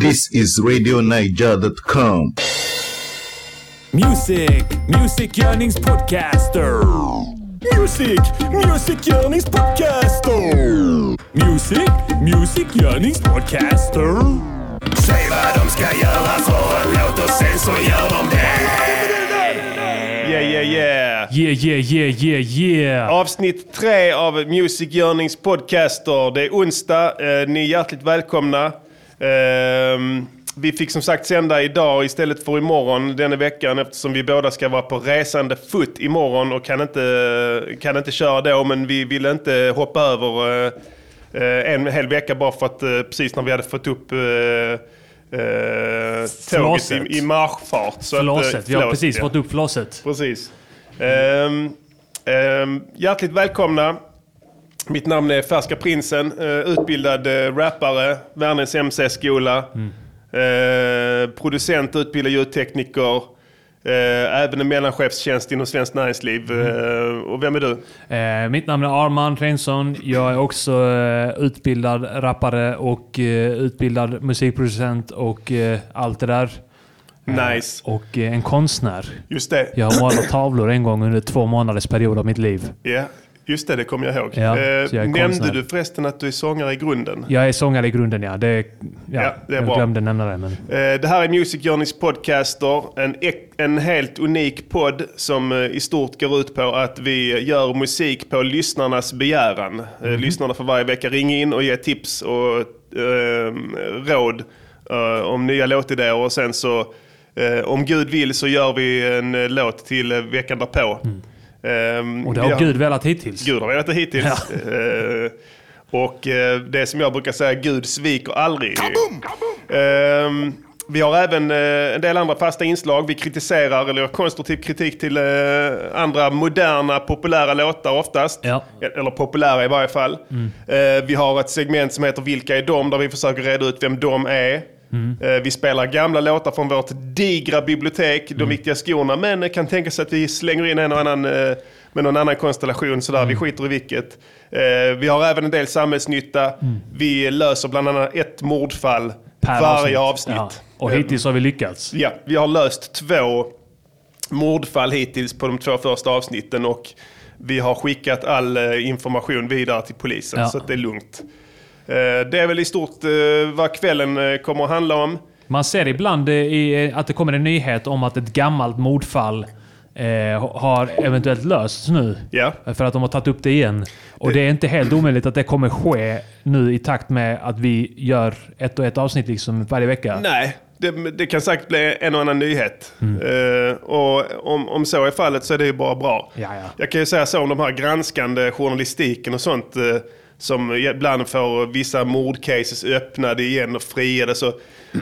This is RadioNiger.com. Music, Music Yearnings Podcaster. Music, Music Yearnings Podcaster. Music, Music Yearnings Podcaster. Säg vad de ska göra för en låt och sen så gör de det. Yeah, yeah, yeah. Yeah, yeah, yeah, yeah, yeah. Avsnitt tre av Music Yearnings podcaster. Det är onsdag. Eh, ni är hjärtligt välkomna. Ehm, vi fick som sagt sända idag istället för imorgon denna veckan eftersom vi båda ska vara på resande fot imorgon och kan inte, kan inte köra då. Men vi ville inte hoppa över eh, en hel vecka bara för att eh, precis när vi hade fått upp eh, eh, tåget i, i marschfart. Så att, eh, Flåset. Vi har precis ja. fått upp flåset. Precis. Ehm, ehm, hjärtligt välkomna. Mitt namn är Färska Prinsen, eh, utbildad uh, rappare, Värnäs MC-skola, eh, producent, utbildad ljudtekniker, eh, även en mellanchefstjänst inom Svenskt Näringsliv. Eh, och vem är du? Eh, mitt namn är Arman Reinsson. Jag är också eh, utbildad rappare och eh, utbildad musikproducent och eh, allt det där. Nice. Och eh, en konstnär. Just det. Jag har målat tavlor en gång under två månaders period av mitt liv. Ja, just det, det kommer jag ihåg. Ja, Eh, jag är nämnde du förresten att du är sångare i grunden? Jag är sångare i grunden ja. Det, ja, Ja, det är jag bra. glömde nämna det. Men, Eh, Det här är Music Journeys podcaster. En, en helt unik podd som eh, i stort går ut på att vi gör musik på lyssnarnas begäran. Eh, Lyssnarna får varje vecka ringa in och ge tips och eh, råd eh, om nya låtidéer. Och sen så, eh, om Gud vill, så gör vi en eh, låt till eh, veckan därpå. Eh, och det vi har Gud velat hittills. Gud har velat det hittills. Eh, och eh, det som jag brukar säga, Gud sviker aldrig. Ehm, vi har även eh, en del andra fasta inslag. Vi kritiserar, eller gör konstruktiv kritik till eh, andra moderna, populära låtar oftast. Ja. Eller populära i varje fall. Eh, vi har ett segment som heter Vilka är de? Där vi försöker reda ut vem de är. Eh, Vi spelar gamla låtar från vårt digra bibliotek, De viktiga skorna. Men kan tänka sig att vi slänger in en och annan eh, med någon annan konstellation. Sådär. Vi skiter i vilket. Eh, Vi har även en del samhällsnytta. Vi löser bland annat ett mordfall Per varje avsnitt. Ja. Och hittills har vi lyckats. Ja, vi har löst två mordfall hittills på de två första avsnitten och vi har skickat all information vidare till polisen Ja. så att det är lugnt. Eh, Det är väl i stort eh, vad kvällen eh, kommer att handla om. Man ser ibland i, att det kommer en nyhet om att ett gammalt mordfall eh, har eventuellt lösts nu. Ja. För att de har tagit upp det igen. Och det är inte helt omöjligt att det kommer ske nu i takt med att vi gör ett och ett avsnitt liksom varje vecka. Nej, det, det kan säkert bli en och annan nyhet. Eh, och om, om så är fallet så är det ju bara bra. Ja, ja. Jag kan ju säga så om de här granskande journalistiken och sånt eh, som ibland får vissa mordcases öppnade igen och friade. Så,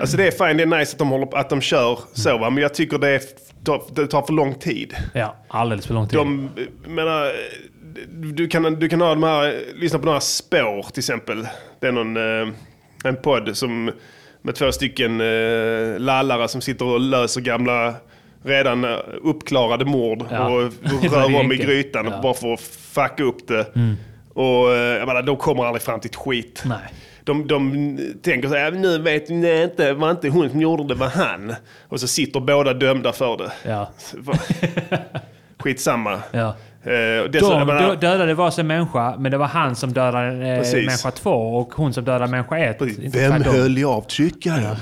alltså det är fine, det är nice att de, håller, att de kör så va? men jag tycker det, är, det tar för lång tid. Ja, alldeles för lång tid. De, eh, menar, du kan, du kan ha de här, lyssna på några spår till exempel. Det är någon, eh, en podd som, med två stycken eh, lallare som sitter och löser gamla redan eh, uppklarade mord Ja. och, rör om i grytan Ja. Mm. bara för att fucka upp det. Och eh, jag menar, de kommer aldrig fram till ett skit. Nej. De, de tänker så här, nu vet ni inte, det var inte hon som gjorde det, det var han. Och så sitter båda dömda för det. Ja. Skitsamma. Ja. Eh, dessutom, De menar- dö- dödade varsin människa, men det var han som dödade eh, Precis. människa två och hon som dödade människa ett. Vem höll i avtryckaren?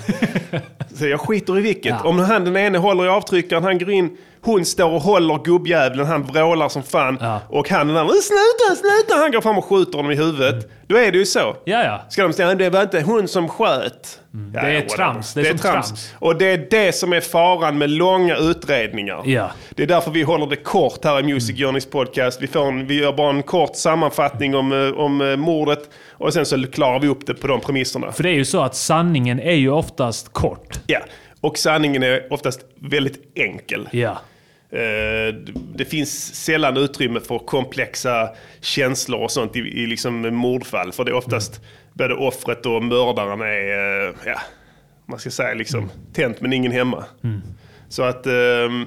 Så jag skiter i vilket. Ja. Om han den ene håller i avtryckaren, han går in, hon står och håller gubbjäveln, han vrålar som fan. Ja. Och han den andra, sluta, sluta! Han går fram och skjuter honom i huvudet. Då är det ju så. Ja, ja. Ska de säga, det var inte hon som sköt. Ja, Det är trams. Det är som trams. Och det är det som är faran med långa utredningar. Ja. Det är därför vi håller det kort här i Music Journeys podcast. Vi, får en, vi gör bara en kort sammanfattning om, eh, om eh, mordet och sen så klarar vi upp det på de premisserna. För det är ju så att sanningen är ju oftast kort. Ja, och sanningen är oftast väldigt enkel. Ja. Eh, Det finns sällan utrymme för komplexa känslor och sånt i, i liksom mordfall. För det är oftast både offret och mördaren är, eh, ja, man ska säga liksom, tänt men ingen hemma. Så att ehm,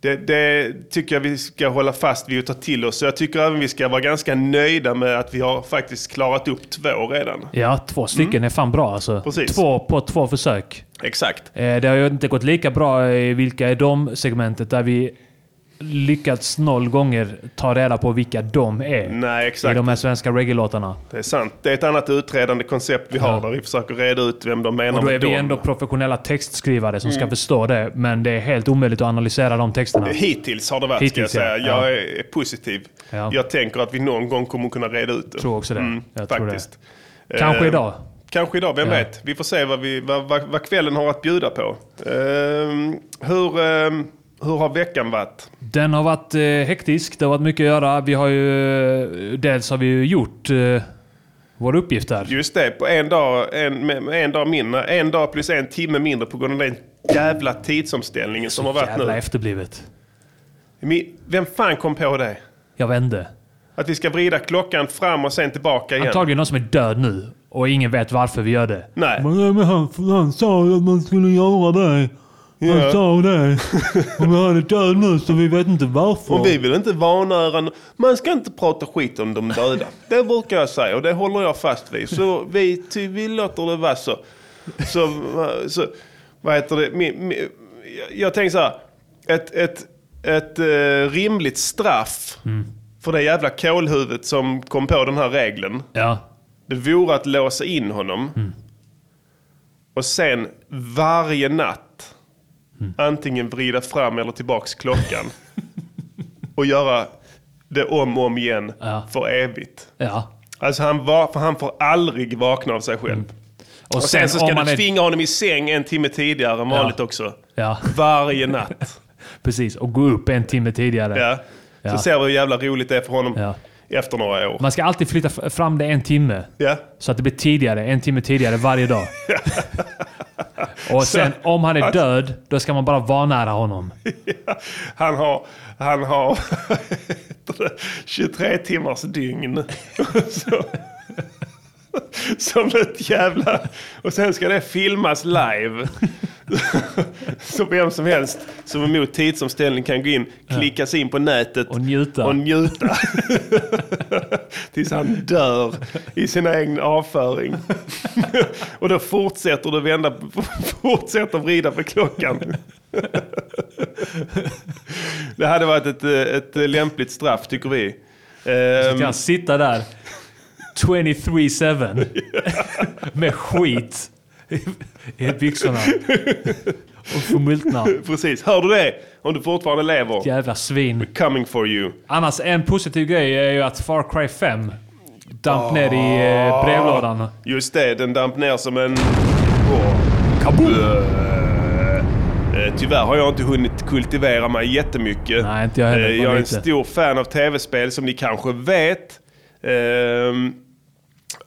Det, det tycker jag vi ska hålla fast vid och ta till oss. Så jag tycker även vi ska vara ganska nöjda med att vi har faktiskt klarat upp två redan. Ja, två stycken är fan bra alltså. Precis. Två på två försök. Exakt. Eh, Det har ju inte gått lika bra i Vilka är de-segmentet där vi lyckats noll gånger ta reda på vilka de är. Nej, I exakt. de här svenska reggae-låtarna. Det är sant. Det är ett annat utredande koncept vi har Ja. där vi försöker reda ut vem de menar Och då är vi dem. ändå professionella textskrivare som ska Mm. förstå det. Men det är helt omöjligt att analysera de texterna. Hittills har det varit, Hittills, ska jag säga. ja. Jag är positiv. Ja. Jag tänker att vi någon gång kommer kunna reda ut det. Jag tror också det. Jag tror faktiskt. Kanske Eh, idag. Kanske idag, vem Ja. vet? Vi får se vad, vi, vad, vad, vad kvällen har att bjuda på. Ehm, hur, ehm, hur har veckan varit? Den har varit eh, hektisk. Det har varit mycket att göra. Vi har ju... eh, Dels har vi ju gjort eh, vår uppgift där. Just det, på en dag, en, en dag mindre. En dag plus en timme mindre på grund av den jävla tidsomställningen som har varit Jävla nu. efterblivet. Mi- Vem fan kom på det? Jag vände. Att vi ska vrida klockan fram och sen tillbaka igen. Antagligen någon som är död nu. Och ingen vet varför vi gör det. Nej. Men, men han, han sa ju att man skulle göra det. Han Ja. sa det. Och han är död nu så vi vet inte varför. Och vi vill inte vanära... Man ska inte prata skit om de döda. Det brukar jag säga och det håller jag fast vid. Så vi, ty, vi låter det vara så. Så, så vad heter det? Min, min, jag- jag tänker så här. Ett, ett, ett eh, rimligt straff för det jävla kålhuvudet som kom på den här regeln. Ja. Det vore att låsa in honom. Och sen varje natt antingen vrida fram eller tillbaks klockan. och göra det om och om igen Ja. för evigt. Ja. Alltså han, var, för han får aldrig vakna av sig själv. Och, Och sen, så om ska man du är- tvinga honom i säng en timme tidigare än vanligt också. Ja, Varje natt. precis. Och gå upp en timme tidigare. Ja. Ja. Så ser vi hur jävla roligt det är för honom Ja. efter några år. Man ska alltid flytta fram det en timme. Ja. Så att det blir tidigare, en timme tidigare varje dag. Och sen om han är död, då ska man bara vanära honom. Han har, han har 23 timmars dygn. Så, som ett jävla... Och sen ska det filmas live. Så vem som helst som är emot tidsomställning kan gå in, klicka sig in på nätet Och njuta. och njuta. Tills han dör i sin egen avföring. och då fortsätter du vända, fortsätter vrida på klockan. Det hade varit ett, ett lämpligt straff tycker vi. Så Ehm, kan han sitta där 23-7 med skit i- byxorna. Och förmultna. precis, hör du det? Om du fortfarande lever. Jävla svin. Coming for you. Annars en positiv grej är ju att Far Cry 5 damp ner i eh, brevlådan. Just det, den damp ner som en... Kaboom! Tyvärr har jag inte hunnit kultivera mig jättemycket. Nej, inte jag heller. Eh, Jag är en lite. stor fan av tv-spel som ni kanske vet. Ehm,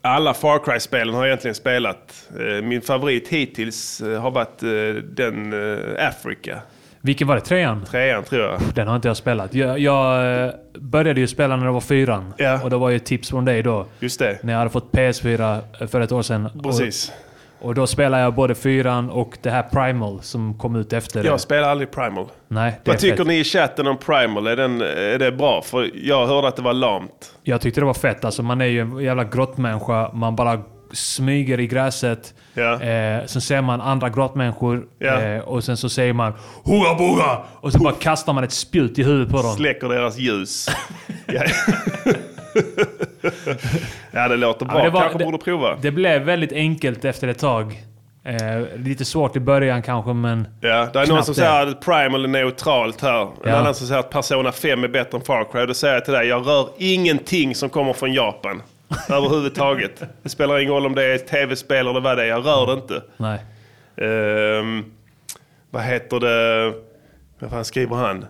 Alla Far Cry-spelen har jag egentligen spelat. Eh, Min favorit hittills eh, har varit eh, den Africa. Vilken var det? Trean? Trean tror jag. Den har inte jag spelat. Jag, jag började ju spela när det var fyran. Ja. Och det var ju ett tips från dig då. Just det. När jag hade fått PS4 för ett år sedan. Precis. Och, och då spelade jag både fyran och det här Primal som kom ut efter det. Jag spelar aldrig Primal. Nej, Vad tycker fett. ni i chatten om Primal? Är, den, är det bra? För jag hörde att det var lamt. Jag tyckte det var fett. Alltså man är ju en jävla grottmänniska. Man bara smyger i gräset. Ja. Eh, sen ser man andra grottmänniskor. Ja. Eh, och sen så säger man Hurra boga! Och så bara kastar man ett spjut i huvudet på dem. Släcker deras ljus. ja. det låter bra. Ja, det var- Kanske det- borde prova. Det blev väldigt enkelt efter ett tag. Eh, lite svårt i början kanske, men... Ja, det är någon som det. säger att Primal är neutralt här. En Ja. annan som säger att Persona 5 är bättre än Far Cry. Då säger jag till dig, jag rör ingenting som kommer från Japan. Överhuvudtaget. Det spelar ingen roll om det är tv-spel eller vad det är. Jag rör det inte. Nej. Ehm, vad heter det? Vad fan skriver han?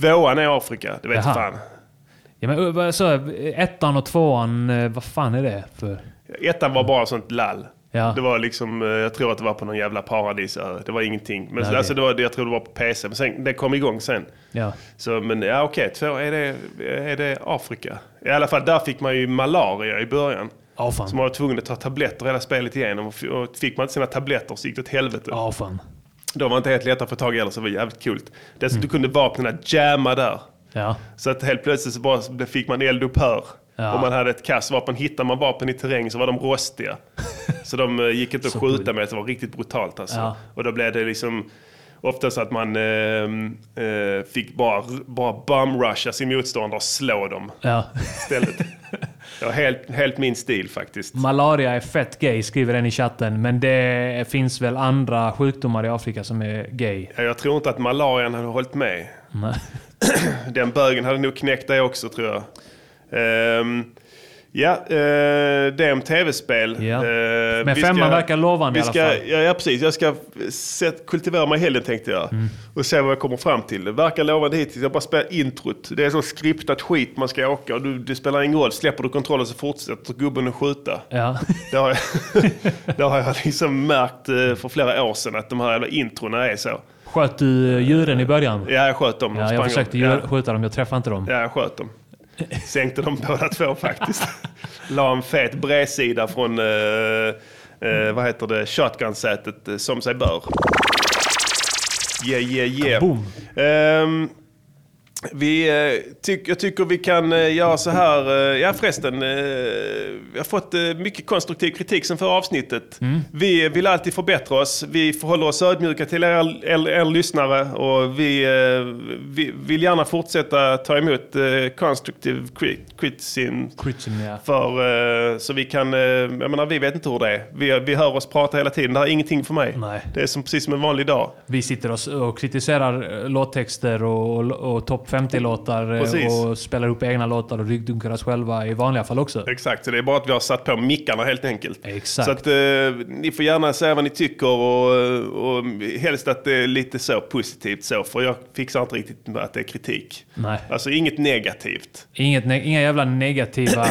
Tvåan är Afrika. Det vet Jaha. fan. Ja, men, vad så, ettan och tvåan, eh, vad fan är det för... Ettan var bara sånt lall. Ja. Det var liksom, eh, jag tror att det var på någon jävla paradisö. Det var ingenting. Men Nej, alltså, det var, jag tror det var på PC. Men sen, det kom igång sen. Ja. Så, men ja, okej. Två, är det, är det Afrika? I alla fall, där fick man ju malaria i början. Ja, fan. Så man var tvungen att ta tabletter hela spelet igenom. Och fick man inte sina tabletter så gick det åt helvete. Ja, fan. De var inte helt lätta att få tag i heller, så det var jävligt coolt. Dessutom du kunde vapnen jamma där. Ja. Så att helt plötsligt så bara fick man eldupphör. Ja. Om man hade ett kastvapen, hittar man vapen i terräng så var de rostiga. så de eh, gick inte att skjuta med, det var riktigt brutalt alltså. Ja. Och då blev det liksom ofta så att man eh, eh, fick bara, bara bumrusha sin motståndare och slå dem ja. istället. det var helt, helt min stil faktiskt. Malaria är fett gay, skriver en i chatten. Men det finns väl andra sjukdomar i Afrika som är gay? Ja, Jag tror inte att malarian hade hållit med. Nej. Den bögen hade nog knäckt dig också tror jag. Ehm, ja, eh, det är om tv-spel. Ja. Eh, Men femman verkar lovande vi i alla ska, fall. Ja, ja, precis. Jag ska set, kultivera mig i helgen tänkte jag. Mm. Och se vad jag kommer fram till. Det verkar lovande hittills. Jag bara spelar introt. Det är så skriptat skit man ska åka. Och du, det spelar ingen roll. Släpper du kontrollen så fortsätter gubben att skjuta. Ja. Det har jag, det har jag liksom märkt eh, för flera år sedan att de här jävla introna är så. Sköt du djuren i början? Ja, jag sköt dem. De Ja, jag försökte djur, Ja. skjuta dem, jag träffade inte dem. Ja, jag sköt dem. Sänkte dem båda två faktiskt. La en fet bredsida från, eh, eh, vad heter det, shotgun-sätet eh, som sig bör. Yeah, yeah, yeah. Boom. Ehm, vi, eh, tyck, jag tycker vi kan eh, göra så här. eh, ja förresten, vi har fått mycket konstruktiv kritik sen förra avsnittet. Mm. Vi vill alltid förbättra oss. Vi förhåller oss ödmjuka till er, er, er lyssnare och vi, vi vill gärna fortsätta ta emot konstruktiv cri- criticism. Ja. För, så vi kan, jag menar vi vet inte hur det är. Vi, vi hör oss prata hela tiden. Det här är ingenting för mig. Nej. Det är som, precis som en vanlig dag. Vi sitter och, och kritiserar låttexter och, och, och topp 50-låtar eh, Precis. och spelar upp egna låtar och ryggdunkar oss själva i vanliga fall också. Exakt, så det är bara att vi har satt på mickarna helt enkelt. Exakt. Så att eh, ni får gärna säga vad ni tycker och, och helst att det är lite så positivt så. För jag fixar inte riktigt med att det är kritik. Nej. Alltså inget negativt. Inget, ne- inga jävla negativa...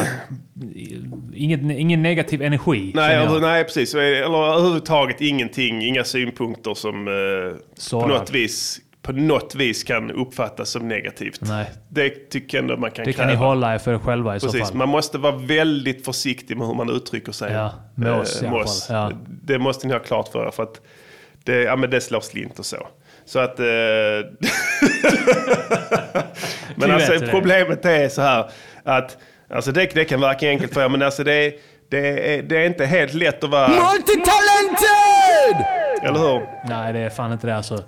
inget, ingen negativ energi. Nej, över, nej precis. Eller överhuvudtaget ingenting. Inga synpunkter som eh, på, något vis, på något vis kan uppfattas som negativt. Nej. Det tycker jag ändå man kan Det kan kräva. ni hålla er för er själva i så Precis, fall. man måste vara väldigt försiktig med hur man uttrycker sig. Ja, med oss i med alla oss. fall, ja. Det måste ni ha klart för er. För att det, ja, men det slår slint och så. Så att... Eh, men alltså problemet är så här att... Alltså det, det kan verka enkelt för er, men alltså det, är- det, är, det är inte helt lätt att vara... Multitalented! Eller hur? Nej, det är fan inte det alltså.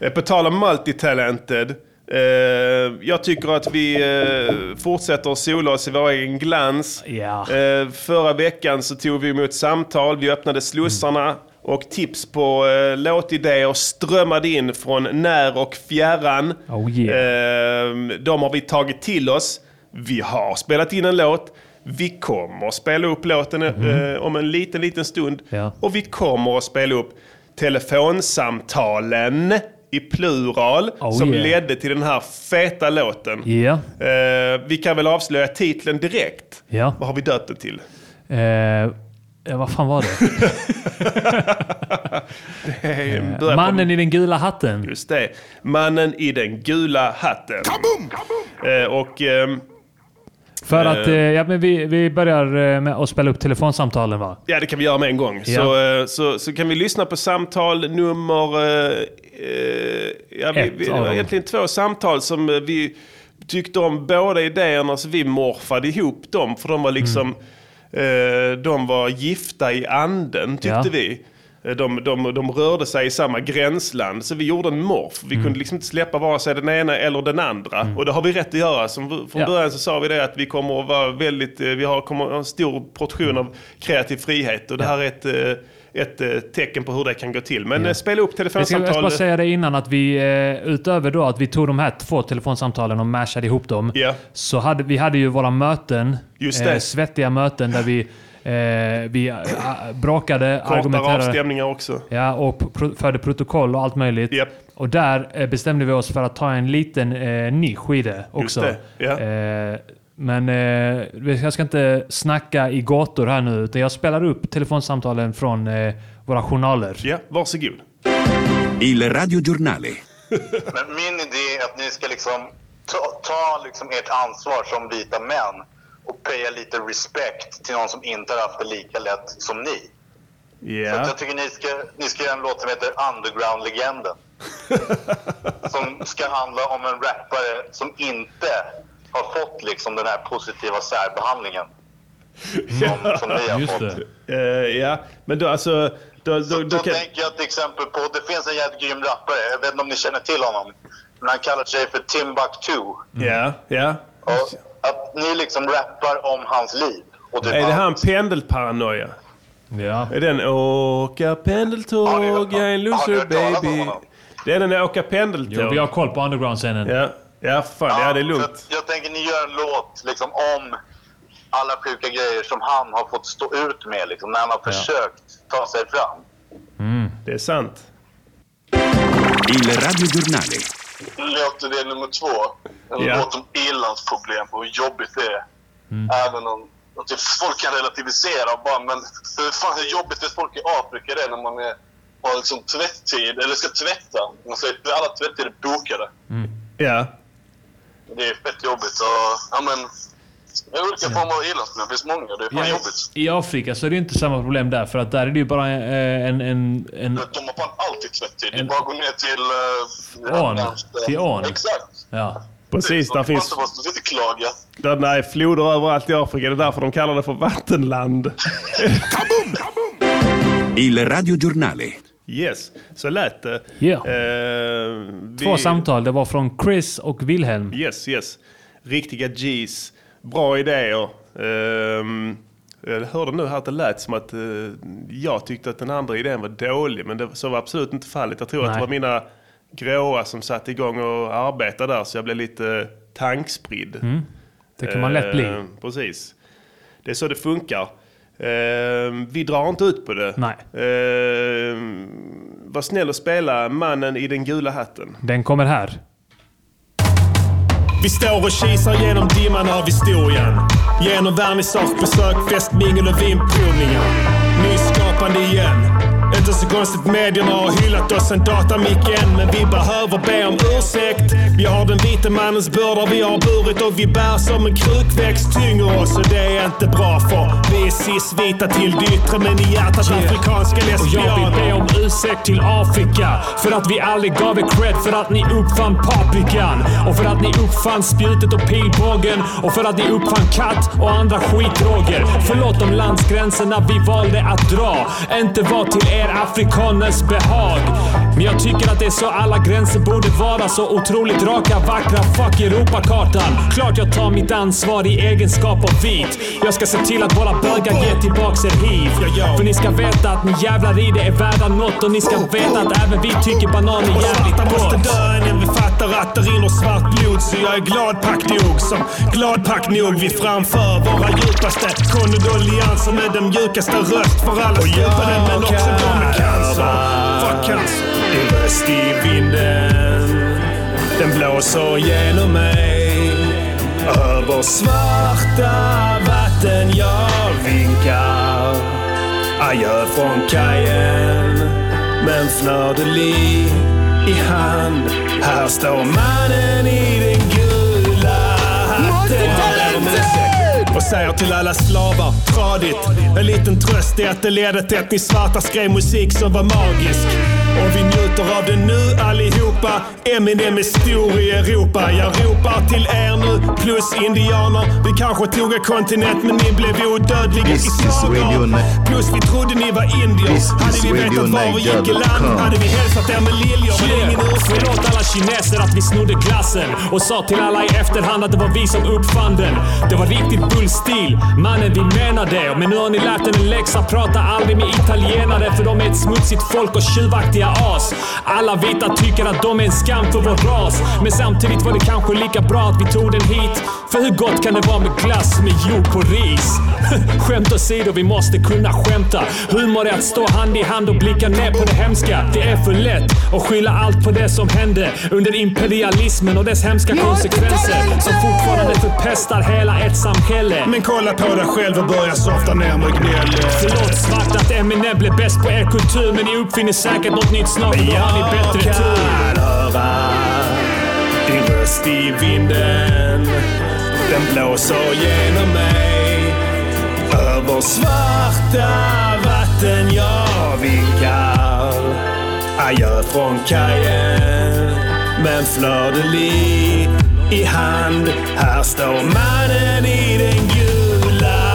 Eh, På tal om multitalented. Eh, jag tycker att vi eh, fortsätter att sola oss i vår egen glans. Ja. Eh, förra veckan så tog vi emot samtal, vi öppnade slussarna och tips på eh, låtidéer strömmade in från när och fjärran. Oh, yeah. De har vi tagit till oss. Vi har spelat in en låt. Vi kommer att spela upp låten eh, om en liten, liten stund. Ja. Och vi kommer att spela upp telefonsamtalen i plural Oh, som yeah. ledde till den här feta låten. Ja. Eh, vi kan väl avslöja titeln direkt. Ja. Vad har vi döpt den till? Eh, ja, vad fan var det? Eh, börja på- Mannen i den gula hatten. Just det. Mannen i den gula hatten. Eh, och... För att eh, ja, men vi, vi börjar eh, med att spela upp telefonsamtalen va? Ja, det kan vi göra med en gång. Så, eh, så, så kan vi lyssna på samtal nummer... eh, eh, ja, vi, Ett vi, det av dem. egentligen två samtal som eh, vi tyckte om båda idéerna, så vi morfade ihop dem. För de var liksom... Eh, de var gifta i anden, tyckte Ja. vi. Eh, De, de, de rörde sig i samma gränsland, så vi gjorde en morf. Vi Mm. kunde liksom inte släppa vare sig den ena eller den andra. Och det har vi rätt att göra. Som, från Ja. början så sa vi det att vi kommer att vara väldigt, eh, vi har, kommer ha en stor portion av kreativ frihet. Och det här är ett, eh, ett eh, tecken på hur det kan gå till. Men eh, spela upp ska, jag ska telefonsamtal. bara säga det innan att vi, eh, utöver då att vi tog de här två telefonsamtalen och mashade ihop dem. Ja. Så hade vi hade ju våra möten. Just det. svettiga möten där vi, eh, vi eh, bråkade, Kortare argumenterade. avstämningar också. Ja, och pro förde protokoll och allt möjligt. Japp. Och där eh, bestämde vi oss för att ta en liten eh, nisch i det också. det, ja. eh, men eh, jag ska inte snacka i gator här nu, utan jag spelar upp telefonsamtalen från eh, våra journaler. Ja, varsågod. Il radiogiornale. Men min idé är att ni ska liksom ta, ta liksom ert ansvar som vita män och paya lite respekt till någon som inte har haft det lika lätt som ni. Så Ja. att jag tycker ni ska, ni ska göra en låt som heter Underground-legenden. som ska handla om en rappare som inte har fått liksom den här positiva särbehandlingen. Som, som ni har Just fått. det. Eh, ja, men då alltså... Då, då, Så då då kan... tänker jag till exempel på, det finns en jävligt grym rappare, jag vet inte om ni känner till honom. Men han kallar sig för Timbuktu. Ja, ja. Och att ni liksom rappar om hans liv. Och typ Är det han allt. pendelparanoia? Ja. Är den åka pendeltåg, jag är en loser baby? Det är den där åka pendeltåg. Jo, vi har koll på underground-scenen. Ja, ja fan, ja, det är lugnt. att Jag tänker ni gör en låt liksom om alla sjuka grejer som han har fått stå ut med liksom, när han har försökt ta sig fram. Det är sant. Il radiogiornale. Låtdel nummer två. En Ja. låt om ilandsproblem och hur jobbigt det är. Även om typ folk kan relativisera och bara, men hur fan hur jobbigt det är folk i Afrika det är när man är, har liksom tvätttid, eller ska tvätta. Man säger att alla tvättider är bokade. Ja. Det är fett jobbigt. Och, ja, men, det olika former av ilandsproblem. Det finns många. Det är fan Ja, jobbigt. I Afrika så är det inte samma problem där, för att där är det ju bara eh, en... en, en De har fan alltid tvätttid. Det är En- bara att gå ner till... Uh, Ån. Till ån. Exakt. ja. Precis, där finns... Där, nej, floder överallt i Afrika. Det är därför de kallar det för vattenland. Il radiogiornale. Yes, så lät det. Ja. Eh, vi- Två samtal. Det var från Chris och Wilhelm. Yes, yes. Riktiga G's. Bra idéer. Ehm, jag hörde nu här att det lät som att eh, jag tyckte att den andra idén var dålig, men det, så var absolut inte fallet. Jag tror att det Nej. var mina gråa som satte igång och arbetade där, så jag blev lite tankspridd. Det kan man lätt bli. Ehm, precis. Det är så det funkar. Ehm, vi drar inte ut på det. Nej. Ehm, var snäll och spela Mannen i den gula hatten. Den kommer här. Vi står och kisar genom dimman av historien. Genom vernissage, fest, mingel och vinprovningar. Nyskapande igen. Inte så konstigt medierna har hyllat oss sen datamicken. Men vi behöver be om ursäkt. Vi har den vita mannens bördor vi har burit och vi bär som en krukväxt tynger oss. Och det är inte bra för vi är cis-vita till det yttre men i hjärtat afrikanska Och jag vill be lesbianer. om ursäkt till Afrika för att vi aldrig gav er cred för att ni uppfann paprikan och för att ni uppfann spjutet och pilbågen och för att ni uppfann katt och andra skitdroger. Förlåt om landsgränserna vi valde att dra inte var till er afrikaners behag. Men jag tycker att det är så alla gränser borde vara så otroligt raka, vackra. Fuck Europakartan. Klart jag tar mitt ansvar i egenskap av vit. Jag ska se till att våra bögar ger tillbaks er hiv. För ni ska veta att ni jävlar i det är värda något och ni ska veta att även vi tycker banan är jävligt svarta måste gott. dö innan vi fattar att det rinner svart blod. Så jag är gladpack nog, som gladpack nog. Vi framför våra djupaste kondolenser med den mjukaste röst för alla stupade men också de med cancer. Fuck cancer. Din röst i vinden, den blåser genom mig. Över svarta vatten jag vinkar. Adjö från kajen med en i hand. Här står mannen i Och säger till alla slavar, tradigt. En liten tröst är att det ledde till att ni svarta skrev musik som var magisk. Och vi njuter av det nu allihopa. Eminem är stor i Europa. Jag ropar till er nu, plus indianer. Vi kanske tog en kontinent men ni blev odödliga This i sagor. Plus vi trodde ni var indier. Hade vi vetat var vi gick i land hade vi hälsat er med liljor. Men ingen ursäkt. Förlåt alla kineser att vi snodde glassen och sa till alla i efterhand att det var vi som uppfann den. Det var riktigt bullstil. Mannen, vi menar det. Men nu har ni lärt er en läxa. Prata aldrig med italienare för de är ett smutsigt folk och tjuvaktiga as. Alla vita tycker att de är en skam för vår ras. Men samtidigt var det kanske lika bra att vi tog den hit. För hur gott kan det vara med glass med jord på ris? Skämt åsido, vi måste kunna skämta. Humor är att stå hand i hand och blicka ner på det hemska. Det är för lätt att skylla allt på det som hände under imperialismen och dess hemska konsekvenser som fortfarande förpestar hela ett samhälle. Men kolla på dig själv och börja softa ner med gnäll. Förlåt svart att Eminem blev bäst på er kultur men ni uppfinner säkert något nytt snart då har ni bättre Jag tur. kan höra din röst i vinden. Den blåser genom mig. Över svarta vatten jag vinkar Adjö från kajen Men fleur de lis i hand Här står mannen i den gula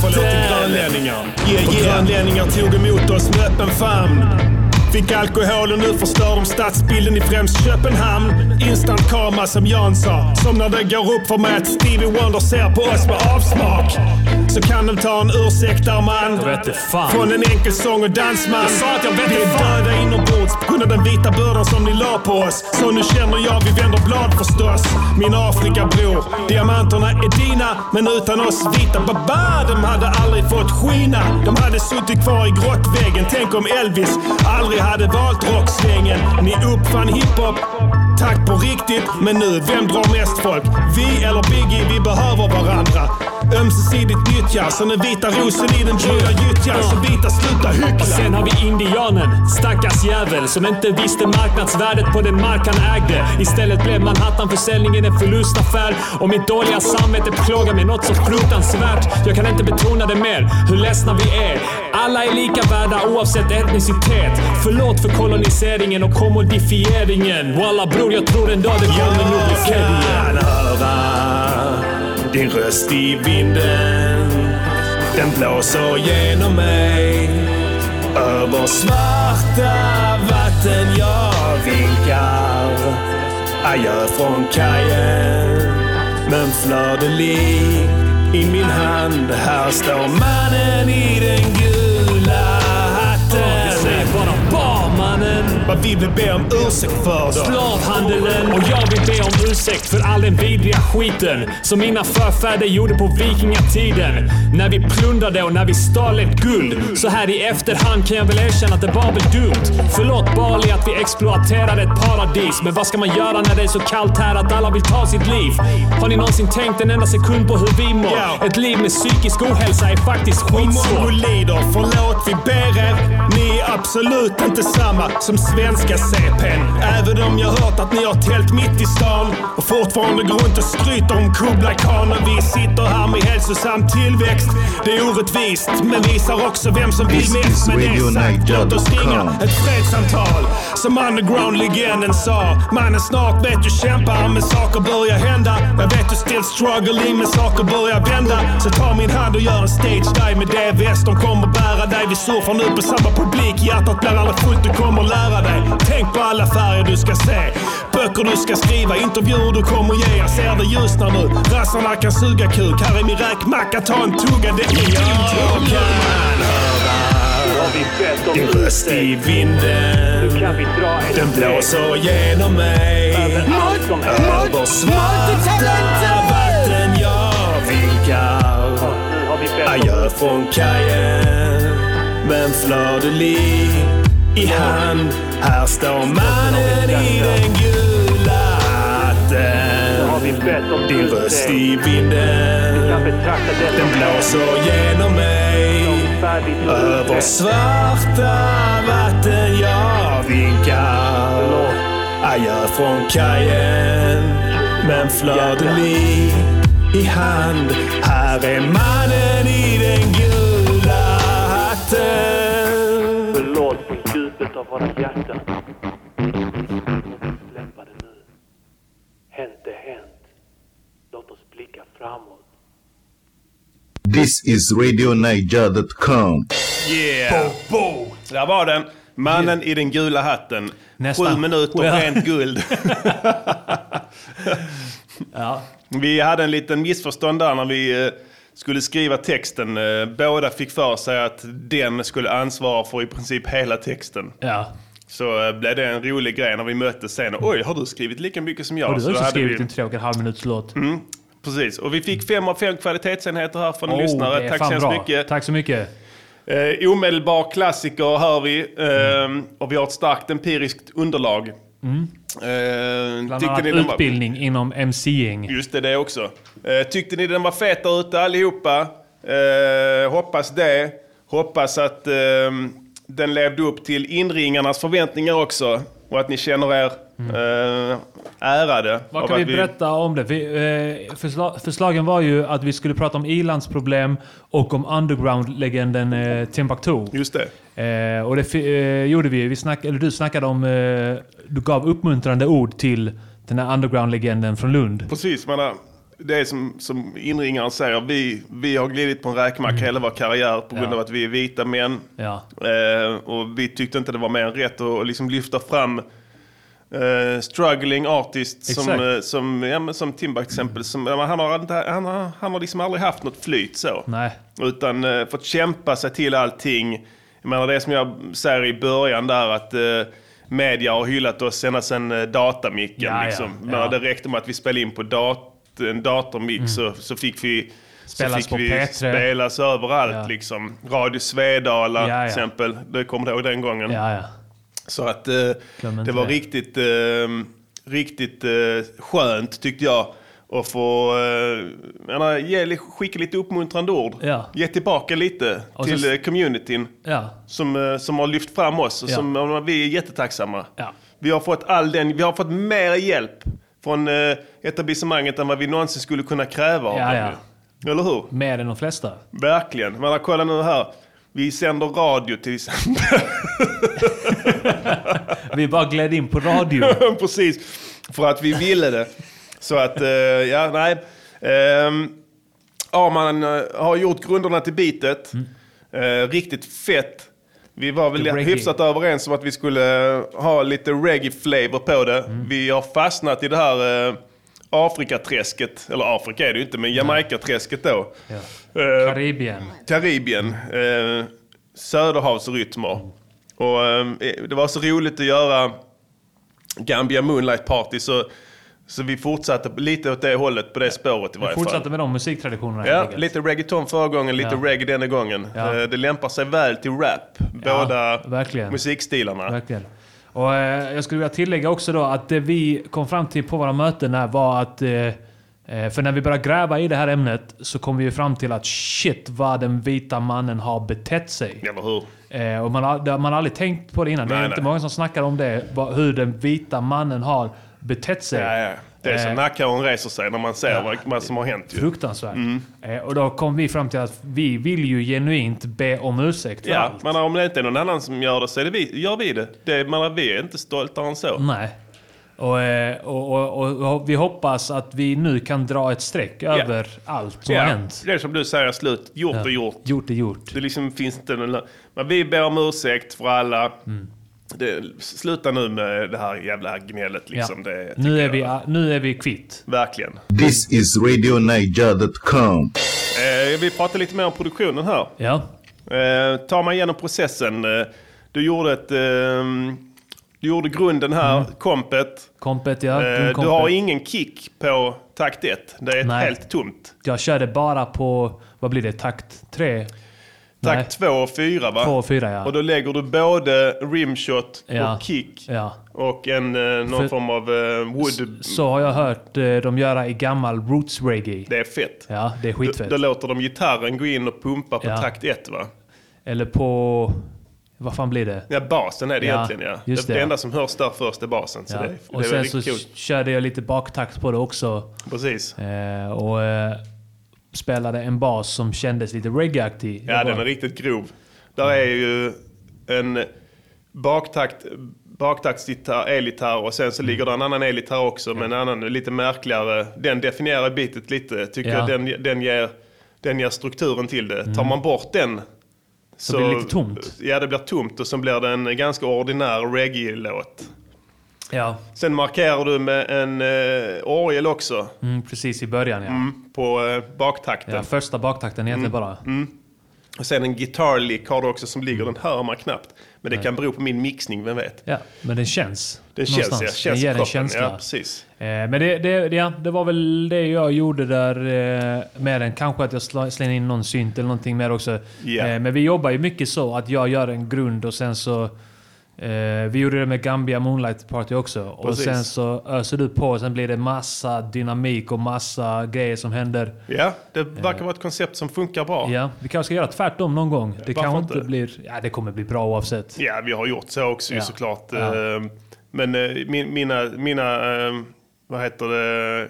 Förlåt till hatten grönlänningar. Yeah, yeah. grönlänningar tog emot oss med öppen famn. Fick alkohol och nu förstör de stadsbilden i främst Köpenhamn. Instant karma som Jan sa. Som när det går upp för mig att Stevie Wonder ser på oss med avsmak. Så kan de ta en ursäkt där man. Från en enkel sång och dansman. Jag sa att jag vet Vi är döda inombords på grund av den vita bördan som ni la på oss. Så nu känner jag vi vänder blad förstås. Min Afrikabror. Diamanterna är dina, men utan oss vita baba. De hade aldrig fått skina. De hade suttit kvar i grottväggen. Tänk om Elvis aldrig hade valt rocksvängen. Ni uppfann hiphop. Tack på riktigt, men nu, vem drar mest folk? Vi eller Biggie, vi behöver varandra. Ömsesidigt nyttjar, som den vita rosen i den dyra gyttjan. Så vita, sluta hyckla. Sen har vi indianen, stackars jävel som inte visste marknadsvärdet på den mark han ägde. Istället blev Manhattan-försäljningen en förlustaffär och mitt dåliga samvete plågar mig något så fruktansvärt. Jag kan inte betona det mer, hur ledsna vi är. Alla är lika värda oavsett etnicitet. Förlåt för koloniseringen och kommodifieringen. Walla bror, jag tror en dag det kommer nog bli fred igen din röst i vinden. Den blåser genom mig. Över svarta vatten jag vinkar. Adjö från kajen. Men flödelig i min hand. Här står mannen i den gula barmannen. Vad vi vill be om ursäkt för då? Slavhandeln och jag vill be om ursäkt för all den vidriga skiten som mina förfäder gjorde på vikingatiden. När vi plundrade och när vi stal ett guld. Så här i efterhand kan jag väl erkänna att det var väl dumt. Förlåt Bali att vi exploaterade ett paradis. Men vad ska man göra när det är så kallt här att alla vill ta sitt liv? Har ni någonsin tänkt en enda sekund på hur vi mår? Ja. Ett liv med psykisk ohälsa är faktiskt Och skitsvårt. mongolider, förlåt vi ber er. Ni är absolut inte samma som svenska CPn. Även om jag hört att ni har tält mitt i stan och fortfarande går runt och skryter om Kublai Khan. Vi sitter här med hälsosam tillväxt. Det är orättvist, men visar också vem som vill mest. Med det Radio sagt, låt oss ringa ett fredssamtal. Som underground-legenden sa. Mannen snart vet du kämpar, men saker börjar hända. Jag vet du still struggling, men saker börjar vända. Så ta min hand och gör en stage dive med väst. De kommer bära dig. Vi surfar nu på samma publik. Hjärtat blir aldrig fullt, du kommer lära dig. Tänk på alla färger du ska se. Böcker du ska skriva, intervjuer du kommer ge. Jag ser det ljusnar nu. Rassarna kan suga kuk. Här är min räkmacka, ta en tugga. Det är din tur. din röst i vinden. Den blåser genom mig. Över svarta vatten jag vinkar. Adjö från kajen. Men flödelig i hand. Här står mannen i den gula hatten. Din röst i vinden. Den blåser genom mig. Över svarta vatten jag vinkar. Adjö från kajen. Men fleur de i hand. Här är mannen i den gula djupet av våra hjärtan. Släppa det nu. Hänt är hänt. Låt oss blicka framåt. This is RadioNiger.com. Yeah! Där var den. Mannen i den gula hatten. Nästan. Sju minuter, Ja. rent guld. Ja. Vi hade en liten missförstånd där när vi eh, skulle skriva texten. Eh, Båda fick för sig att den skulle ansvara för i princip hela texten. ja. Så eh, blev det en rolig grej när vi möttes sen. Oj, har du skrivit lika mycket som jag? Har du då också skrivit vi- en tre och en halv minuts låt? Precis, och vi fick fem av fem kvalitetsenheter här från Oh, lyssnare. det är Tack så hemskt mycket. Tack så mycket. Eh, omedelbar klassiker hör vi. Eh, och vi har ett starkt empiriskt underlag. Eh, Mm. Bland tyckte annat ni den var- utbildning inom MCing. Just det, det också. Eh, tyckte ni den var fet där ute allihopa? Eh, hoppas det. Hoppas att eh, den levde upp till inringarnas förväntningar också. och att ni känner er eh, ärade. Mm. Vad kan vi att berätta om det? Vi, eh, försla förslagen var ju att vi skulle prata om ilandsproblem och om underground-legenden eh, Timbuktu. Just det. Eh, och det eh, gjorde vi. vi snack, eller du snackade om... Eh, du gav uppmuntrande ord till den här underground-legenden från Lund. Precis, har, det är som, som inringaren säger, vi, vi har glidit på en räkmacka hela vår karriär på grund Mm. Ja. av att vi är vita män. Ja. Eh, och vi tyckte inte det var mer än rätt att liksom lyfta fram eh, struggling artists som, Exakt. eh, som, ja, men som Timbuk till exempel. Som, men han, har, inte- han, har, han har liksom aldrig haft något flyt så. Nej. Utan fått kämpa sig till allting. Jag menar det som jag säger i början där att eh, media har hyllat oss ända sedan eh, datamicken. Ja, ja, liksom. ja. Men det räckte med att vi spelade in på dat en datormix så, så fick vi Mm. Spelas så fick på vi P3. spelas överallt. Ja. Liksom. Radio Svedala Ja, ja. till exempel. Det kommer du ihåg den gången. Ja, ja. Så att eh, det var det. riktigt, eh, riktigt eh, skönt tyckte jag. Att få eh, menar, ge, skicka lite uppmuntrande ord. Ja. Ge tillbaka lite Och till så- eh, communityn. Ja. Som, eh, som har lyft fram oss och Ja. som eh, vi är jättetacksamma. Ja. Vi har fått all den, vi har fått mer hjälp från eh, etablissemanget än vad vi någonsin skulle kunna kräva av Ja, dem. ja. Eller hur? Mer än de flesta. Verkligen. Men kolla nu här. Vi sänder radio till exempel. Vi bara gled in på radio. Precis. För att vi ville det. Så att, eh, ja, nej. Um, Arman eh, har gjort grunderna till bitet. Eh, riktigt fett. Vi var väl reggae. hyfsat överens om att vi skulle ha lite reggae-flavor på det. Vi har fastnat i det här Afrikaträsket. Eller Afrika är det ju inte, men Jamaica-träsket då. Ja. Eh, Karibien. Karibien. Eh, Söderhavsrytmer. Och eh, det var så roligt att göra Gambia Moonlight Party så, så vi fortsatte lite åt det hållet, på det spåret i Vi varje fortsatte fall. med de musiktraditionerna. Ja, enkelt. lite reggaeton förra gången, lite Ja. reggae denna gången. Ja. Eh, Det lämpar sig väl till rap, båda verkligen. musikstilarna. Verkligen. Och eh, jag skulle vilja tillägga också då att det vi kom fram till på våra möten här var att... Eh, eh, för när vi började gräva i det här ämnet så kom vi ju fram till att shit vad den vita mannen har betett sig. Eller hur? Eh, och man har, det har man aldrig tänkt på det innan. det är Nej, inte nej. många som snackar om det. Hur den vita mannen har betett sig. Ja, ja. Det är så Eh, nackhåren reser sig när man ser vad, vad som har hänt. Ju. Fruktansvärt. Mm. Eh, och då kom vi fram till att vi vill ju genuint be om ursäkt för Ja, allt. men om det inte är någon annan som gör det så är det vi, gör vi det. det men vi är inte stoltare än så. Nej. Och, eh, och, och, och, och vi hoppas att vi nu kan dra ett streck över allt som ja, har hänt. Det är som du säger, slut. Gjort Ja. är gjort. Gjort är gjort. Det liksom finns inte någon... Men vi ber om ursäkt för alla. Mm. Det, sluta nu med det här jävla gnället liksom. Ja. Det, Nu, är vi, nu är vi kvitt. Verkligen. This is RadioNiger.com. Eh, vi pratar lite mer om produktionen här. Ja. Eh, tar man igenom processen. Eh, du gjorde ett... Eh, du gjorde grunden här, kompet. Kompet, ja. Eh, du grundkompet. har ingen kick på takt 1. Det är Nej. helt tomt. Jag körde bara på, vad blir det, takt 3? Takt 2 och 4 va? Två och fyra, ja. Och då lägger du både rimshot Ja. och kick. Ja. Och en, eh, någon För- form av eh, wood... Så har jag hört eh, dem göra i gammal roots reggae. Det är fett. Ja, det är Då, skitfett. då låter de gitarren gå in och pumpa på Ja. takt 1 va? Eller på... Vad fan blir det? Ja, basen är det Ja, egentligen ja. just det, det. enda som hörs där först är basen. Så Ja. det, och det sen så coolt. körde jag lite baktakt på det också. Precis. Eh, och eh, spelade en bas som kändes lite reggae-aktig. Ja, den är riktigt grov. Där är ju en baktakt, baktaktsgitarr, elgitarr och sen Mm. så ligger det en annan elgitarr också med en annan lite märkligare. Den definierar bitet lite. Tycker Ja. jag den, den, ger, den ger strukturen till det. Tar man bort den så, blir det lite tomt. Ja, det blir tomt och så blir det en ganska ordinär reggae-låt. Ja, Sen markerar du med en eh, orgel också mm, precis i början ja. mm, på eh, baktakten. ja första baktakten egentligen bara. Och sen en guitar lick har du också som ligger, den hör man knappt. Men det kan bero på min mixning, vem vet? Ja, men den känns. Den känns, ja. Känns den ger en känsla. Ja, precis. Eh, men det, det, ja, det var väl det jag gjorde där eh, med den. Kanske att jag slängde in någon synt eller någonting mer också. Eh, men vi jobbar ju mycket så att jag gör en grund och sen så... Eh, vi gjorde det med Gambia Moonlight Party också. Och Precis. sen så öser du på och sen blir det massa dynamik och massa grejer som händer. Ja, det verkar vara ett koncept som funkar bra. Ja, vi kanske ska göra tvärtom någon gång. Det Varför kanske inte inte? blir... Ja, det kommer bli bra oavsett. Ja, vi har gjort så också ju Ja. såklart. Ja. Eh, Men eh, min, mina, mina, eh, vad heter det,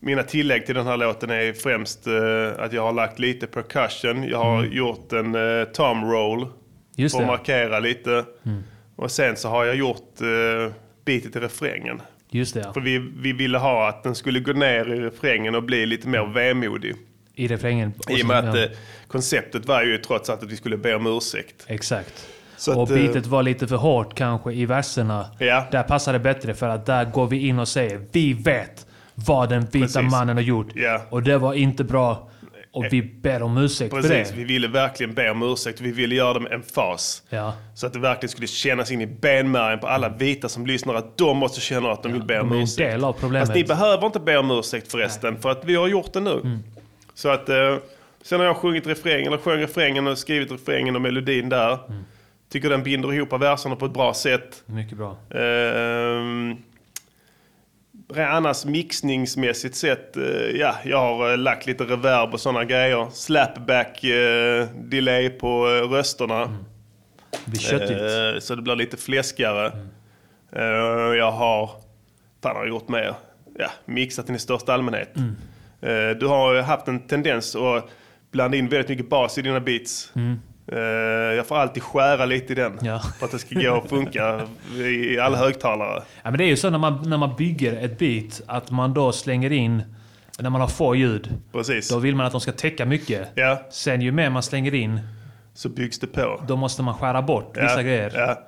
mina tillägg till den här låten är främst eh, att jag har lagt lite percussion. Jag har gjort en eh, tom roll Just för att det. markera lite. Och sen så har jag gjort eh, bitet i refrängen. Just det, ja. För vi, vi ville ha att den skulle gå ner i refrängen och bli lite mer vemodig. I refrängen. Och I och med att ja. eh, konceptet var ju trots allt att vi skulle be om ursäkt. Exakt. Så och att, eh, beatet var lite för hårt kanske i verserna. Ja. Där passar det bättre för att där går vi in och säger vi vet vad den vita Precis. mannen har gjort. Ja. Och det var inte bra. Och vi ber om ursäkt för Precis, det. vi ville verkligen be om ursäkt. Vi ville göra det med en fas. Ja. Så att det verkligen skulle kännas in i benmärgen på alla vita som lyssnar att de måste känna att de vill be om de är en ursäkt. del av problemet. Fast ni behöver inte be om ursäkt förresten, för att vi har gjort det nu. Mm. Så att eh, sen har jag sjungit refrängen, eller sjöng refrängen och skrivit refrängen och melodin där. Mm. Tycker den binder ihop verserna på ett bra sätt. Mycket bra. Ehm, annars mixningsmässigt sett, eh, ja, jag har eh, lagt lite reverb och sådana grejer. Slapback eh, delay på rösterna. Det blir köttigt. Så det blir lite fläskigare. Eh, jag har, fan har jag gjort mer? Ja, mixat den i största allmänhet. Eh, du har haft en tendens att blanda in väldigt mycket bas i dina beats. Eh, jag får alltid skära lite i den Ja. för att det ska gå att funka i alla högtalare. Ja, men det är ju så när man, när man bygger ett beat att man då slänger in, när man har få ljud, Precis. då vill man att de ska täcka mycket. Ja, Sen ju mer man slänger in, så byggs det på. då måste man skära bort vissa ja, grejer. Ja.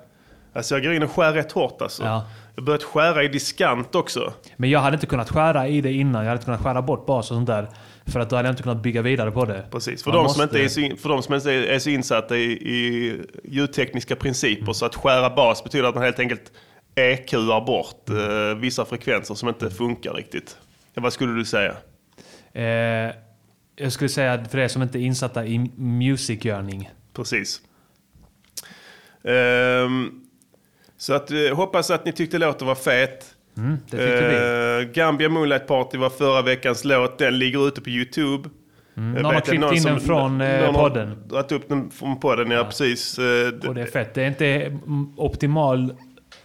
Alltså jag går in och skär rätt hårt alltså. Ja. Jag har börjat skära i diskant också. Men jag hade inte kunnat skära i det innan. Jag hade inte kunnat skära bort bas och sånt där. För att då hade jag inte kunnat bygga vidare på det. Precis, för Man de, som måste- inte är så, för de som inte är så insatta i, i ljudtekniska principer så att skära bas betyder att man helt enkelt EQar bort eh, vissa frekvenser som inte funkar riktigt. Ja, vad skulle du säga? Eh, jag skulle säga att för er som inte är insatta i musikgörning. Precis. Ehm, så att, eh, hoppas att ni tyckte låten var fet. Mm, det. Eh, Gambia Moonlight Party var förra veckans låt. Den ligger ute på YouTube. Mm, någon har klippt in som- den från eh, någon har podden. Dragit upp den från podden, ja, precis. Eh, Och det är fett. Det är inte mm, optimal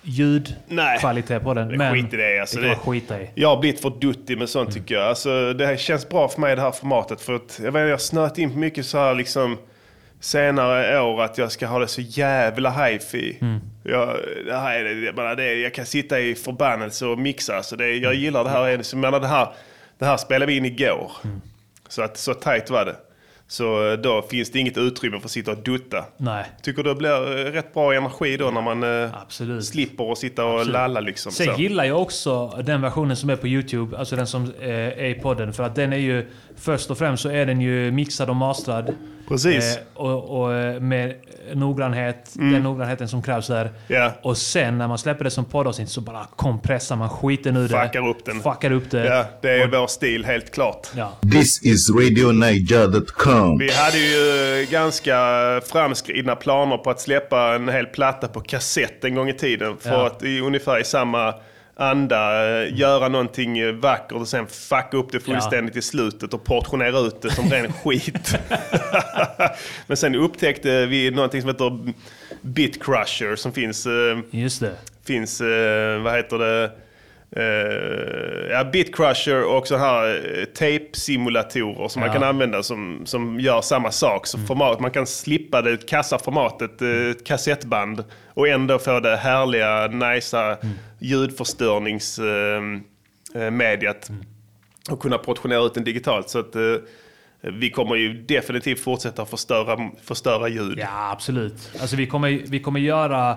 ljudkvalitet på den. det Men skit i det, alltså, det kan man skita i. Jag har blivit för duttig med sånt Mm. tycker jag. Alltså, det här känns bra för mig det här formatet. För att, jag, vet, jag har snöat in på mycket så här liksom senare år att jag ska ha det så jävla hifi. Mm. Jag, det här är, jag, menar, det, jag kan sitta i förbannelse och mixa. Så det, jag gillar det här. Jag menar, det, här det här spelade vi in igår. Mm. Så, att, så tajt var det. Så eh, då finns det inget utrymme för att sitta och dutta. Nej. Tycker det blir eh, rätt bra energi då när man eh, Absolut. slipper att sitta och lalla liksom. Sen så. gillar jag också den versionen som är på YouTube, alltså den som är i podden. För att den är ju, först och främst så är den ju mixad och mastrad. Precis. Eh, och, och eh, med noggrannhet, den noggrannheten som krävs där. Ja. Och sen när man släpper det som poddavsnitt så bara kompressar man skiten ur det. Fuckar upp den. Fuckar upp det. Ja, det är vår stil helt klart. Ja. This is RadioNiger.com. Vi hade ju eh, ganska framskridna planer på att släppa en hel platta på kassett en gång i tiden. För Ja. att i ungefär i samma anda eh, göra någonting eh, vackert och sen fucka upp det fullständigt i slutet och portionera ut det som ren skit. Men sen upptäckte vi någonting som heter Bitcrusher som finns, eh, Just det. finns vad heter det, Eh, ja, Bitcrusher och så här uh, tape-simulatorer som man Ja. kan använda som, som gör samma sak. Så format, man kan slippa det kassa formatet, uh, ett kassettband och ändå få det härliga, nicea ljudförstöringsmediet och kunna portionera ut den digitalt. Så att eh, vi kommer ju definitivt fortsätta förstöra, förstöra ljud. Ja, absolut. Alltså vi kommer, vi kommer göra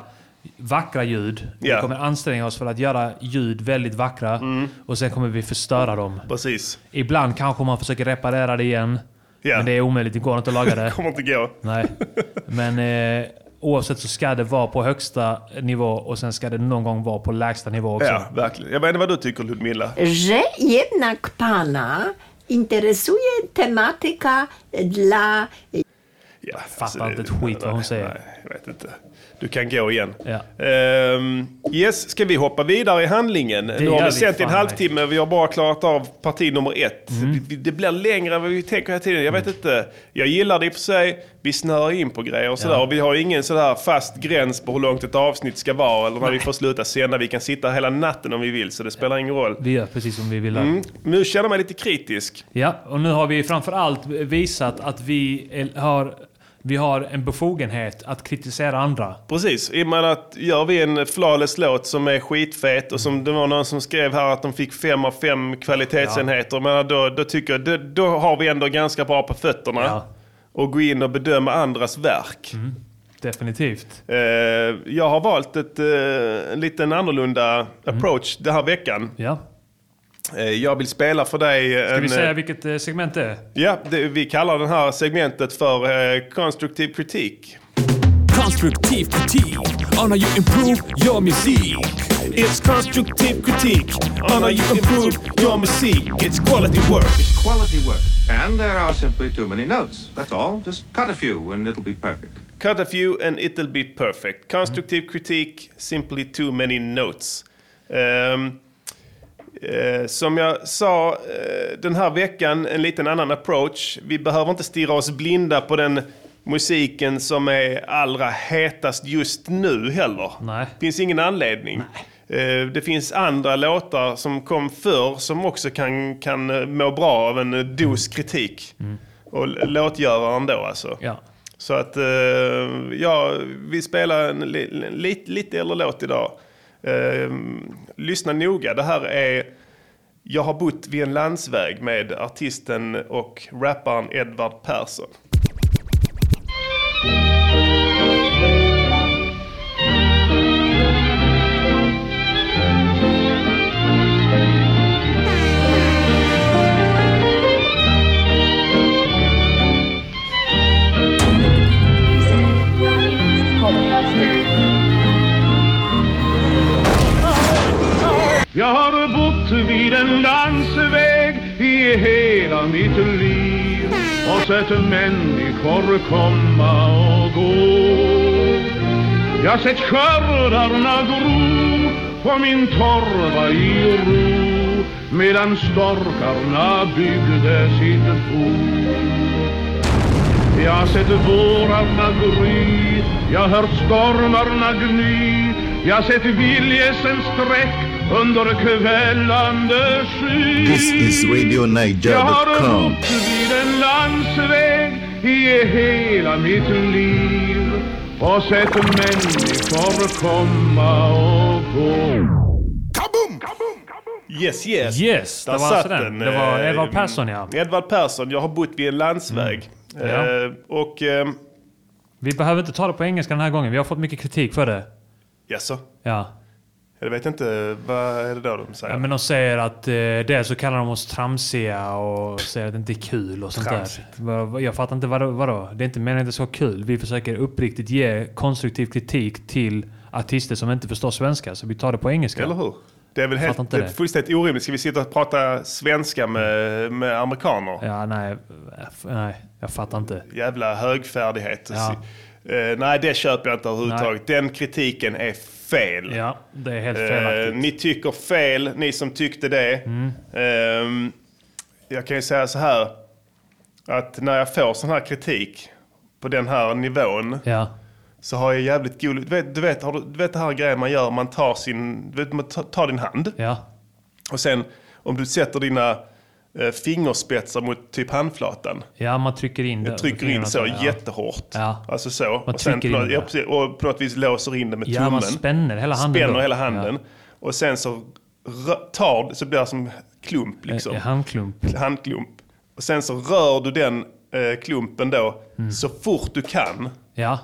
vackra ljud. Ja. Vi kommer anstränga oss för att göra ljud väldigt vackra. Och sen kommer vi förstöra dem. Precis. Ibland kanske man försöker reparera det igen. Ja. Men det är omöjligt, det går inte att laga det. kommer inte gå. Nej. Men eh, oavsett så ska det vara på högsta nivå och sen ska det någon gång vara på lägsta nivå också. Ja, verkligen. Jag vet inte vad du tycker Ludmilla? że jednak pana interesuje tematyka dla Ja, Fattar inte ett skit vad hon säger. Nej, jag vet inte. Du kan gå igen. Ja. Ehm, yes, ska vi hoppa vidare i handlingen? nu har vi sänt en halvtimme, vi har bara klarat av parti nummer ett. Mm. Det blir längre än vad vi tänker hela tiden. Jag vet inte. Jag gillar det i och för sig. Vi snör in på grejer och sådär. Ja. Och vi har ingen sådär fast gräns på hur långt ett avsnitt ska vara eller när vi får sluta sända. Vi kan sitta hela natten om vi vill, så det spelar ingen roll. Vi gör precis som vi vill. Mm. Nu känner jag mig lite kritisk. Ja, och nu har vi framför allt visat att vi har, vi har en befogenhet att kritisera andra. Precis, i och med att gör vi en flawless låt som är skitfet och som det var någon som skrev här att de fick fem av fem kvalitetsenheter. Men då, då tycker jag, då, då har vi ändå ganska bra på fötterna. Ja. Och gå in och bedöma andras verk. Definitivt. Eh, jag har valt ett, eh, en liten annorlunda approach den här veckan. Ja. Eh, jag vill spela för dig Ska en... vi säga eh, vilket eh, segment det är? Ja, det, vi kallar det här segmentet för eh, konstruktiv kritik. Constructive critique on how you improve your music. It's constructive critique on how you improve your music. It's quality work. quality work. And there are simply too many notes. That's all. Just cut a few and it'll be perfect. Cut a few and it'll be perfect. Constructive critique, simply too many notes. Eh, som jag sa eh, den här veckan, en liten annan approach. Vi behöver inte stirra oss blinda på den musiken som är allra hetast just nu heller. Nej. finns ingen anledning. Eh, Det finns andra låtar som kom förr som också kan, kan eh, må bra av en eh, dos kritik. Och l- låtgöraren då alltså. Ja. Så att eh, ja, vi spelar en li, lite äldre låt idag. Eh, lyssna noga, det här är Jag har bott vid en landsväg med artisten och rapparen Edvard Persson. Jag har bott vid en landsväg i hela mitt liv och sett människor komma och gå. Jag har sett skördarna gro på min torva i ro medan storkarna byggde sitt bo. Jag har sett vårarna gry, jag har hört stormarna gny, jag har sett viljesen sträck under kvällande sky. This is Jag har RadioNiger.com. bott vid en landsväg i hela mitt liv och sett människor komma och gå. Yes, yes. Yes, det Där var satt alltså den. Det var eh, Edvard Persson, ja. Edvard Persson, jag har bott vid en landsväg. Mm. Ja. Eh, och... Eh, Vi behöver inte ta det på engelska den här gången. Vi har fått mycket kritik för det. jaså? Ja. Jag vet inte, vad är det då de säger? ja men de säger att eh, dels så kallar de oss tramsiga och säger att det inte är kul och sånt Tramsigt. där. Jag fattar inte vadå, vadå? Det är inte meningen att det ska vara kul. Vi försöker uppriktigt ge konstruktiv kritik till artister som inte förstår svenska. Så vi tar det på engelska. Eller hur? Det är väl helt, inte det är fullständigt orimligt. Ska vi sitta och prata svenska med, med amerikaner? Ja, nej. Nej, jag fattar inte. Jävla högfärdighet. Ja. Eh, nej, det köper jag inte överhuvudtaget. Den kritiken är fel. Ja, det är helt Eh, felaktigt. ni tycker fel, ni som tyckte det. Mm. Ehm, jag kan ju säga så här. Att när jag får sån här kritik på den här nivån. Ja. Så har jag jävligt god... Du vet, du vet, har du, du vet det här grejen man gör. Man tar, sin, du vet, man tar, tar din hand. Ja. Och sen om du sätter dina eh, fingerspetsar mot typ handflatan. Ja, man trycker in det. Jag trycker in så Ja. jättehårt. Ja. Alltså så. Man och, sen på, något- ja, precis, och på något vis låser in det med Ja, tummen. man spänner hela handen Spänner då. hela handen. Och sen så tar så blir det som klump liksom. Eh, handklump. Handklump. Och sen så rör du den eh, klumpen då Mm. så fort du kan Ja.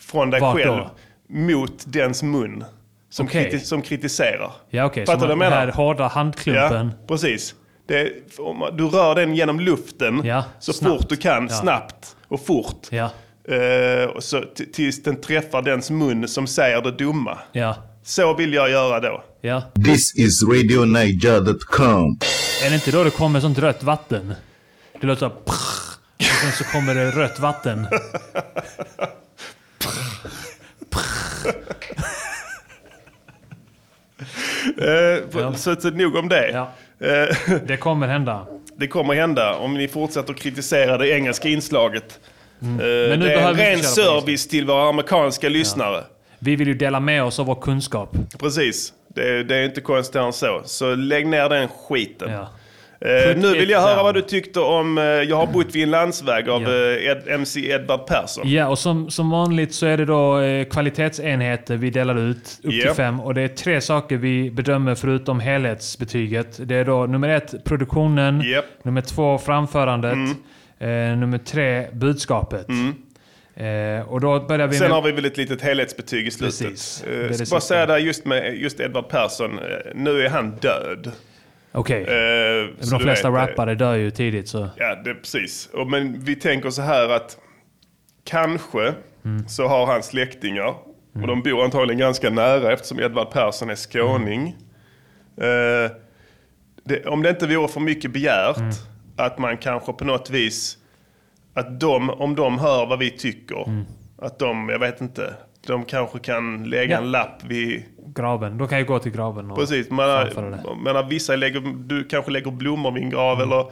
från dig Vart själv då? mot dens mun. Som, Okej. kriti- som kritiserar. Ja, okej. Fattar Så du vad jag menar? Den här hårda handklumpen. Ja, precis. Det, om du rör den genom luften ja, så snabbt. fort du kan, ja. snabbt och fort. Ja. Uh, så tills den träffar dens mun som säger det dumma. Så vill jag göra då. This is radionaja.com Är det inte då det kommer sånt rött vatten? Det låter såhär... och sen så kommer det rött vatten. Prr, prr. uh, så, så nog om det. Eh, Det kommer hända. Det kommer hända om ni fortsätter att kritisera det engelska inslaget. Eh, Men nu det är en ren service till våra amerikanska lyssnare. Vi vill ju dela med oss av vår kunskap. Precis. Det, det är inte konstigare än så. Så lägg ner den skiten. Ja. Eh, nu vill jag höra vad du tyckte om eh, Jag har bott vid en landsväg av eh, Ed, MC Edvard Persson. Ja, och som, som vanligt så är det då eh, kvalitetsenheter vi delar ut upp till fem. Och det är tre saker vi bedömer förutom helhetsbetyget. Det är då nummer ett produktionen, nummer två framförandet, Mm. eh, nummer tre budskapet. Eh, och då börjar vi Sen med... har vi väl ett litet helhetsbetyg i slutet. Precis. Eh, Det är det ska bara sista. säga där just med just Edvard Persson. eh, Nu är han död. Okej. Eh, Men så de flesta vet, eh, rappare dör ju tidigt så... Ja, det, precis. Och, men vi tänker så här att kanske Mm. så har han släktingar. Och de bor antagligen ganska nära eftersom Edvard Persson är skåning. Mm. Eh, det, om det inte vore för mycket begärt Mm. att man kanske på något vis, att de, om de hör vad vi tycker, Mm. att de, jag vet inte, de kanske kan lägga Ja. en lapp vid Graven. De kan ju gå till graven och Precis, man, menar, vissa lägger, du kanske lägger blommor vid en grav eller ett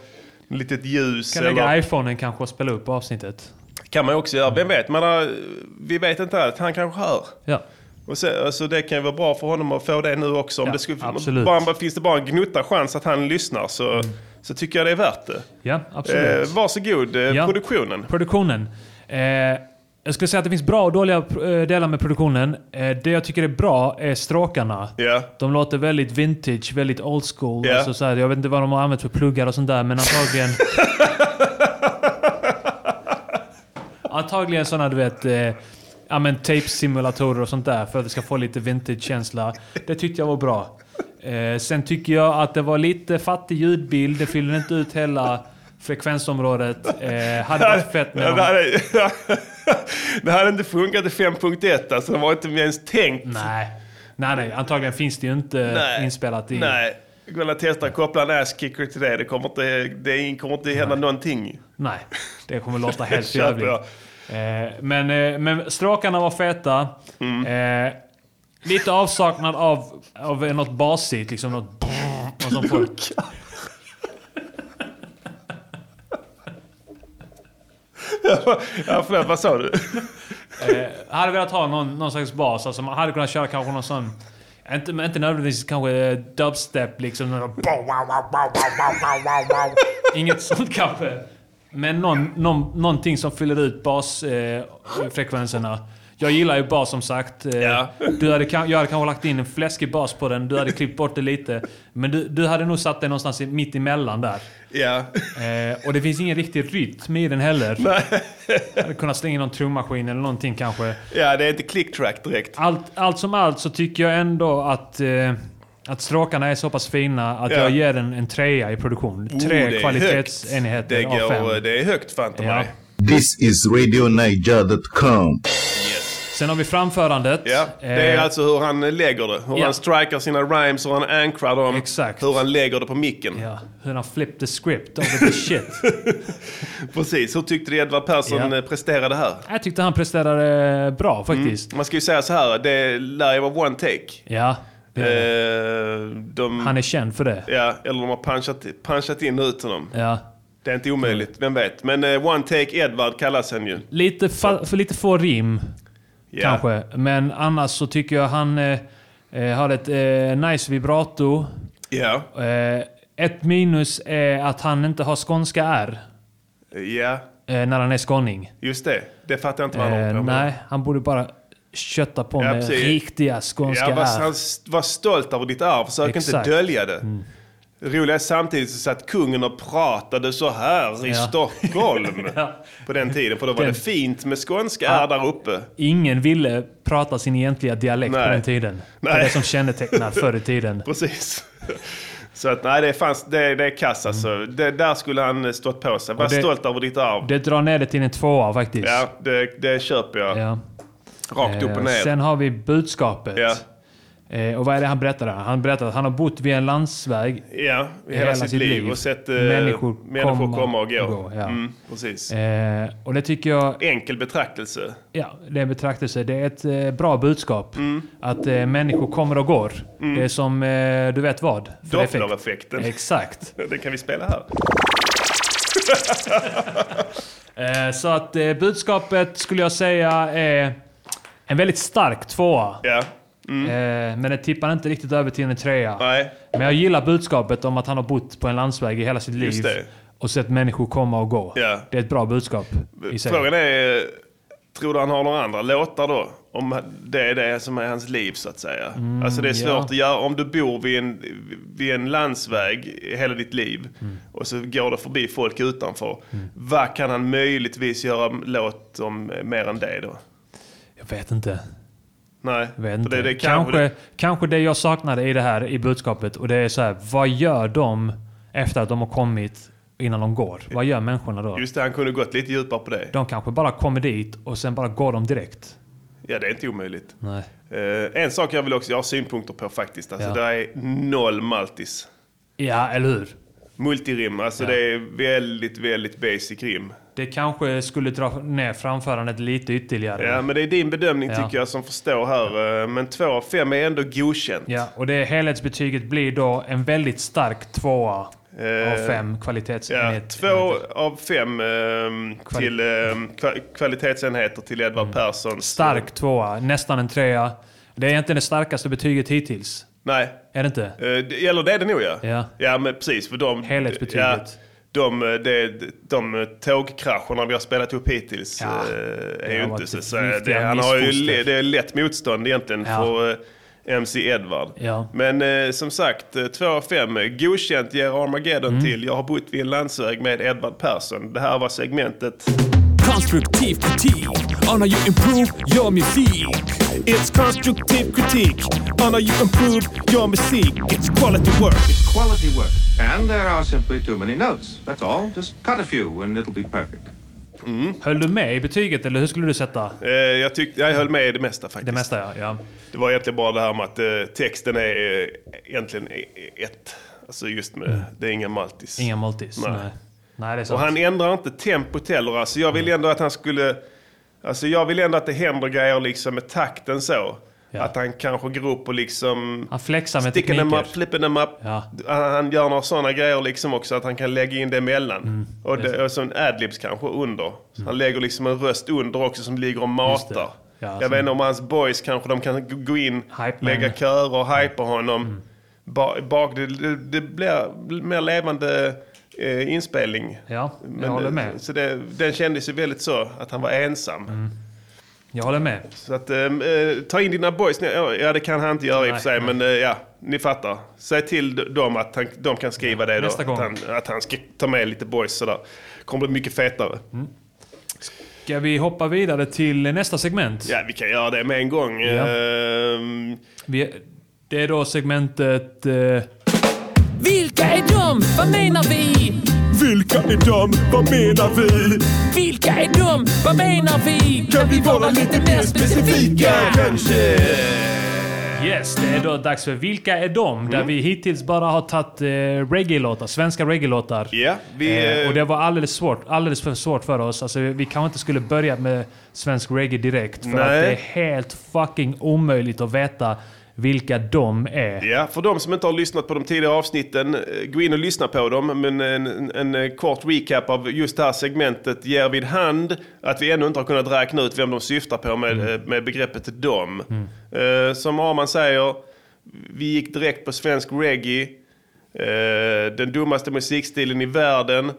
litet ljus. Mm. Kan lägga eller, iPhonen kanske och spela upp avsnittet. kan man också göra, vem vet? Man har, vi vet inte allt, han kanske hör. Ja. Och så, alltså det kan ju vara bra för honom att få det nu också. Om Ja, det skulle, bara, finns det bara en gnutta chans att han lyssnar så, så tycker jag det är värt det. Ja, absolut. Eh, varsågod, eh, Ja. produktionen. Produktionen. Eh, jag skulle säga att det finns bra och dåliga eh, delar med produktionen. Eh, det jag tycker är bra är stråkarna. De låter väldigt vintage, väldigt old school. Ja. Alltså så här, jag vet inte vad de har använt för pluggar och sånt där, men antagligen... antagligen sådana, du vet... Eh, ja men tape-simulatorer och sånt där för att det ska få lite vintage-känsla. Det tyckte jag var bra. Eh, sen tycker jag att det var lite fattig ljudbild. Det fyller inte ut hela frekvensområdet. Eh, hade varit fett med det, hade, det hade inte funkat i 5.1 alltså. Det var inte ens tänkt. Nej. Nej, nej. Antagligen finns det ju inte Nej. inspelat i... Nej. Och testa koppla en ass-kicker till det. Det kommer inte, det kommer inte hända någonting. Nej. Det kommer låta helt jävligt. Eh, men, eh, men stråkarna var feta. Mm. Eh, lite avsaknad av, av något basigt. Liksom något... något som får... ja, förlåt, vad sa du? Eh, hade velat ha någon, någon slags bas. Alltså man hade kunnat köra kanske någon sån... Inte, men inte nödvändigtvis kanske dubstep liksom. någon- Inget sånt kanske. Men någon, någon, någonting som fyller ut basfrekvenserna. Eh jag gillar ju bas som sagt. Eh, Du hade, jag hade kanske lagt in en fläskig bas på den. Du hade klippt bort det lite. Men du, du hade nog satt den någonstans i- mitt emellan där. Ja. Eh, och det finns ingen riktig rytm i den heller. Jag hade kunnat slänga in någon trummaskin eller någonting kanske. Ja, det är inte click-track direkt. Allt, allt som allt så tycker jag ändå att, eh, att stråkarna är så pass fina att Ja. jag ger den en trea i produktion. Oh, Tre det är kvalitetsenheter högt. av det fem. Det är högt fan Ja. mig. This is RadioNiger.com. Sen har vi framförandet. Ja, det är Eh, alltså hur han lägger det. Hur ja. han strikar sina rhymes, hur han ankrar dem. Exakt. Hur han lägger det på micken. Ja, hur han flipped the script over the shit. Precis, hur tyckte du Edvard Persson Ja. eh, presterade här? Jag tyckte han presterade bra faktiskt. Mm. Man ska ju säga så här, det lär ju vara one take. Ja, det Eh, de, han är känd för det. Ja, eller de har punchat, punchat in ut honom. Ja. Det är inte omöjligt, vem vet. Men eh, one take Edvard kallas han ju. Lite för lite få rim. Ja. Kanske. Men annars så tycker jag han eh, eh, har ett eh, nice vibrato. Ja. Eh, ett minus är att han inte har skånska R. Ja, Eh, när han är skåning. just det. Det fattar jag inte vad han Eh, håller på med. nej, han borde bara kötta på Ja, med precis. riktiga skånska Ja, var, R. var stolt över ditt arv, försök Exakt. Mm. inte dölja det. Det roliga är samtidigt så satt kungen och pratade så här i Ja. Stockholm på den tiden. För då var Den- det fint med skånska Ja. Där uppe. Ingen ville prata sin egentliga dialekt på Nej. den tiden. Det Nej. var det som kännetecknar förr i tiden. Precis. Så att nej, det är, fans, det, det är kass alltså. Det, där skulle han stått på sig. Var Mm. Det- stolt över ditt arv. Det drar ner det till en tvåa faktiskt. Ja, det, det köper jag. Ja. Rakt upp och Eh, ner. Sen har vi budskapet. Eh, och vad är det han berättar där? Han berättar att han har bott vid en landsväg Ja, i hela, sitt, liv, och sett eh, människor, människor komma och gå. ja. Mm, precis. Eh, och det tycker jag... Enkel betraktelse. Ja, det är en betraktelse. Det är ett eh, bra budskap. Mm. Att eh, människor kommer och går. Mm. Det är som, eh, du vet vad? effekt. Doppler-effekten. Exakt. Den kan vi spela här. Så att budskapet skulle jag säga är en väldigt stark tvåa. Ja. Mm. Eh, men det tippar inte riktigt över till en trea. Nej. Men jag gillar budskapet om att han har bott på en landsväg i hela sitt liv. Och sett människor komma och gå. Ja. Det är ett bra budskap i sig. Frågan är, tror du han har några andra låtar då? Om det är det som är hans liv så att säga. Mm, alltså det är svårt ja. att göra. Om du bor vid en, vid en landsväg hela ditt liv Mm. och så går det förbi folk utanför. Vad kan han möjligtvis göra låt om mer än det då? Jag vet inte. Nej, det, det kanske, kanske, det jag saknade i det här i budskapet. Och det är så här, vad gör de efter att de har kommit innan de går? Vad gör människorna då? Just det, han kunde gått lite djupare på det. De kanske bara kommer dit och sen bara går de direkt. Ja, det är inte omöjligt. Nej. Eh, en sak jag vill också jag har synpunkter på faktiskt. Alltså, Ja. Det är noll maltis. Ja, eller hur? Multirim, alltså Ja. det är väldigt, väldigt basic rim. Det kanske skulle dra ner framförandet lite ytterligare. Ja, men det är din bedömning Ja. tycker jag som förstår här. Eh, Men 2 av 5 är ändå godkänt. Ja, och det helhetsbetyget blir då en väldigt stark tvåa av fem Ja, kvalitetsenheter. två av fem ehm, till kva- kvalitetsenheter till Edvard Perssons. Mm. Stark tvåa, nästan en trea. Det är egentligen det starkaste betyget hittills. Nej. Är det inte? Eh, Eller det är det nog ja. Ja. Ja men precis. För de, Helhetsbetyget. Ja, de, eh, de, de tågkrascherna vi har spelat upp hittills Ja. eh, Det är ju inte så... så det, han har ju det är lätt motstånd egentligen Ja. för eh, MC Edvard. Ja. Men eh, som sagt, eh, två av fem. eh, Godkänt ger Armageddon Mm. till Jag har bott vid en landsväg med Edvard Persson. Det här var segmentet. Konstruktiv kritik on how you improve your music. It's constructive critique on how you improve your music. It's quality work. It's quality work. And there are simply too many notes. That's all. Just cut a few and it'll be perfect. Höll du med i betyget eller hur skulle du sätta? Eh, jag, tyckte, jag höll med i det mesta faktiskt. Det mesta ja. ja. Det var egentligen bara det här med att eh, texten är eh, egentligen e- ett. Alltså just med, det är inga maltis. Inga multis. Nej. Nej. Nej, det är sant. Och han ändrar inte tempot heller. Alltså jag vill ändå att han skulle... Alltså jag vill ändå att det händer grejer liksom med takten så. Att han kanske går upp och liksom... Han flexar med Sticker them tekniker. up, flipping them up. Ja. Han, gör några sådana grejer liksom också att han kan lägga in det emellan. Mm. Och, det, och så en adlibs kanske under. Han lägger liksom en röst under också som ligger och matar. Ja, jag som- vet inte om hans boys kanske de kan gå in, Hype lägga man. körer och hypa honom. Mm. Ba, bak, det, det, det blir mer levande eh, inspelning. Ja, jag håller med. Så det, den kändes ju väldigt så, att han var ensam. Mm. Jag håller med. Så att, eh, eh, ta in dina boys. Ja, Ja, det kan han inte göra i och för Nej, sig, nej. men eh, ja, ni fattar. Säg till dem att han, de kan skriva det då. Att han, att han ska ta med lite boys sådär. Kommer bli mycket fetare. Ska vi hoppa vidare till nästa segment? Ja, vi kan göra det med en gång. Ja. Ehm, Vi, det är då segmentet... Vilka är de? Vad menar vi? Vilka är de? Vad menar vi? Vilka är de? Vad menar vi? Kan vi vara lite mer specifika? Kanske. Yes, det är då dags för Vilka är de? Där vi hittills bara har tagit eh, reggae-låtar, svenska reggae-låtar. Ja, vi, Eh, eh, och det var alldeles, svårt, alldeles för svårt för oss. Alltså, vi kanske inte skulle börja med svensk reggae direkt. För Nej. att det är helt fucking omöjligt att veta vilka de är. Ja, för de som inte har lyssnat på de tidigare avsnitten, eh, gå in och lyssna på dem. Men en, en, kort recap av just det här segmentet ger vid hand att vi ännu inte har kunnat räkna ut vem de syftar på med, eh, med begreppet dom. Eh, som Arman säger, vi gick direkt på svensk reggae. Eh, den dummaste musikstilen i världen.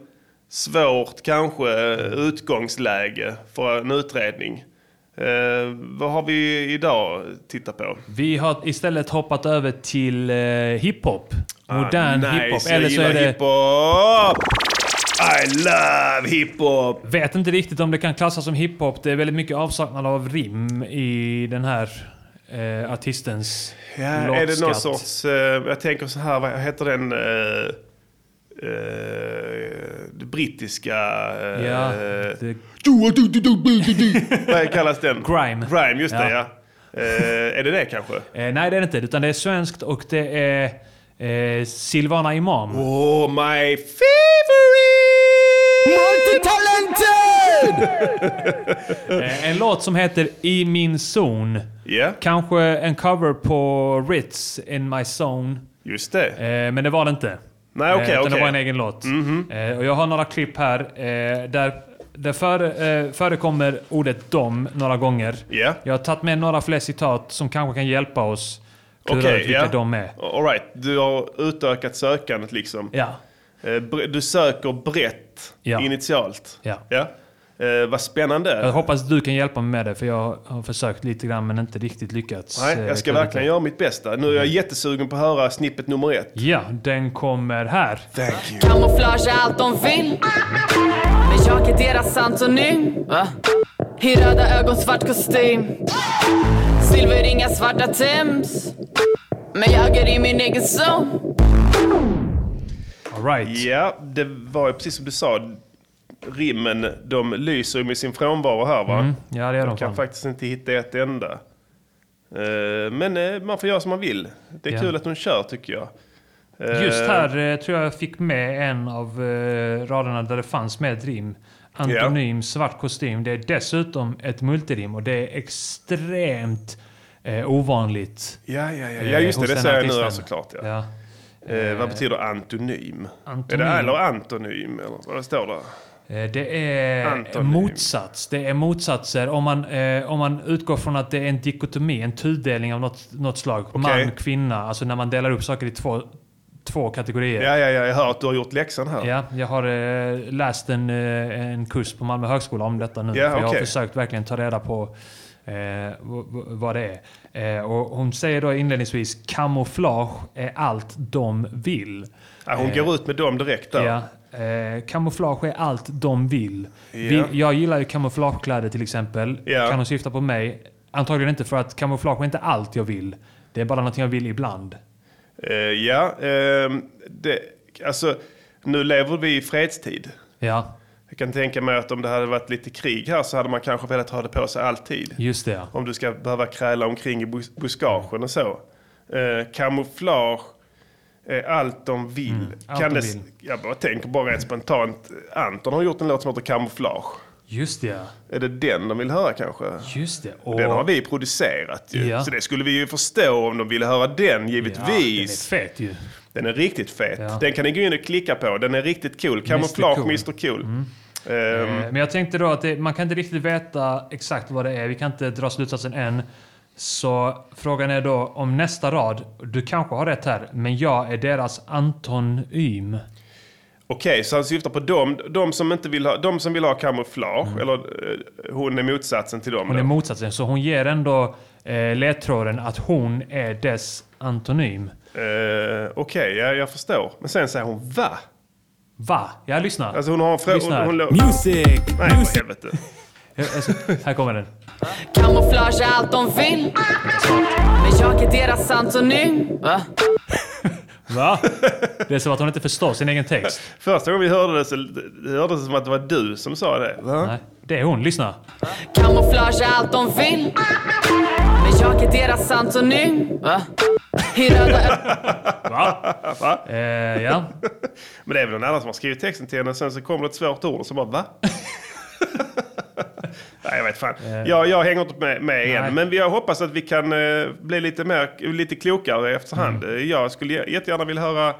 Svårt kanske eh, utgångsläge för en utredning. Eh, vad har vi idag tittat på? Vi har istället hoppat över till eh, hiphop. Modern Ah, nice, hiphop. Eller så är det... hiphop! I love hiphop! Vet inte riktigt om det kan klassas som hiphop. Det är väldigt mycket avsaknad av rim i den här eh, artistens Ja, är det någon låtskatt. sorts... eh, jag tänker så här, vad heter den... Uh, det brittiska... eh, Ja, det- Vad kallas den? Grime. Grime, just det Ja. ja. Eh, är det det kanske? Eh, nej, det är det inte. Utan det är svenskt och det är eh, Silvana Imam. Oh, my Eh, en låt som heter I min zon. Yeah. Kanske en cover på Ritz, In my zone. Just det. Men det var det inte. Nej, Eh, utan okej. Det var en egen låt. Eh, och jag har några klipp här eh, där det före, förekommer ordet dom några gånger. Ja. Jag har tagit med några fler citat som kanske kan hjälpa oss klura Okej, ut vilka ja. de är. All right. Du har utökat sökandet liksom. Ja. Du söker brett Ja. initialt. Ja. ja. Eh, vad spännande. Jag hoppas du kan hjälpa mig med det, för jag har försökt lite grann men inte riktigt lyckats. Nej, eh, jag ska verkligen det. göra mitt bästa. Nu är jag jättesugen på att höra snippet nummer ett. Ja, den kommer här. Thank you. Kamouflage är allt de vill Men jag är deras antonym Va? I röda ögon, svart kostym Silverringar, svarta Timbs Men jag är i min egen zon All right. Ja, det var ju precis som du sa. Rimmen, de lyser med sin frånvaro här va? Mm, ja, det gör de Jag kan fan. faktiskt inte hitta ett enda. Eh, Men eh, man får göra som man vill. Det är Ja. kul att hon kör tycker jag. Just här eh, tror jag jag fick med en av raderna där det fanns med ett rim. Antonym svart kostym. Det är dessutom ett multirim och det är extremt eh, ovanligt. Ja, ja, ja. ja just det. Det säger jag nu såklart. Ja. Ja. Eh, vad betyder antonym? antonym. Är det eller antonym? Eller vad står det? Eh, Det är Antonym. motsats. Det är motsatser. Om man, eh, om man utgår från att det är en dikotomi, en tudelning av något, något slag. Man, kvinna. Alltså när man delar upp saker i två, två kategorier. Ja, ja, ja. Jag hör att du har gjort läxan här. Ja, jag har eh, läst en, eh, en kurs på Malmö högskola om detta nu. Ja, för Jag har försökt verkligen ta reda på eh, vad det är. Eh, och hon säger då inledningsvis kamouflage är allt de vill. Ja, hon går ut med dem direkt där. Ja. Eh, kamouflage är allt de vill. Ja. Vi, jag gillar ju kamouflagekläder till exempel. Ja. Kan hon syfta på mig? Antagligen inte för att kamouflage är inte allt jag vill. Det är bara någonting jag vill ibland. Eh, ja, ehm, det, alltså nu lever vi i fredstid. Ja, Jag kan tänka mig att om det hade varit lite krig här så hade man kanske velat ha det på sig alltid. just det. ja. Om du ska behöva kräla omkring i bus- buskagen och så. Eh, kamouflage allt de vill. Mm, kan de det, vill. Jag bara tänker bara rent spontant. Anton har gjort en låt som heter Kamouflage. Just det. Är det den de vill höra kanske? Just det. Och den har vi producerat ju. Ja. Så det skulle vi ju förstå om de ville höra den givetvis. Ja, den är fet ju. Den är riktigt fet. Ja. Den kan ni gå in och klicka på. Den är riktigt cool. Kamouflage. Mr Cool. Mm. Eh, Men jag tänkte då att det, man kan inte riktigt veta exakt vad det är. Vi kan inte dra slutsatsen än. Så frågan är då om nästa rad, du kanske har rätt här, men jag är deras antonym. Okej, så han syftar på dem, de som inte vill ha, de som vill ha kamouflage. Eller eh, hon är motsatsen till dem. Mm. Hon då. är motsatsen, så hon ger ändå eh, ledtråden att hon är dess antonym. Eh, Okej, ja, jag förstår. Men sen säger hon va? Va? Jag lyssnar. Alltså hon har en fråga... Lyssna här. Hon, hon, Music! Nej, för Music! helvete. Alltså, här kommer den. Kamouflage är allt de vill Men jag är deras antonym Va? Va? Det är som att hon inte förstår sin egen text. Första gången vi hörde det så det hördes det som att det var du som sa det. Va? Nej, det är hon. Lyssna. Kamouflage är allt de vill Men jag är deras antonym Va? I röda Va? Va? Eh, ja. Men det är väl någon annan som har skrivit texten till henne och sen så kommer det ett svårt ord och så bara va? Nej, jag vet fan. Jag, jag hänger inte med, med än. Men jag hoppas att vi kan eh, bli lite, mer, lite klokare efterhand. Mm. Eh, Jag skulle jä- jättegärna vilja höra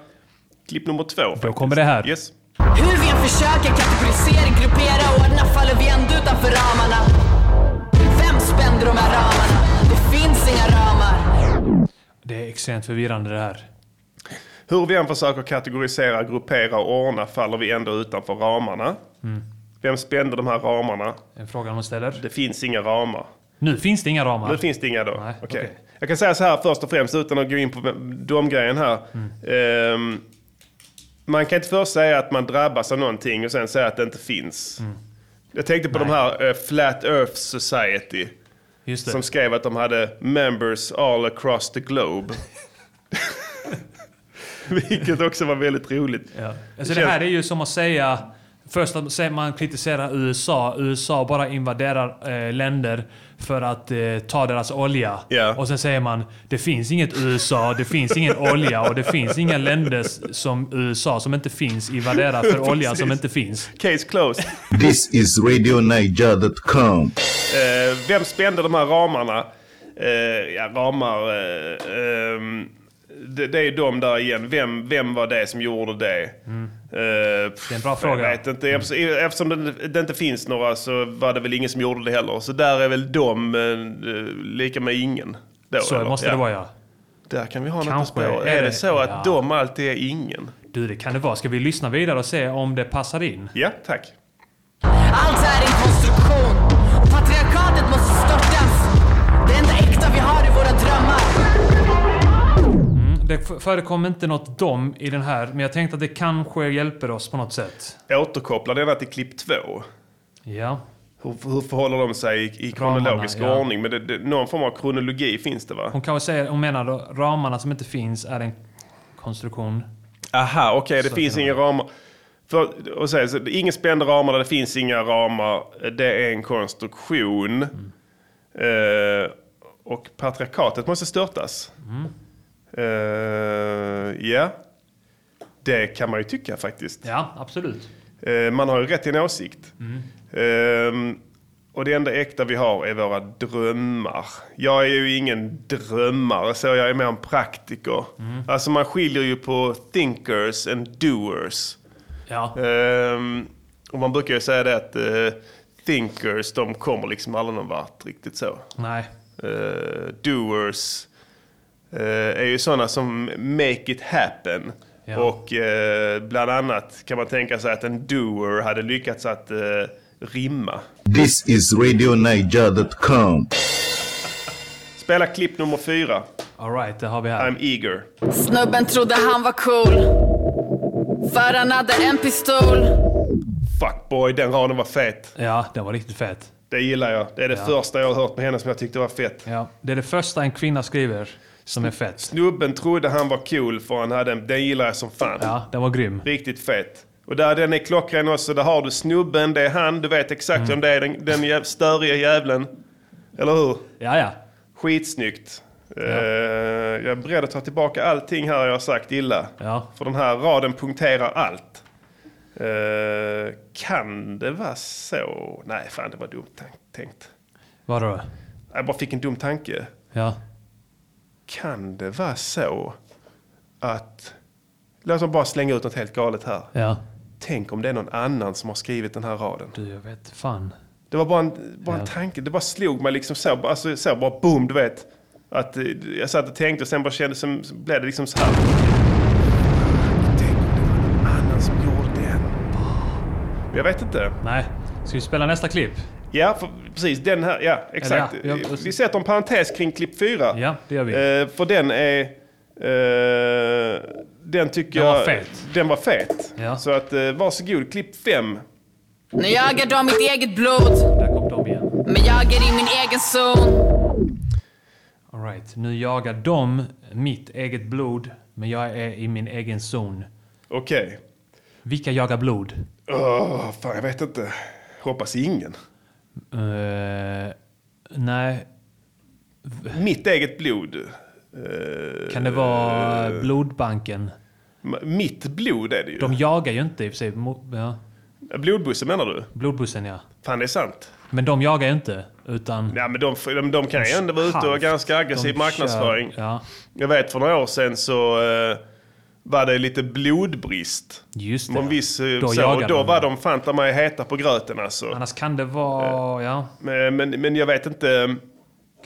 klipp nummer två. Då kommer det här. Yes. Hur vi än försöker kategorisera, gruppera, ordna faller vi ändå utanför ramarna Vem spände de här ramarna? Det finns inga ramar Det är extremt förvirrande det här. Hur vi än försöker kategorisera, gruppera och ordna faller vi ändå utanför ramarna. Mm. Vem spände de här ramarna? En fråga man ställer. Det finns inga ramar. Nu finns det inga ramar. Nu finns det inga då. Nej, Okej. okej. Jag kan säga så här först och främst utan att gå in på de grejen här. Mm. Ehm, man kan inte först säga att man drabbas av någonting och sen säga att det inte finns. Mm. Jag tänkte på de här eh, Flat Earth Society. Som skrev att de hade members all across the globe. Vilket också var väldigt roligt. Ja. Alltså det här är ju som att säga Först att säger man kritiserar USA. USA bara invaderar eh, länder för att eh, ta deras olja. Och sen säger man det finns inget USA, det finns ingen olja och det finns inga länder som USA som inte finns invaderar för olja som inte finns. Case closed. This is RadioNiger.com. Eh, vem spände de här ramarna? Eh, ja, ramar... Eh, ehm, det, det är de där igen. Vem, vem var det som gjorde det? Mm. det är en bra fråga. Jag vet inte. Eftersom, eftersom det, det inte finns några så var det väl ingen som gjorde det heller. Så där är väl de eh, lika med ingen. Då, Så eller? måste det vara ja. Där kan vi ha något Kanske på spår. är Är det så att ja. de alltid är ingen? Du, det kan det vara. Ska vi lyssna vidare och se om det passar in? Ja, tack. Allt är Det förekom inte något dom i den här, men jag tänkte att det kanske hjälper oss på något sätt. Återkopplar denna till klipp två. Ja. Hur, hur förhåller de sig i, i kronologisk Ramarna, ja. ordning? Men det, det, någon form av kronologi finns det va? Hon kanske säger, hon menar då, ramarna som inte finns är en konstruktion. Aha, okej, det Så finns inga ramar. För, och säga, så, ingen spända ramar det finns inga ramar. Det är en konstruktion. Eh, och patriarkatet måste störtas. Eh, ja, det kan man ju tycka faktiskt. Ja, absolut. Eh, man har ju rätt till en åsikt. Ehm, och det enda äkta vi har är våra drömmar. Jag är ju ingen drömmare, så jag är mer en praktiker. Alltså man skiljer ju på thinkers and doers. Ja. Ehm, och man brukar ju säga det att eh, thinkers, de kommer liksom aldrig någon vart riktigt så. Nej. Eh, doers eh, är ju sådana som make it happen. Ja. Och eh, bland annat kan man tänka sig att en doer hade lyckats att eh, rimma. This is RadioNiger.com. Spela klipp nummer fyra. Alright, det har vi här. I'm eager. Snubben trodde han var cool. För han hade en pistol. Fuck boy, den raden var fet. Ja, den var riktigt fet. Det gillar jag. Det är det Ja. första jag har hört med henne som jag tyckte var fett. Ja, det är det första en kvinna skriver som är fett. Snubben trodde han var cool för han hade en, den gillar jag som fan. Ja, den var grym. Riktigt fet. Och där den är klockren också. Där har du snubben, det är han. Du vet exakt Mm. vem det är. Den, den jäv, störiga jävlen. Eller hur? Ja, ja. Skitsnyggt. Eh, jag är beredd att ta tillbaka allting här jag har sagt illa. Ja. För den här raden punkterar allt. Eh, kan det vara så? Nej, fan det var dumt tänkt. Vadå? Jag bara fick en dum tanke. Ja. Kan det vara så att... Låt oss bara slänga ut något helt galet här. Ja. Tänk om det är någon annan som har skrivit den här raden. Du, jag vet fan. Det var bara en, bara en Ja. tanke. Det bara slog mig liksom så. bara- Alltså, så bara boom, du vet. Att, eh, jag satt och tänkte och sen bara kände som, så blev det liksom så här. Tänk om det var någon annan som gjorde den. Jag vet inte. Nej. Ska vi spela nästa klipp? Ja, för, precis. Den här, ja exakt. Ja, ja, vi sätter en parentes kring klipp fyra. Ja, det gör vi. Eh, för den är... Eh, den tycker Den var jag... fet. Den var fet. Ja. Så att eh, varsågod, klipp fem. Nu jagar de mitt eget blod. Där kom de igen. Men jag är i min egen zon. Alright, nu jagar de mitt eget blod, men jag är i min egen zon. Okej. Vilka jagar blod? Åh, fan jag vet inte. Hoppas ingen. Eh, nej, Mitt eget blod. Eh, kan det vara blodbanken? m- Mitt blod är det ju. De jagar ju inte i och för sig. Ja. Blodbussen menar du? Blodbussen ja. Fan det är sant. Men de jagar ju inte, utan... Ja men de, de, de kan ju ändå vara ute och ganska aggressiv marknadsföring. kör- ja. Jag vet för några år sedan så eh, var det lite blodbrist. Just det. viss, eh, Då så, och då de. var de fan mig heta på gröten alltså. Annars kan det vara... Ja. Men, men, men jag vet inte.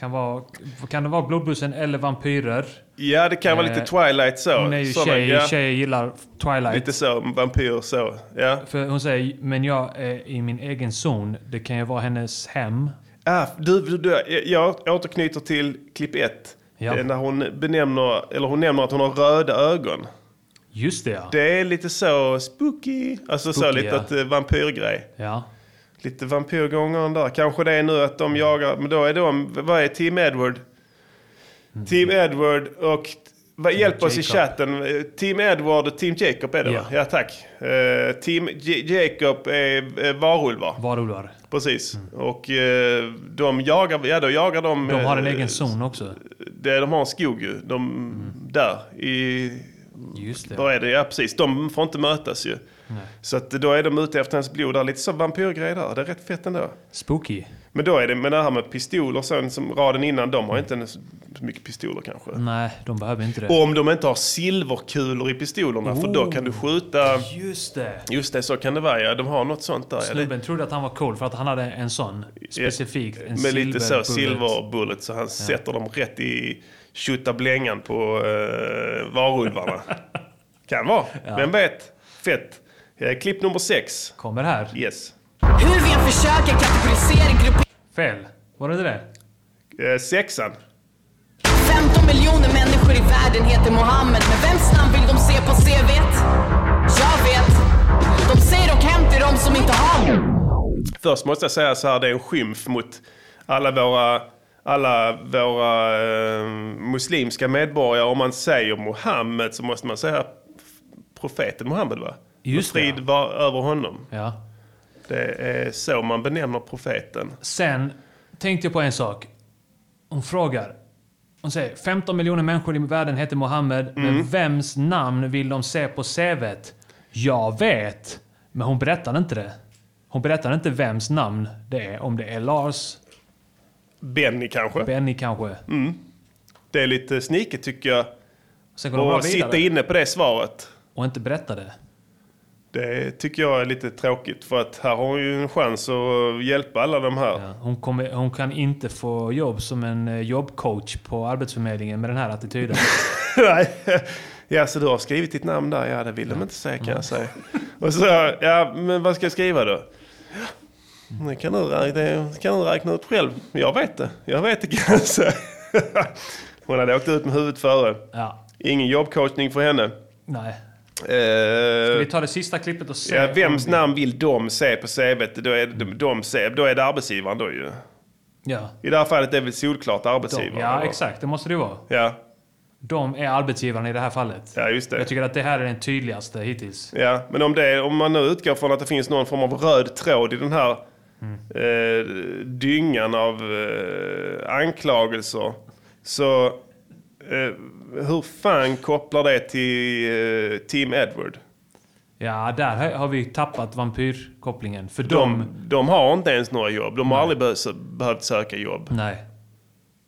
Kan, vara, kan det vara blodbussen eller vampyrer? Ja det kan vara Eh, lite Twilight så. Hon är ju Såna, tjej, ja. tjejer gillar Twilight. Lite så, vampyr så. Ja. För hon säger, men jag är i min egen zon. Det kan ju vara hennes hem. Ah, du, du, du, jag återknyter till klipp 1. Ja. När hon benämner, eller hon nämner att hon har röda ögon. Just det ja. Det är lite så spooky. Alltså så Spooky, lite ja. att eh, vampyrgrej. Ja. Lite vampyrgången där. Kanske det är nu att de jagar, men då är de, vad är Team Edward? Mm. Team Edward och Vad hjälp oss i Jacob. chatten. Team Edward och Team Jacob är det Ja. va? Ja tack. Eh, Team J- Jacob är eh, varulvar. Varulvar. Precis. Och eh, de jagar, ja då jagar de... De har en egen zon också. Det, de har en skog ju. De, Där i... Just det. Var är det? Ja precis. De får inte mötas ju. Nej. Så att då är de ute efter hans blod där. Lite så vampyrgrej där. Det är rätt fett ändå. Spooky. Men då är det med det här med pistoler sen som raden innan. De har inte ens så mycket pistoler kanske. Nej, de behöver inte det. Och om de inte har silverkulor i pistolerna, för då kan du skjuta... Just det. Just det, så kan det vara ja. De har något sånt där. Ja, det- Snubben trodde att han var cool för att han hade en sån. Specifik. En Med lite så silverbullet. silverbullet så han sätter dem rätt i tjottablängan på uh, varulvarna. kan vara. Ja. Vem vet? Fett. Eh, klipp nummer sex. Kommer här. Yes. Hur vi än försöker kategorisera grupp Fel. Var det inte det? Eh, sexan. 15 miljoner människor i världen heter Mohammed Men vems namn vill de se på CVt? Jag vet De säger och hem till de som inte har Först måste jag säga så här, det är en skymf mot alla våra, alla våra eh, muslimska medborgare. Om man säger Mohammed så måste man säga profeten Mohammed va? Just Och frid det. var över honom. Ja. Det är så man benämner profeten. Sen tänkte jag på en sak. Hon frågar. Hon säger 15 miljoner människor i världen heter Mohammed, Mm. men vems namn vill de se på CVt? Jag vet, men hon berättar inte det. Hon berättar inte vems namn det är. Om det är Lars, Benny kanske? Benny kanske. Mm. Det är lite sniket tycker jag. Sen går Och sitta inne på det svaret. Och inte berätta det. Det tycker jag är lite tråkigt för att här har hon ju en chans att hjälpa alla de här. Hon, kommer, hon kan inte få jobb som en eh, jobbcoach på Arbetsförmedlingen med den här attityden. Nej. Ja, så du har skrivit ditt namn där? Ja, det vill de inte säga kan jag säga. Och så, ja, men vad ska jag skriva då? Det kan du, det kan du räkna ut själv. Jag vet det. Jag vet det kan jag säga. Hon hade åkt ut med huvudet före. Ja. Ingen jobbcoachning för henne. Nej. Eh, Ska vi ta det sista klippet och se? ja, vems namn vill de se på CVt? Då är de se, då är det arbetsgivaren då ju. Ja. I det här fallet är det väl solklart De, arbetsgivaren. ja, eller? exakt. Det måste det vara. Ja. De är arbetsgivaren i det här fallet. Ja, just det. Jag tycker att det här är den tydligaste hittills. Ja, men om, det, om man nu utgår från att det finns någon form av röd tråd i den här Mm. dyngan av eh, anklagelser. Så eh, hur fan kopplar det till Team Edward? Ja, där har- vi tappat vampyrkopplingen. För de... De, de har inte ens några jobb. De har aldrig behövt, behövt söka jobb. Nej.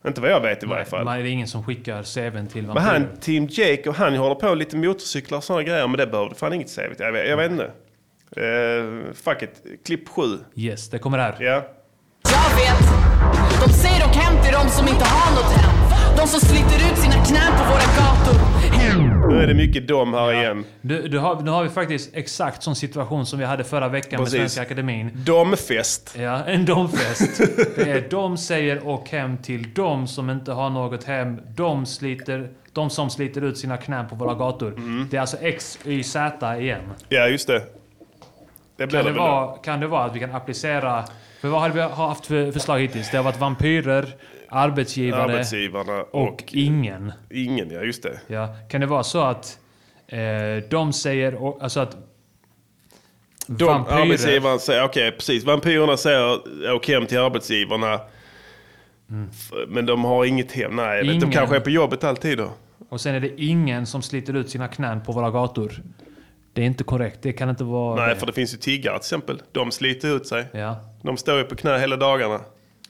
Inte vad jag vet i varje fall. Nej, det är ingen som skickar CVn till Men vampyrer. han, Team Jake, och han håller på lite motorcyklar och sådana grejer. Men det behövde fan inget CV. Jag vet, jag vet inte. Uh, fuck it. Klipp sju. Yes, det kommer här. Ja. Jag vet De säger och hem till de som inte har något hem De som sliter ut sina knän på våra gator Nu är det mycket dom här igen. Du, du har, nu har vi faktiskt exakt sån situation som vi hade förra veckan Precis. med Svenska Akademin. Domfest. Ja, en domfest. Det är de säger och hem till de som inte har något hem. De, sliter, de som sliter ut sina knän på våra gator. Mm. Det är alltså X, Y, Z igen. Ja, just det. Det Kan det vara, kan det vara att vi kan applicera... För vad har vi haft för förslag hittills? Det har varit vampyrer, arbetsgivare, Arbetsgivarna och, och, ingen. ingen. Ja, just det. Ja. Kan det vara så att eh, de säger... Alltså att... De, vampyrer- arbetsgivaren säger, okej precis, vampyrerna säger åk hem till arbetsgivarna. F- Men de har inget hem. Nej, vet, de Mm. Ingen. kanske är på jobbet alltid då. Och sen är det ingen som sliter ut sina knän på våra gator. Det är inte korrekt. Det kan inte vara... Nej, för det finns ju tiggare till exempel. De sliter ut sig. Ja. De står ju på knä hela dagarna.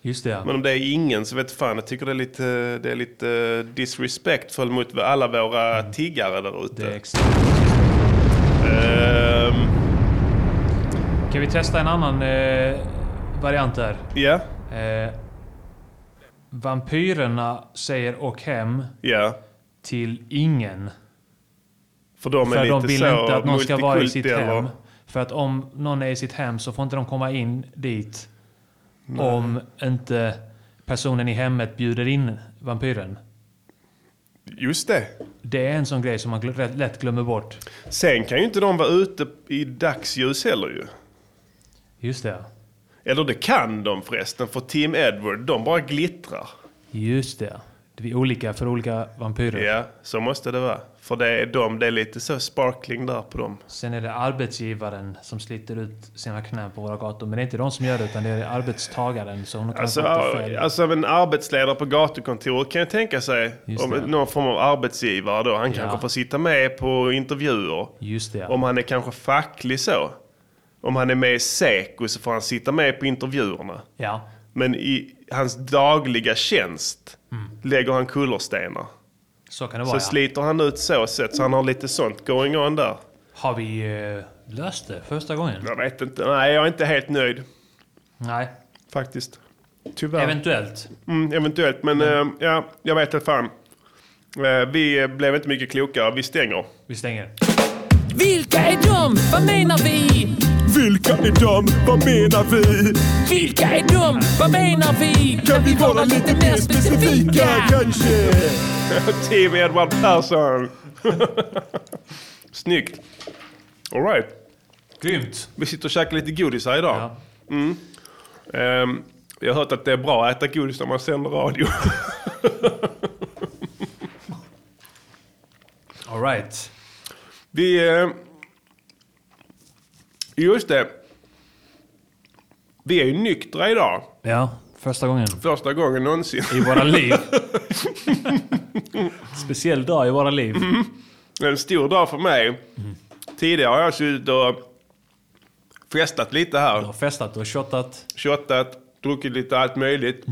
Just det, ja. Men om det är ingen så vet fan, jag tycker det är lite, det är lite eh, disrespectful mot alla våra tiggare där ute. Mm. Det är exakt. Ehm, Kan vi testa en annan eh, variant där? Ja. Eh, vampyrerna säger åk hem Ja. till ingen. För de är För de vill inte att någon ska vara i sitt eller? hem. För att om någon är i sitt hem så får inte de komma in dit. Nej. Om inte personen i hemmet bjuder in vampyren. Just det. Det är en sån grej som man gl- lätt glömmer bort. Sen kan ju inte de vara ute i dagsljus heller ju. Just det. Eller det kan de förresten, för Team Edward, de bara glittrar. Just det. vi är olika för olika vampyrer. Ja, så måste det vara. För det är, de, det är lite så sparkling där på dem. Sen är det arbetsgivaren som sliter ut sina knän på våra gator. Men det är inte de som gör det, utan det är arbetstagaren. Så hon kan Alltså, fel. alltså en arbetsledare på gatukontoret kan jag tänka sig. Just Om det. någon form av arbetsgivare då. Han Ja. kanske får sitta med på intervjuer. Just det, ja. Om han är kanske facklig så. Om han är med i Seko så får han sitta med på intervjuerna. Ja. Men i hans dagliga tjänst lägger han kullerstenar. Så kan det Så vara, ja. sliter han ut så sätt så han har lite sånt going on där. Har vi eh, löst det första gången? Jag vet inte. Nej, jag är inte helt nöjd. Nej. Faktiskt. Tyvärr. Eventuellt. Mm, eventuellt, men eh, ja, jag vet inte fan. Eh, vi blev inte mycket klokare. Vi stänger. Vi stänger. Vilka är de? Vad menar vi? Vilka är de? Vad menar vi? Vilka är de? Vad menar vi? Kan vi vara lite mer specifika? kanske? Team Edward Persson. Snyggt. All right. Grymt. Vi sitter och käkar lite godis här idag. Mm. Ehm, jag har hört att det är bra att äta godis när man sänder radio. All right. Vi... Eh, just det. Vi är ju nyktra idag. Ja, första gången. Första gången någonsin. I våra liv. Speciell dag i våra liv. Mm. En stor dag för mig. Tidigare har jag suttit och festat lite här. Du har festat och shottat. Shottat, druckit lite allt möjligt.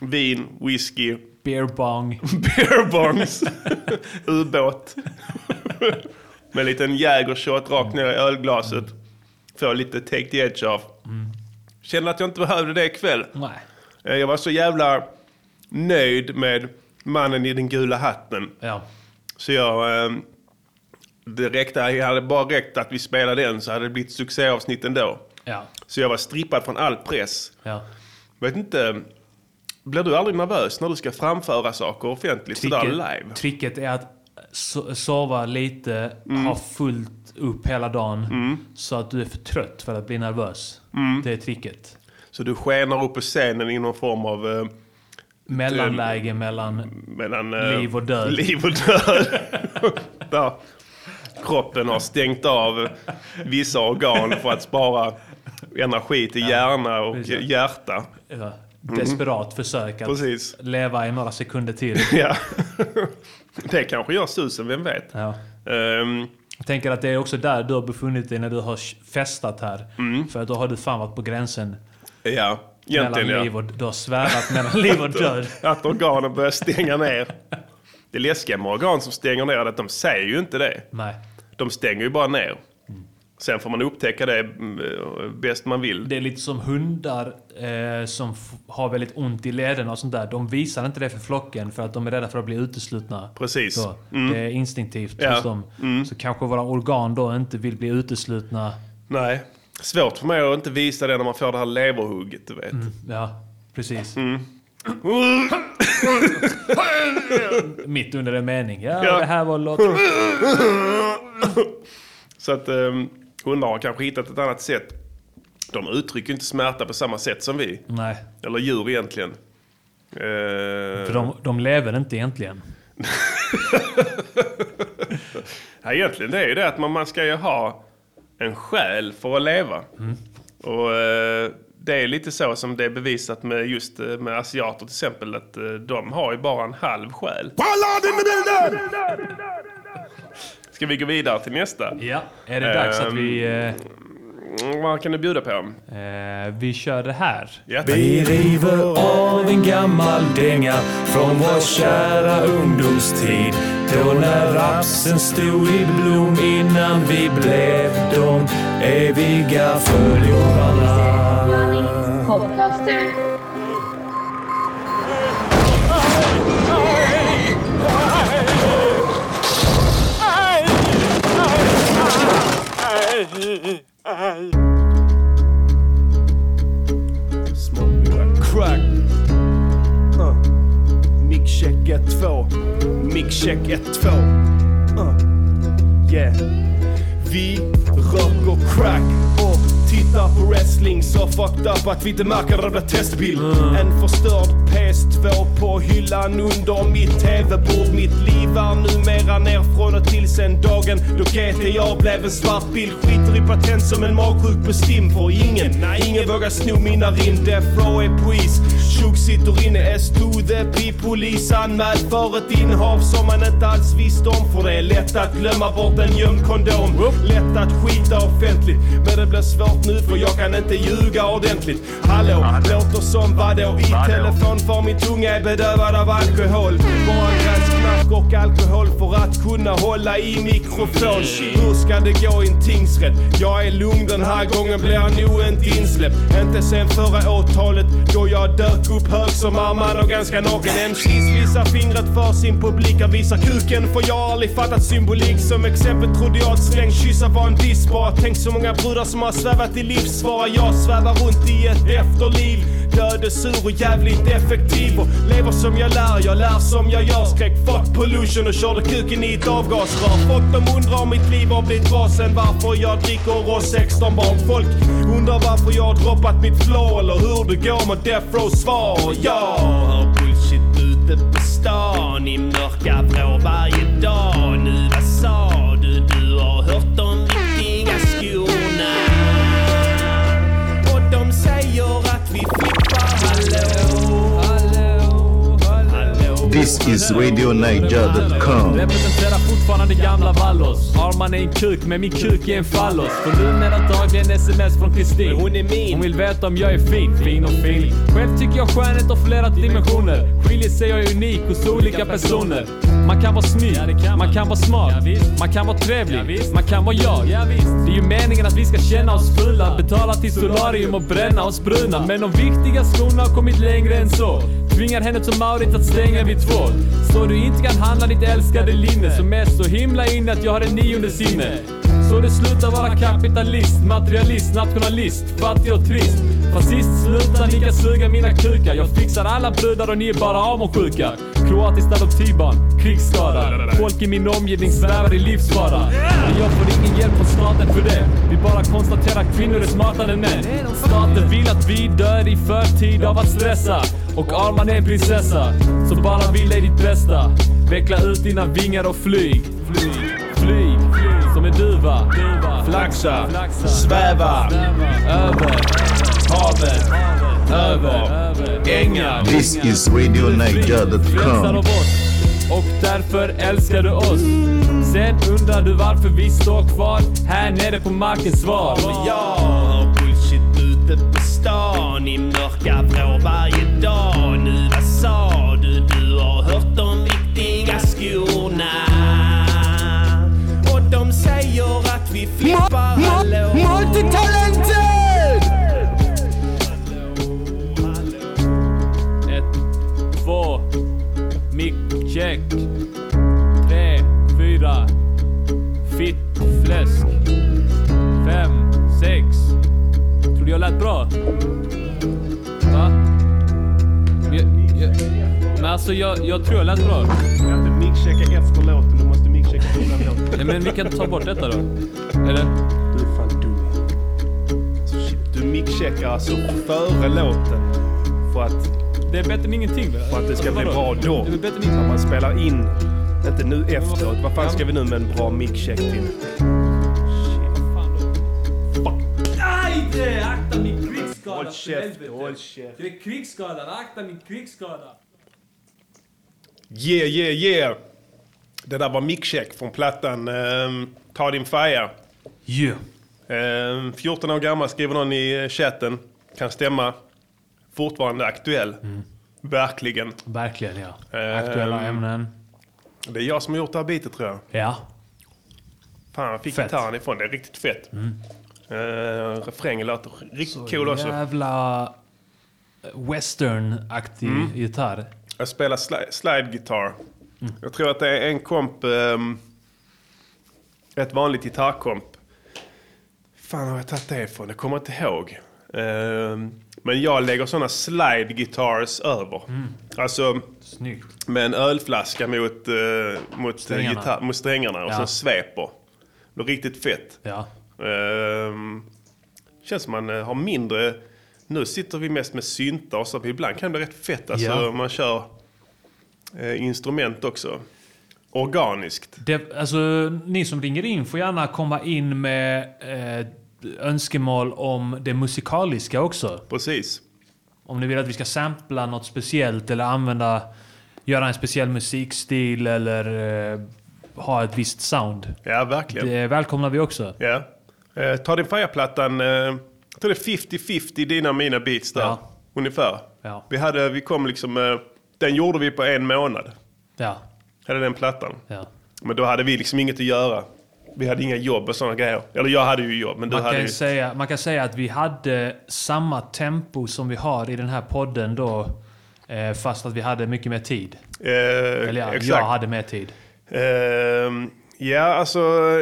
Vin, whisky. Beer bong. Beer bongs. Ubåt. Med en liten jägershot rakt ner i ölglaset. Få lite take the edge av. Kände att jag inte behövde det ikväll. Nej. Eh, Jag var så jävla nöjd med mannen i den gula hatten. Ja. Så jag... eh, Det räckte, jag hade bara räckt att vi spelade den så hade det blivit succéavsnitt ändå. Ja. Så jag var strippad från all press. Ja. Vet inte, blir du aldrig nervös när du ska framföra saker offentligt sådär live? tricket är att so- sova lite, Mm. ha fullt upp hela dagen. Så att du är för trött för att bli nervös. Mm. Det är tricket. Så du skenar upp på scenen i någon form av... eh, Mellanläge mellan mellan eh, liv och död. Liv och död. Där kroppen har stängt av vissa organ för att spara energi till hjärna och hjärta. Ja, desperat försök att Precis. leva i några sekunder till. Ja. Det kanske gör susen, vem vet? Ja. Ehm, Jag tänker att det är också där du har befunnit dig när du har festat här. Mm. För då har du fan varit på gränsen. ja, egentligen mellan ja. liv och, du har svävat mellan liv och död. Att organen börjar stänga ner. Det läskiga med organ som stänger ner är att de säger ju inte det. Nej. De stänger ju bara ner. Sen får man upptäcka det mm, bäst man vill. Det är lite som hundar eh, som har väldigt ont i lederna och sånt där. De visar inte det för flocken för att de är rädda för att bli uteslutna. Precis. Så, Mm. Det är instinktivt Ja. hos dem. Så kanske våra organ då inte vill bli uteslutna. Nej. Svårt för mig att inte visa det när man får det här leverhugget, du vet. Ja, precis. Mm. Mitt under en mening. Ja, Ja. det här var låt... Så att um, hundar har kanske hittat ett annat sätt. De uttrycker inte smärta på samma sätt som vi. Nej, Eller djur egentligen. Eh, för de, de lever inte egentligen. Ja, egentligen det är ju det att man, man ska ju ha en själ för att leva. Och eh, det är lite så som det är bevisat med just eh, med asiater till exempel. Att de har ju bara en halv själ. Ska vi gå vidare till nästa? Ja, är det dags att vi... Eh, Mm, Vad kan du bjuda på? eh, vi kör det här. Ja. Vi river av en gammal dänga från vår kära ungdomstid. Då när rapsen stod i blom innan vi blev de eviga förlorarna. Crack. Uh. Mic check 1, 2. Mic check 1, 2. Uh. Yeah. Vi röker crack och tittar på wrestling Så fucked up att vi inte märker det blir testbild. En förstörd PS2 på hyllan under mitt TV-bord. Mitt liv är numera ner från och till sen dagen då GTA blev en svart bild. Skiter i patent som en magsjuk på stim för ingen Nej, ingen vågar sno mina rim Death row är polis Tjock sitter inne. S2 the P polis anmäld för ett innehav som man inte alls visste om. För det är lätt att glömma bort en gömd kondom. Lätt att skita offentligt Men det blir svårt nu för jag kan inte ljuga ordentligt. Hallå, låter som vadå? I telefon för min tunga är bedövad av alkohol. Bara gräs, knark och alkohol för att kunna hålla i mikrofon. Hur ska det gå i en tingsrätt? Jag är lugn den här gången blir jag nog inte insläppt. Inte sen förra åtalet då jag dök upp hög som armad och ganska naken. MCs visar fingret för sin publik Jag visar kuken. För jag har aldrig fattat symbolik. Som exempel trodde jag att släng kyssar var en diss. Bara tänk så många brudar som har svävat till livs svarar Jag svävar runt i ett efterliv. Död är sur och jävligt effektiv. Och lever som jag lär, jag lär som jag gör. Skräck, fuck pollution och körde kuken i ett avgasrör. Folk de undrar om mitt liv har blivit bra sen varför jag dricker och 16 barn. Folk undrar varför jag har droppat mitt flow eller hur det går med Death Row svar. Jag hör bullshit ute på stan i mörka vrår varje dag. This is RadioNiger.com. Representerar fortfarande gamla Vallos. Arman är en kuk, men min kuk är en fallos. Får numera dagligen sms från Kristin. Hon är min. Hon vill veta om jag är fin, fin och fin. Själv tycker jag skönhet har flera dimensioner. Skiljer sig jag är unik hos olika personer. Man kan vara snygg, man kan vara smart, man kan vara trevlig, man kan vara jag. Det är ju meningen att vi ska känna oss fulla, betala till solarium och bränna oss bruna. Men de viktiga skorna har kommit längre än så. Tvingar henne som Maurits att stänga vid två. Så du inte kan handla ditt älskade linne som är så himla inne att jag har en nionde sinne. Så det slutar vara kapitalist, materialist, nationalist, fattig och trist. Fascist, sluta ni kan suga mina kukar. Jag fixar alla brudar och ni är bara avundsjuka. Kroatiskt adoptivbarn, krigsskadad. Folk i min omgivning svävar i livsfara. Men jag får ingen hjälp från staten för det. Vi bara konstaterar att kvinnor är smartare än män. Staten vill att vi dör i förtid av att stressa. Och Arman är en prinsessa, så bara vill dig ditt bästa. Veckla ut dina vingar och flyg. Flyg, flyg, som en duva. Flaxa, sväva, över havet, över ängar. This is av oss och därför älskar du oss. Sen undrar du varför vi står kvar här nere på markens svar. Och jag hör bullshit ute på stan i mörka vrår bra? Va? Jag, jag, men alltså jag, jag tror jag lät bra. Du kan inte mixchecka efter låten, du måste mixchecka innan låten Nej, men vi kan ta bort detta då. Eller? Du är fan dum. Så shit, Du mixcheckar alltså före låten för att Det är bättre än ingenting väl? För att det ska bli bra då. Det är bättre än ingenting? man spelar in, inte nu efteråt. Vad fan ska vi nu med en bra mixcheck till? Håll käft, håll käft. Jag är krigsskadad, akta min krigsskada! Yeah, yeah, yeah. Det där var mixcheck från plattan um, Ta din fire. Yeah. Ehm, 14 år gammal skriver någon i eh, chatten. Kan stämma. Fortfarande aktuell. Verkligen. Verkligen ja. Ehm, Aktuella ämnen. Det är jag som har gjort det här bitet tror jag. Ja. Fan, jag fick Fett. gitarren ifrån. Det är riktigt fett. Mm. Uh, refrängen låter riktigt Så cool också. jävla western-aktig Mm. gitarr. Jag spelar sli- slide guitar. Jag tror att det är en komp, ehm, ett vanligt gitarrkomp. Fan har jag tagit det ifrån? Jag kommer inte ihåg. Ehm, men jag lägger sådana slide guitars över. Mm. Alltså Snyggt. med en ölflaska mot, eh, mot, Strängarna. Gitarr, mot strängarna och Ja. så sveper. Det är riktigt fett. Ja. Ehm, känns som man eh, har mindre... Nu sitter vi mest med syntar så ibland kan det bli rätt fett alltså, Ja. man kör eh, instrument också. Organiskt. Det, alltså, ni som ringer in får gärna komma in med eh, önskemål om det musikaliska också. Precis. Om ni vill att vi ska sampla något speciellt eller använda, göra en speciell musikstil eller eh, ha ett visst sound. Ja, verkligen. Det välkomnar vi också. Ja. Eh, ta din Fire-plattan, eh, jag tror det är 50-50 dina och mina beats där. Ja. Ungefär. Ja. Vi, hade, vi kom liksom, eh, den gjorde vi på en månad. Ja. Hade den plattan. Ja. Men då hade vi liksom inget att göra. Vi hade inga jobb och sådana grejer. Eller jag hade ju jobb, men du Man hade kan, ju... säga, man kan säga att vi hade samma tempo som vi har i den här podden då. Eh, fast att vi hade mycket mer tid. Eh, Eller ja, exakt. jag hade mer tid. Ehm, ja, alltså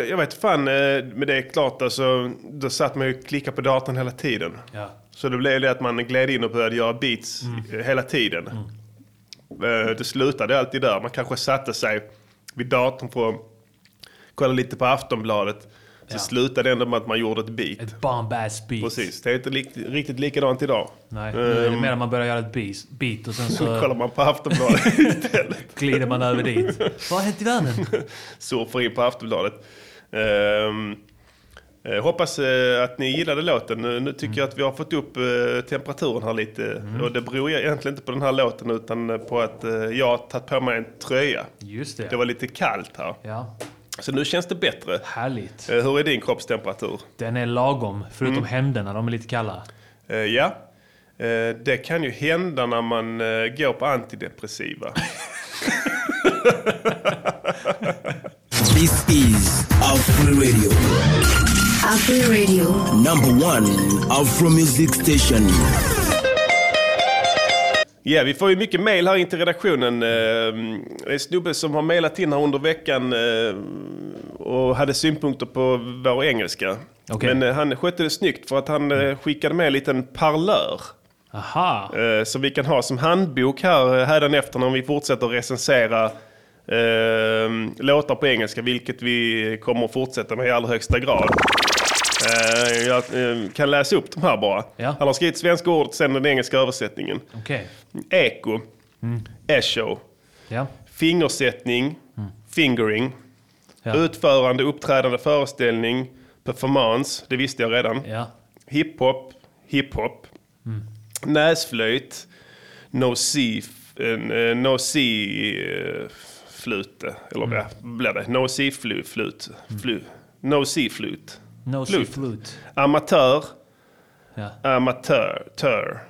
jag vet fan. eh, Men det är klart, alltså, då satt man ju och klickade på datorn hela tiden. Ja. Så det blev det att man gled in och började göra beats Mm. eh, hela tiden. Eh, Det slutade alltid där. Man kanske satte sig vid datorn för att kolla lite på Aftonbladet. Så Ja. slutade det ändå med att man gjorde ett beat. Ett bomb-ass beat. Precis, det är inte lik, riktigt likadant idag. Nej, nu är det Ehm, mer att man börjar göra ett beat, och sen så kollar man på Aftonbladet istället. glider man över dit. Vad har hänt i världen? surfar in på Aftonbladet. Eh, hoppas eh, att ni gillade låten. Nu, tycker jag att vi har fått upp eh, temperaturen här lite. Och det beror egentligen inte på den här låten utan på att jag har tagit på mig en tröja. Just det. Det var lite kallt här. Ja. Så nu känns det bättre. Härligt. Eh, hur är din kroppstemperatur? Den är lagom, förutom Mm. händerna. De är lite kalla. Eh, ja, Eh, det kan ju hända när man går på antidepressiva. This is Afro Radio. Afro Radio. Number one Afro Music Station. Ja, vi får ju mycket mail här in till redaktionen. Eh, en snubbe som har mailat in här under veckan eh, och hade synpunkter på vår engelska. Okej. Men eh, han skötte det snyggt för att han eh, skickade med en liten parlör. Aha. Som vi kan ha som handbok här hädanefter när vi fortsätter recensera låtar på engelska, vilket vi kommer att fortsätta med i allra högsta grad. Eh, Jag eh, kan läsa upp de här bara. Ja. Han har skrivit svenska ord, sen den engelska översättningen. Okej. Eko, Mm. echo, Ja. fingersättning, fingering, Ja. utförande, uppträdande, föreställning, performance, det visste jag redan. Ja. Hiphop, hiphop, Mm. näsflöjt, no C, uh, no C uh, flute, eller Mm. vad blir det? No C flut, flut, flu, no C flut. No Flut. Flute. Amatör, Ja. amatör, tör,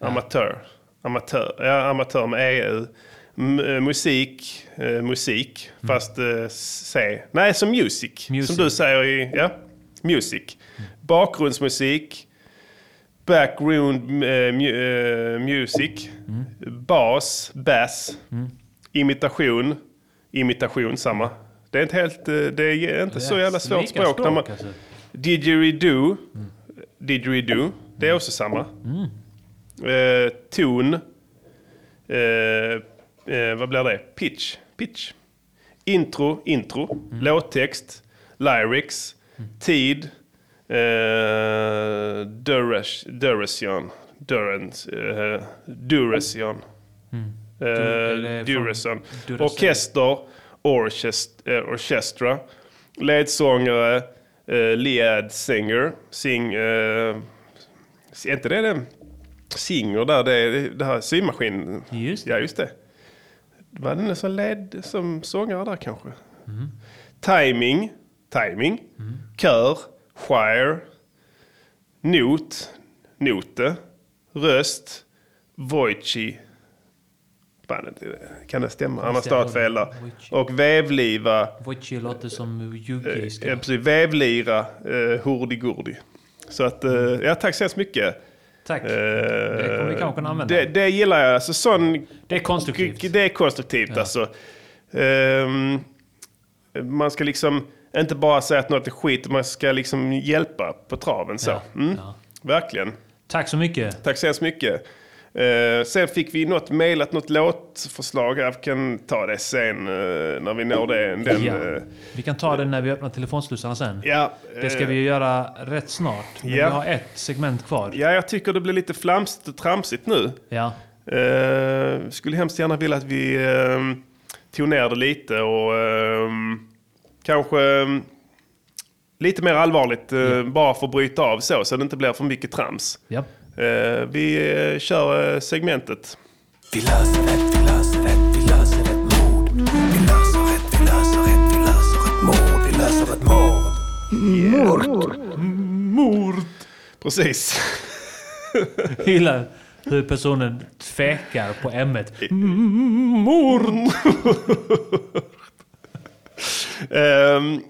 amatör, amatör, ja amatör med EU. M- eh, musik, eh, musik, fast eh, C. Nej, som music, Music. Som du säger i, ja, music. Bakgrundsmusik, background eh, eh, music, bas, bass, imitation, imitation samma. Det är inte helt, eh, det är inte så jävla svårt Lika språk. när man, språk, alltså. Didgeridoo, didgeridoo, det är också samma. Eh, ton, eh, eh, vad blir det? Pitch, pitch. Intro, intro. Låttext, lyrics, tid, eh, duration, durans, eh, duration. Du- det Eh, Duracell. Duracell? Orkester, orkest, eh, orchestra. Ledsångare, eh, lead singer. Sing, eh, är inte det det? Singer där, det är det här symaskinen. Just Ja, just det. Var det någon som led som sångare där kanske? Mm. Timing, timing. Kör, choir. Not, note. Röst, voici. Fan, det- kan det stämma? Har stavat fel där. Och vävliva. Voici låter som Eh, yugiska. Ja, precis. Vävlira, eh, hurdi-gurdi. Så att, eh, ja tack så hemskt mycket. Tack. Eh, Det kommer vi kanske kunna använda. Det, det gillar jag. Alltså, sån, det är konstruktivt. Det är konstruktivt alltså. Ehm, man ska liksom inte bara säga att något är skit, man ska liksom hjälpa på traven så. Ja, Mm. Verkligen. Tack så mycket. Tack så hemskt mycket. Eh, sen fick vi något mejlat, något låtförslag. Jag kan ta det sen eh, när vi når det. Den, Ja. eh, Vi kan ta det när vi öppnar telefonslussarna sen. Ja, Det ska eh, vi göra rätt snart. Men ja. Vi har ett segment kvar. Ja, jag tycker det blir lite flamsigt och tramsigt nu. Ja. Eh, skulle hemskt gärna vilja att vi eh, tog ner det lite och eh, kanske eh, lite mer allvarligt eh, bara för att bryta av så, så det inte blir för mycket trams. Ja. Eh, vi eh, kör eh, segmentet. Vi löser ett, vi löser ett, vi löser ett mord. Vi löser ett, vi löser ett, vi löser ett mord. Vi löser ett mord. Mord. Mord. Precis. Gillar hur personen tvekar på ämnet. Mord. Ehm,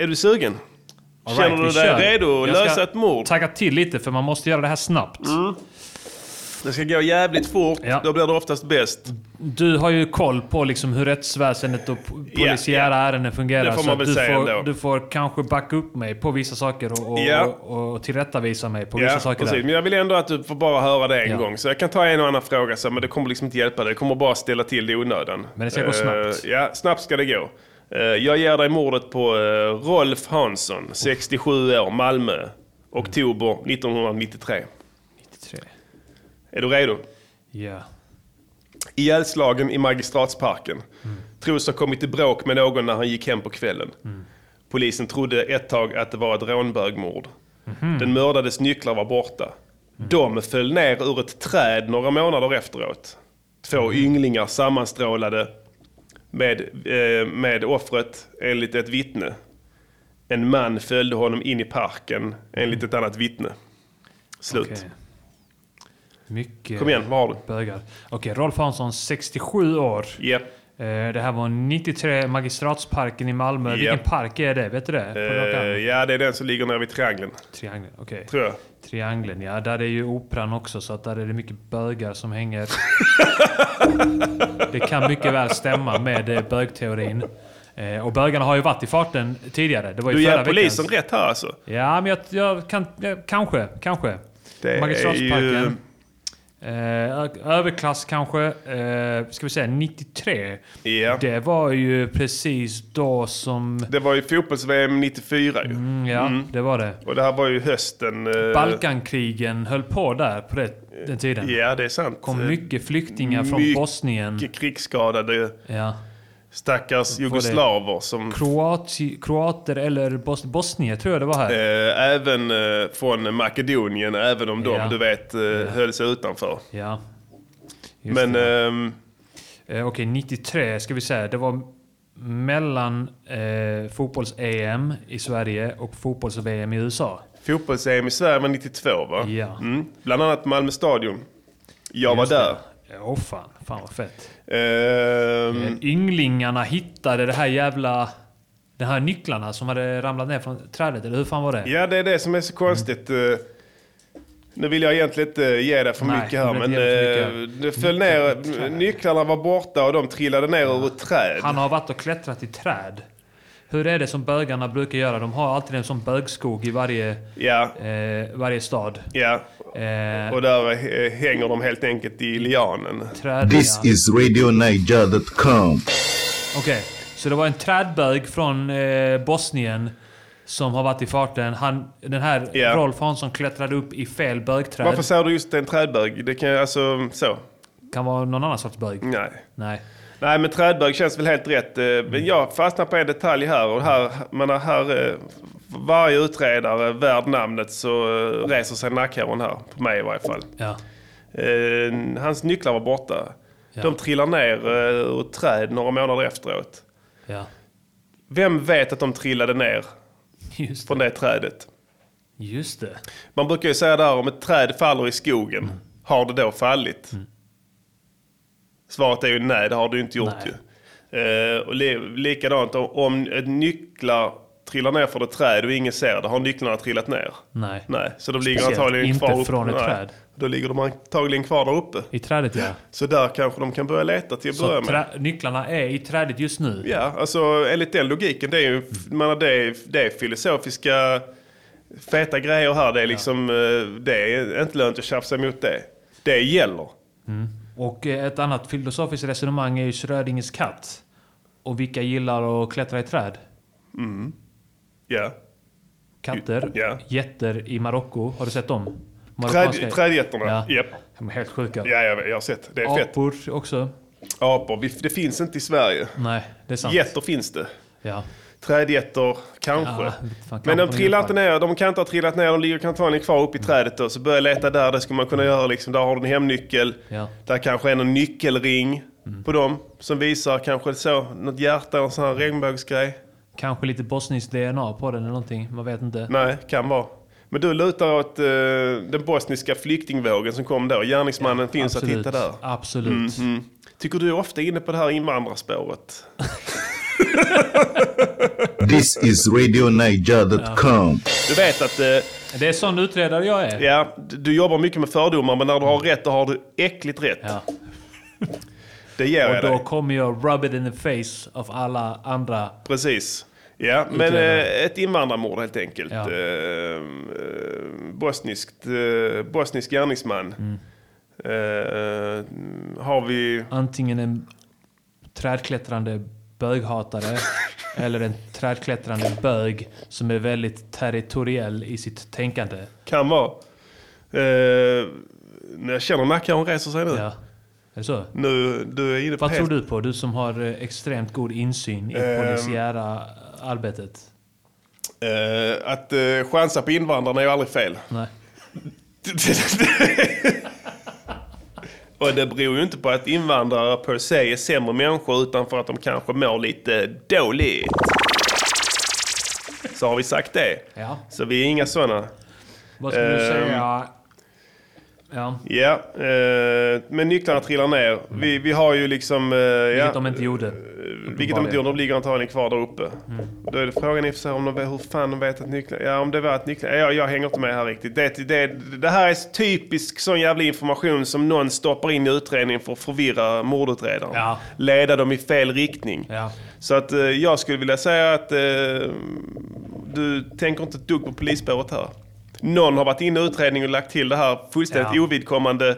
är du sugen? All Känner right, du dig kör. redo att lösa ett mord? Tagga till lite för man måste göra det här snabbt. Det ska gå jävligt fort, då blir det oftast bäst. Du har ju koll på liksom hur rättsväsendet och po- polisiära ärenden fungerar. Det får man väl du, säga får, ändå. du får kanske backa upp mig på vissa saker och, och, Ja. och, och tillrättavisa mig på vissa Ja, saker. precis. Där. Men jag vill ändå att du får bara höra det en Ja. gång. Så jag kan ta en och annan fråga, så, men det kommer liksom inte hjälpa dig. Det kommer bara ställa till det i onödan. Men det ska gå Eh, snabbt. ja, snabbt ska det gå. Eh, jag ger dig mordet på eh, Rolf Hansson, 67 år, Malmö. Oktober 1993. 93. Är du redo? Ja. Ihjälslagen i Magistratsparken. Tros ha kommit i bråk med någon när han gick hem på kvällen. Polisen trodde ett tag att det var ett rånbögmord. Mhm. Den mördades nycklar var borta. De föll ner ur ett träd några månader efteråt. Två ynglingar sammanstrålade med, eh, med offret enligt ett vittne. En man följde honom in i parken enligt ett annat vittne. Slut. Okej. Mycket Kom igen, vad har du? bögar. Okej, Rolf Hansson, 67 år. Yep. Det här var 93 Magistratsparken i Malmö. Vilken park är det? Vet du det? På rak Eh, ja, det är den som ligger nere vid triangeln. Triangeln, okej. Tror jag. Triangeln, ja. Där är ju operan också, så att där är det mycket bögar som hänger. det kan mycket väl stämma med eh, bögteorin. Eh, och bögarna har ju varit i farten tidigare. Det var ju Du ger polisen veckans- rätt här alltså? Ja, men jag, jag kan... Jag, kanske, kanske. Det Magistratsparken. Eh, överklass kanske. Eh, ska vi säga 93. Det var ju precis då som... Det var ju fotbolls-VM 94 ju. Mm, ja, det var det. Och det här var ju hösten... eh, Balkankrigen höll på där på det, den tiden. Ja, det är sant. kom mycket flyktingar från Mycket Bosnien. krigsskadade Ja. Stackars Var jugoslaver som... Kroati, kroater eller bos, bosnier tror jag det var här. Eh, även eh, från Makedonien, även om de, Ja. du vet, eh, höll sig utanför. Ja. Just Men... ehm, Eh, Okej, 93 ska vi säga. Det var mellan eh, fotbolls-EM i Sverige och fotbolls-VM i USA. Fotbolls-EM i Sverige var 92 va? Ja. Mm. Bland annat Malmö stadion. Jag var Just där. det. Åh fan, fan vad fett. Eh, Ynglingarna hittade det här jävla... De här nycklarna som hade ramlat ner från trädet, eller hur fan var det? Ja, det är det som är så konstigt. Eh, Nu vill jag egentligen inte ge dig för Nej, mycket här, men eh, mycket. det föll ner, nycklarna var borta och de trillade ner ur ett träd. Han har varit och klättrat i träd. Hur är det som bögarna brukar göra? De har alltid en sån bögskog i varje, eh, varje stad. Ja. Eh, Och där hänger de helt enkelt i lianen. Träd, This ja. is RadioNiger.com. Okej, så det var en trädbög från eh, Bosnien som har varit i farten. Han, den här Ja. Rolf Hansson klättrade upp i fel bögträd. Varför säger du just en trädbög? Det kan alltså så. Kan vara någon annan sorts bög. Nej. Nej. Nej, men trädbög känns väl helt rätt. Eh, Men jag fastnar på en detalj här. Och här, man har här eh, varje utredare värd namnet så eh, reser sig nackhåren här. På mig i varje fall. Ja. Hans nycklar var borta. Ja. De trillar ner ur ett träd några månader efteråt. Ja. Vem vet att de trillade ner Just från det trädet? Just det. Man brukar ju säga där om ett träd faller i skogen, Mm. har det då fallit? Svaret är ju nej, det har ju inte gjort Nej. ju. Eh, och li- likadant om, ett nycklar trillar ner från ett träd och ingen ser det, har nycklarna trillat ner? Nej. Nej, så de ligger Speciellt antagligen inte kvar uppe. från ett Nej, träd. Då ligger de antagligen kvar där uppe. I trädet ja. Så där kanske de kan börja leta till att Så börja med. trä, nycklarna är i trädet just nu. Ja, alltså enligt den logiken, det är ju man, det, är, det är filosofiska feta grejer här. Det är liksom, eh, det är inte lönt att tjafsa emot det. Det gäller. Och eh, ett annat filosofiskt resonemang är ju Schrödingers katt. Och vilka gillar att klättra i träd? Mm. Ja. Katter, Ja. jätter i Marocko. Har du sett dem? Träd, trädjätterna. Ja. Japp. De är helt sjuka. Ja, jag, jag har sett. Det är fett. Apor också. Apor. Det finns inte i Sverige. Nej, det är sant. Getter finns det. Ja. Trädjätter, kanske. Ja, fan, Men de trillar inte ner. De kan inte ha trillat ner. De ligger antagligen kvar uppe i trädet. Då. Så börja leta där. Det skulle man kunna göra. Liksom. Där har du en hemnyckel. Ja. Där kanske är en nyckelring på dem. Som visar kanske så, något hjärta, en sån här regnbågsgrej. Kanske lite bosniskt DNA på den eller någonting. Man vet inte. Nej, kan vara. Men du lutar åt eh, den bosniska flyktingvågen som kom då. Gärningsmannen finns absolut. att hitta där. Absolut. Mhm. Tycker du är ofta inne på det här invandrarspåret? This is RadioNiger.com. Du vet att... Eh, det är sån utredare jag är. Ja, du, jobbar mycket med fördomar men när du har rätt då har du äckligt rätt. Det ger Och jag då dig. kommer jag rub it in the face av alla andra. Precis. Ja, men eh, ett invandrarmord helt enkelt. Ja. Eh, eh, bosniskt, eh, bosnisk gärningsman. Mm. Eh, har vi... Antingen en trädklättrande böghatare eller en trädklättrande bög som är väldigt territoriell i sitt tänkande. Kan vara. Eh, när jag känner Nacka hon reser sig nu. Ja. Är det så? Nu, du är inne på Vad tror du på? Du som har eh, extremt god insyn i Ehm. polisiära arbetet. Eh, att uh, chansa på invandrarna är ju aldrig fel. Nej. Och det beror ju inte på att invandrare per se är sämre människor utan för att de kanske mår lite dåligt. Så har vi sagt det. Ja. Så vi är inga sådana. Vad skulle du Ehm, säga? Ja. Ja, eh, men nycklarna trillar ner. Vi, vi har ju liksom... Eh, Vilket ja, de inte gjorde. vilket de inte gjorde. De ligger antagligen kvar där uppe. Då är det frågan i sig om de hur fan de vet att nycklarna... Ja, om det var att nycklarna... Ja, jag hänger inte med här riktigt. Det, det, det här är typisk sån jävla information som någon stoppar in i utredningen för att förvirra mordutredaren. Ja. Leda dem i fel riktning. Ja. Så att eh, jag skulle vilja säga att eh, du tänker inte ett dugg på polisspåret här. Någon har varit inne i utredningen och lagt till det här fullständigt Ja. ovidkommande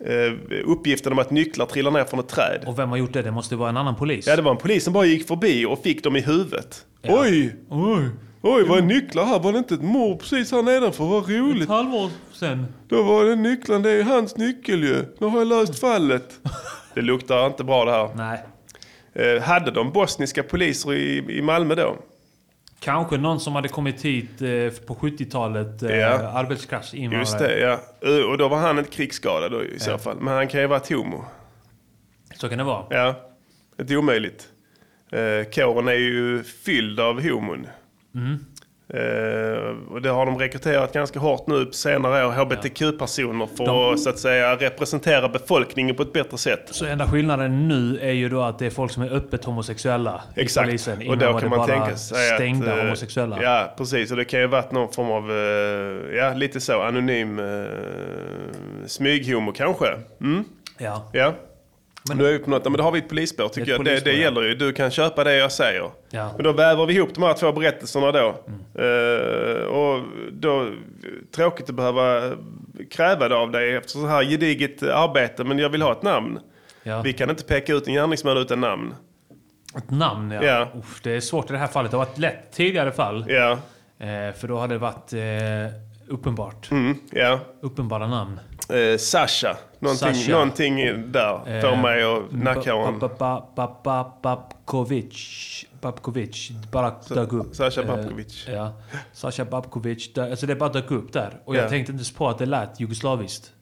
eh, uppgiften om att nycklar trillar ner från ett träd. Och vem har gjort det? Det måste vara en annan polis. Ja, det var en polis som bara gick förbi och fick dem i huvudet. Ja. Oj! Oj! Oj, vad är nycklar här? Var det inte ett mord precis här nedanför? Vad roligt! Ett halvår sen. Då var det nycklarna, det är hans nyckel ju. Nu har jag löst fallet. Det luktar inte bra det här. Nej. Eh, hade de bosniska poliser i, i Malmö då? Kanske någon som hade kommit hit eh, på 70-talet. Eh, Ja. Arbetskraftsinvandrare. Just det, ja. Och då var han inte krigsskadad då, i så fall. Men han kan ju vara ett homo. Så kan det vara. Ja, det är omöjligt. Eh, kåren är ju fylld av homon. Mm. Eh, och det har de rekryterat ganska hårt nu på senare år, hbtq-personer, för De- att så att säga representera befolkningen på ett bättre sätt. Så enda skillnaden nu är ju då att det är folk som är öppet homosexuella Exakt, i polisen. och Innan då kan man tänka sig stängda att... eh, homosexuella. Ja, precis. Och det kan ju varit någon form av, eh, ja, lite så, anonym uh, smyghomo kanske. Mm? Ja. Ja. Men, nu är vi på något, men då har vi ett polisspår tycker är jag. ett Det, polisspår, det ja. gäller ju. Du kan köpa det jag säger. Ja. Men då väver vi ihop de här två berättelserna då. Mm. Eh, och då, tråkigt att behöva kräva det av dig efter så här gediget arbete. Men jag vill ha ett namn. Ja. Vi kan inte peka ut en gärningsman utan namn. Ett namn ja. Ja. Uff, det är svårt i det här fallet. Det har varit lätt tidigare fall. Ja. Eh, för då hade det varit eh, uppenbart. Mm, ja. Uppenbara namn. Eh, Sasha. Någonting, Sasha. någonting där får Eh, mig att nacka honom. Ba- ba- ba- ba- Babkovic. Babkovic. Bara dök upp. Sasha Eh, Babkovic. Ja. Sasha Babkovic. Alltså det bara dök upp där. Och Ja. jag tänkte inte ens på att det lät jugoslaviskt.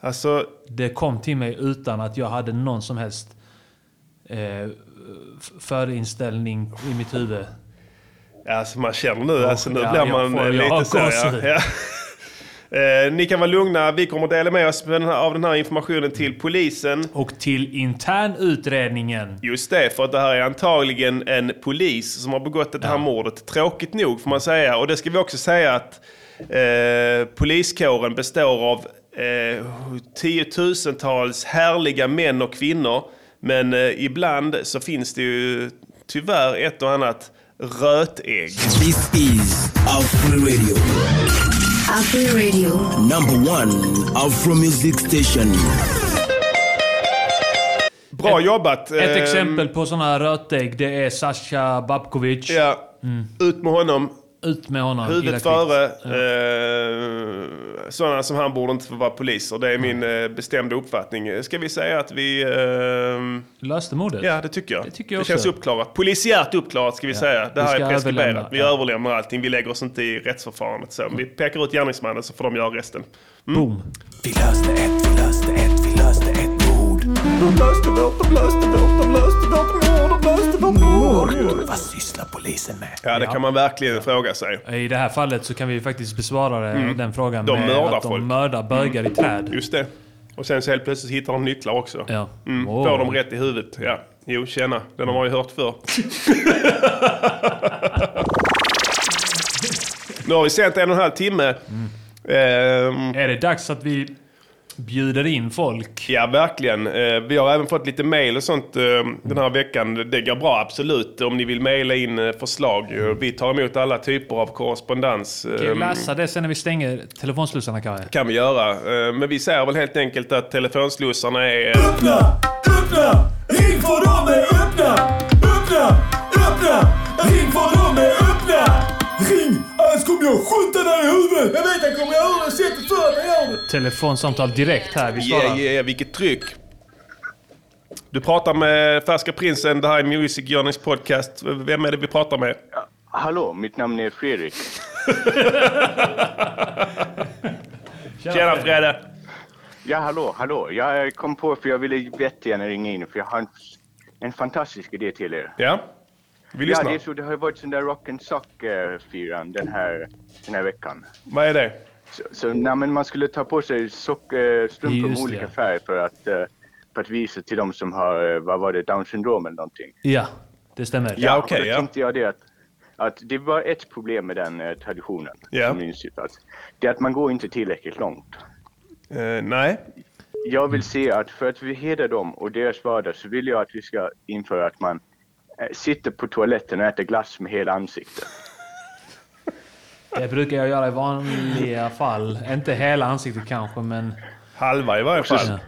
Alltså... Det kom till mig utan att jag hade någon som helst eh, förinställning i mitt huvud. Alltså man känner nu, alltså nu Ja, blir man får- eh, lite så. Ja. Ja. Eh, ni kan vara lugna, vi kommer dela med oss med den här, av den här informationen till polisen. Och till internutredningen. Just det, för att det här är antagligen en polis som har begått det här mordet. Tråkigt nog får man säga. Och det ska vi också säga att eh, poliskåren består av eh, tiotusentals härliga män och kvinnor. Men eh, ibland så finns det ju tyvärr ett och annat rötägg. This is Afro Radio. Afro Radio. Number one Afro Music Station. Bra jobbat. Ett Ehm, exempel på sådana här rötägg, det är Sasha Babkovic. Ja, ut med honom. Ut med honom. Huvudet före. kvickt. Eh, sådana som han borde inte få vara poliser. Det är min eh, bestämda uppfattning. Ska vi säga att vi... Eh, Löste mordet? Ja, det tycker jag. Det tycker jag det känns uppklarat. Polisiärt uppklarat ska vi Ja, säga. Det här är preskriberat. överlämna, Vi ja. överlämnar allting. Vi lägger oss inte i rättsförfarandet. Så. Vi pekar ut gärningsmannen så får de göra resten. Mm. Boom. Vi löste ett, vi löste ett, vi löste ett. De löste vårt, de löste vårt, de löste vårt mord, de löste vårt mord. Vad sysslar polisen med? Ja, det kan man verkligen fråga sig. I det här fallet så kan vi faktiskt besvara det, Mm. den frågan De med mördar att de folk. mördar bögar i träd. Just det. Och sen så helt plötsligt hittar de nycklar också. Ja. Mm. Åh. Får de rätt i huvudet. Ja. Jo, tjena. Den har man ju hört förr. nu har vi sänt en och en halv timme. Ehm, Är det dags att vi bjuder in folk? Ja, verkligen. Eh, Vi har även fått lite mail och sånt eh, den här veckan. Det går bra, absolut. Om ni vill mejla in eh, förslag. Eh, Vi tar emot alla typer av korrespondens. Kan vi Ehm, läsa det sen när vi stänger telefonslussarna kanske? kan vi göra. Men vi säger väl helt enkelt att telefonslussarna är... Öppna! Öppna! Ring för dem är öppna! Öppna! Öppna! Ring för dem är öppna! Jag skjuta dig i huvudet! Jag vet jag kommer göra det sättet för att jag gör det! Telefonsamtal direkt här. Vi Ja, svarar. yeah, yeah, vilket tryck. Du pratar med Färska Prinsen, det här är Music Journeys podcast. Vem är det vi pratar med? Hallå, mitt namn är Fredrik. Tjena Fredde! Ja, hallå, hallå. Jag kom på för jag ville jättegärna ringa in för jag har en, en fantastisk idé till er. Ja, vi Ja, det är så. Det har ju varit sån där rock and sock-firan den här, den här veckan. Vad är det? Så, så nej, men man skulle ta på sig sock, eh, strumpor med olika det. färg för att, eh, för att visa till de som har, eh, vad var det, down syndrom eller någonting. Ja, det stämmer. och då tänkte jag det att, att det var ett problem med den eh, traditionen. Ja. Som inser, att, det är att man går inte tillräckligt långt. Eh, nej. Jag vill se att för att vi hedrar dem och deras vardag så vill jag att vi ska införa att man eh, sitter på toaletten och äter glass med hela ansiktet. Det brukar jag göra i vanliga fall. Inte hela ansiktet kanske, men... Halva i varje fall.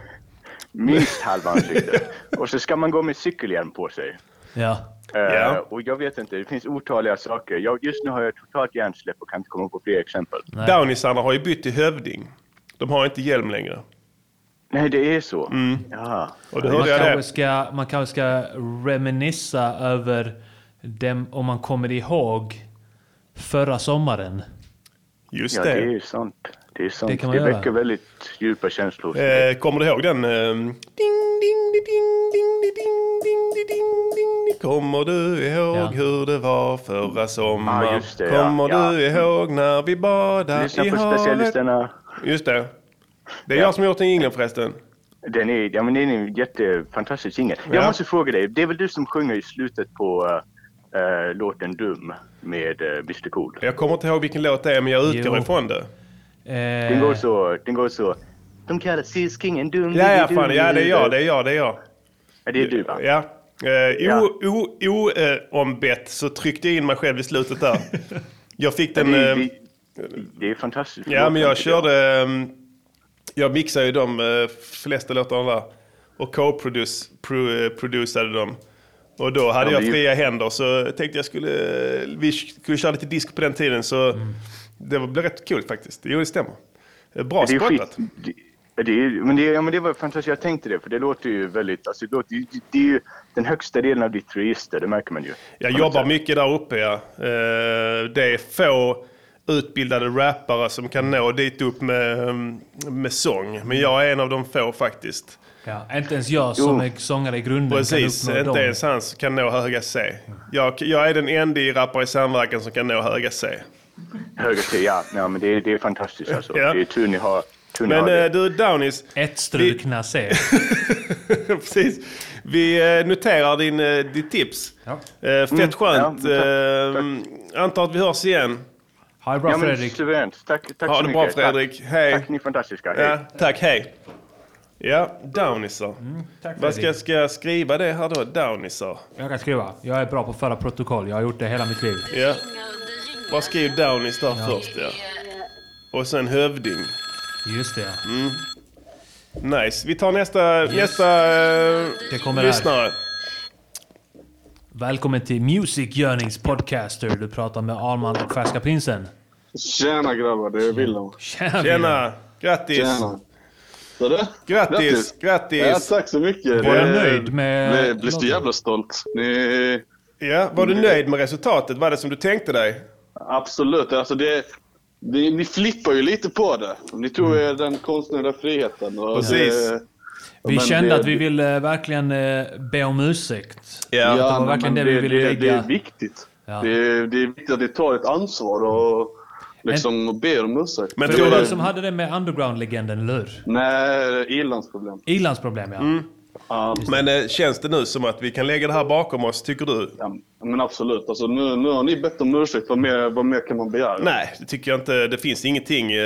Minst halva ansiktet. Och så ska man gå med cykelhjälm på sig. Ja. Eh, Ja. Och jag vet inte, det finns otaliga saker. Jag, just nu har jag totalt hjärnsläpp och kan inte komma på fler exempel. Downisarna har ju bytt till hövding. De har inte hjälm längre. Nej, det är så. Mm. Ja. Och då Man hörde jag kanske, det. ska, man kanske ska reminissa över dem, om man kommer ihåg förra sommaren. Just ja, det. det är sant. Det är sant. Det Det, kan man göra. väcker väldigt djupa känslor. Eh, kommer du ihåg den? Eh, ding, ding, ding, ding, ding, ding, ding, ding, ding, ding. Kommer du ihåg Ja. hur det var förra sommaren? Ja, just det, ja. Kommer Ja. du ihåg när vi badade Lyssna i på havet? specialisterna. Just det. Det är Ja. jag som gjort den jingeln förresten. Den är, ja, men den är en jättefantastisk jingel. Ja. Jag måste fråga dig, det är väl du som sjunger i slutet på uh, låten Dum med uh, Mr Cool? Jag kommer inte ihåg vilken låt det är, men jag utgår Jo. ifrån det. Eh, Den går så, den går så. De kallar Sis-kingen dum. Ja, ja, fan. Ja, det är jag, det är jag, det är jag. Ja, det är du va? Ja. Eh, Ja. o, o, o, eh, ombett så tryckte jag in mig själv i slutet där. Jag fick den... det, eh, det, det är fantastiskt. Ja, men jag. körde... Jag mixade ju de eh, flesta låtarna där. Och co-producerade dem. Och då hade Ja, jag fria händer så tänkte jag skulle... Vi skulle köra lite disco på den tiden så det blev rätt kul faktiskt. Jo, det stämmer. Eh, Bra det är skit. spottat. Det, det är, men, det, ja, men det var fantastiskt. Jag tänkte det, för det låter ju väldigt... Alltså, det, låter, ju- det är ju den högsta delen av ditt register, det märker man ju. Jag jobbar mycket där uppe ja. Eh, Det är få utbildade rappare som kan nå dit upp med, med sång. Men jag är en av de få faktiskt. Ja, inte ens jag som Jo. är sångare i grunden Precis, kan uppnå inte dem. ens han kan nå höga C. Jag, jag är den enda i rappare i samverkan som kan nå höga C. Höger till, ja. ja men det, är- det är fantastiskt alltså. Ja. Det är tur ni har, tur Men har det. eh, du Downis. Ett strukna C. Precis. Vi eh, noterar din, eh, ditt tips. Ja. Fett Mm, skönt. ja, Eh, Antar att vi hörs igen. Ha det bra ja, Fredrik. Suveränt. Tack, tack Ha så det mycket. bra Fredrik. Tack. Hej. Tack, ni är fantastiska. Hej. Ja, tack, hej. Ja, Downisar. tack, Vad ska, ska jag skriva det här då? Downisar? Jag kan skriva. Jag är bra på att föra protokoll. Jag har gjort det hela mitt liv. Ja. Vad skriver Downis där först? Ja. och sen hövding. Just det. Mm. Nice. Vi tar nästa, nästa eh, Det kommer här. lyssnare. Välkommen till Music Yearnings podcaster. Du pratar med Arman och Färska Prinsen. Tjena grabbar, det är Willem. Tjena, Tjena! Grattis! Tjena. Så det? Grattis! Grattis! Ja, tack så mycket. Var du nöjd med- Jag blir så jävla stolt. Ni... Ja, var du nöjd med resultatet? Var det som du tänkte dig? Absolut. Alltså det, det, ni flippar ju lite på det. Ni tog er den konstnärliga friheten. Och Precis. Det, Vi men kände det- att vi ville verkligen eh, be om ursäkt. Ja, det var verkligen det vi ville det, lägga. det är viktigt. Ja. Det, är, det är viktigt att ni tar ett ansvar och liksom ber om ursäkt. Men Det var du som hade det med underground-legenden, eller hur? Nej, ilandsproblem. Ilandsproblem, ja. Mm. Men eh, känns det nu som att vi kan lägga det här bakom oss, tycker du? Ja, men absolut. Alltså, nu, nu har ni bett om ursäkt. Vad mer, vad mer kan man begära? Nej, det tycker jag inte. Det finns ingenting. eh,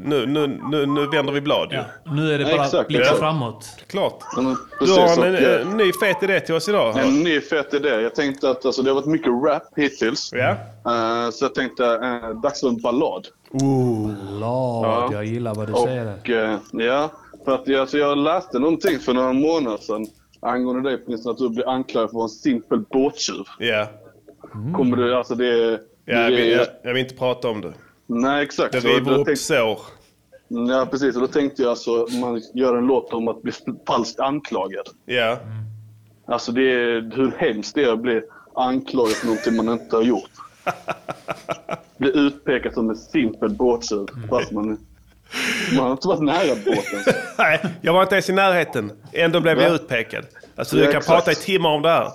Nu, nu, nu, nu vänder vi blad ju. Nu är det bara Exakt, blicka exakt. framåt. Klart. Ja, men Du precis, har en, och, eh, en ny fet idé till oss idag. En ny fet idé. Jag tänkte att alltså, det har varit mycket rap hittills. Ja. Eh, så jag tänkte, uh, dags för en ballad. Ballad, jag gillar vad du säger. Och, eh, ja, för att jag, alltså, jag läste någonting för några månader sedan angående dig Prinsen, att du blir anklagad för att vara en simpel båttjuv. Ja. Kommer du, alltså det... Ja, jag, vill, jag, jag vill inte prata om det. Nej, exakt. Det river upp tänkte- sår. Ja, precis. Och då tänkte jag alltså, man gör en låt om att bli falskt anklagad. Ja. Alltså det är hur hemskt det är att bli anklagad för någonting man inte har gjort. Bli utpekad som en simpel båttjuv fast man, man har inte varit nära båten. Nej, jag var inte ens i närheten. Ändå blev jag utpekad. Alltså, Ja, vi kan exakt. prata i timmar om det här.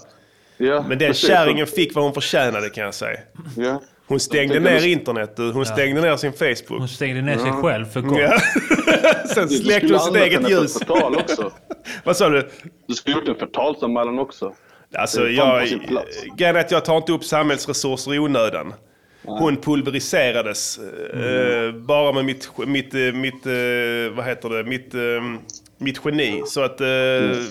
Ja, Men den precis. kärringen fick vad hon förtjänade kan jag säga. Ja. Hon stängde Jag ner internet. du. Hon Ja. stängde ner sin Facebook. Hon stängde ner sig själv för gott. Ja. Sen Du släckte skulle hon sitt eget henne för ljus. Förtal också. Vad sa du? Du skulle gjort en förtalsanmälan också. Alltså, jag, grejen är att jag tar inte upp samhällsresurser i onödan. Hon pulveriserades eh, bara med mitt, mitt, eh, mitt, eh, vad heter det, mitt, mitt geni. Så att eh,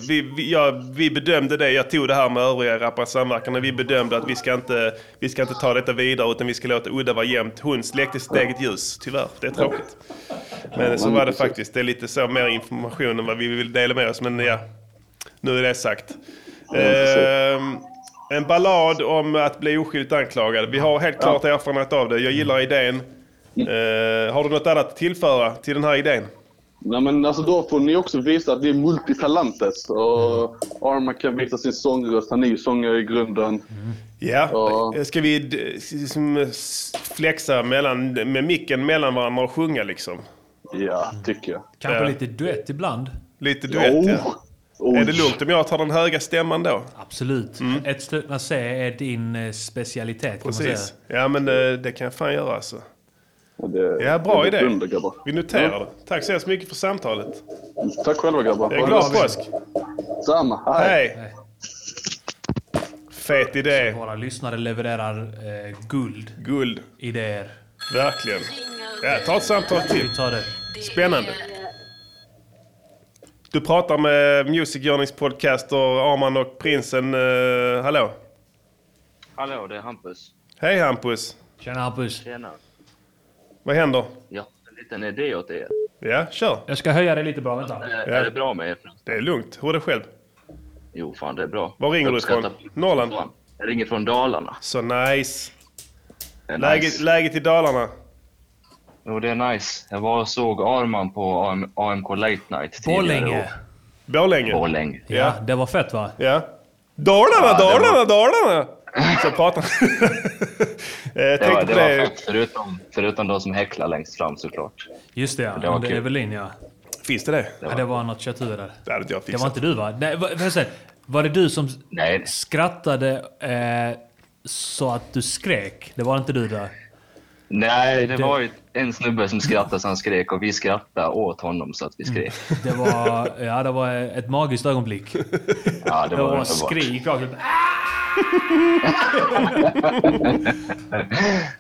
vi, vi, ja, vi bedömde det, jag tog det här med övriga samverkande, vi bedömde att vi ska, inte, vi ska inte ta detta vidare utan vi ska låta udda vara jämnt. Hon släckte sitt eget ljus, tyvärr. Det är tråkigt. Men så var det faktiskt, det är lite så mer information än vad vi vill dela med oss. Men ja, nu är det sagt. Ehm, en ballad om att bli oskyldigt anklagad. Vi har helt klart erfarenhet av det. Jag gillar idén. Eh, har du något annat att tillföra till den här idén? Nej, men alltså då får ni också visa att ni är multitalantes. Och Arma kan visa sin sångröst. Han är ju sångare i grunden. Ja, ska vi liksom, flexa mellan, med micken mellan varandra och sjunga liksom? Ja, tycker jag. Kanske Ja. lite duett ibland. Lite duett ja. Oh. Är det lugnt om jag tar den höga stämman då? Absolut. Ett stötna C är din eh, specialitet kan man Precis. säga. Ja men eh, det kan jag fan göra alltså. Det, Ja, bra det idé. grabbar. Vi noterar Ja. det. Tack så hemskt mycket för samtalet. Tack själva grabbar. Jag är glad påsk. Samma. Hej. Hej. Fet idé. Våra lyssnare levererar eh, guld. Guld. Idéer. Verkligen. Ja, ta ett samtal till. Vi tar det. Spännande. Du pratar med Music Journeys podcaster Arman och Prinsen. Uh, hallå? Hallå, det är Hampus. Hej Hampus. Tjena Hampus. Tjena. Vad händer? Jag har en liten idé åt er. Ja, kör. Jag ska höja dig lite bra, vänta. Är, är det bra med er? Det är lugnt. Hur är det själv? Jo, fan det är bra. Var ringer du ifrån? Norrland? Jag ringer från Dalarna. Så nice. Läget, nice. läget i Dalarna? Jo, det är nice. Jag var och såg Arman på AM, AMK Late Night tidigare Borlänge. Borlänge? Borlänge. Ja, det var fett va? Ja. Dalarna, Ja, det Dalarna, var- Dalarna! Så pratar Jag Det tänkte var, det var det. fett, förutom, förutom de som häcklar längst fram såklart. Just det, ja. Det var kul. Evelin ja. Finns det det? Ja, det var något kötthuvud där. Det hade jag Det fixat. var inte du va? Nej, va- vad säger, var det du som Nej. skrattade eh, så att du skrek? Det var inte du där? Nej, det, Det- var ju en snubbe som skrattade så han skrek och vi skrattade åt honom så att vi skrek. Det var, ja, det var ett magiskt ögonblick. Ja, det det var var skrik rakt.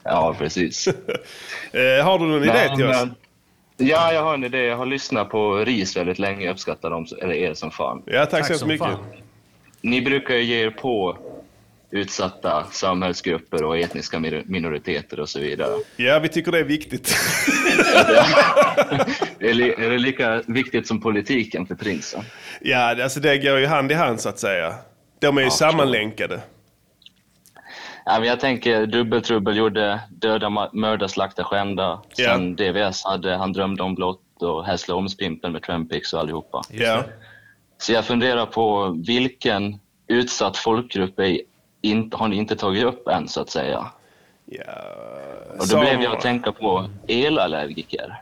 Ja, precis. Eh, har du någon idé till oss? men- Ja, jag har en idé. Jag har lyssnat på RIS väldigt länge. Jag uppskattar dem, eller er som fan. Ja, tack, så hemskt mycket. Ni brukar ju ge er på utsatta samhällsgrupper och etniska minoriteter och så vidare. Ja, vi tycker det är viktigt. Är, det lika viktigt som politiken för prinsen? Ja, alltså det går ju hand i hand så att säga. De är ju Ja, sammanlänkade. Ja, men jag tänker Dubbeltrubbel gjorde Döda, mörda, slakta, skända. Sen DVS hade Han drömde om blått och Hässleholmspimpen med Trampix och allihopa. Ja. Så jag funderar på vilken utsatt folkgrupp är inte, har ni inte tagit upp än så att säga? Och då Som- blev jag att tänka på elallergiker.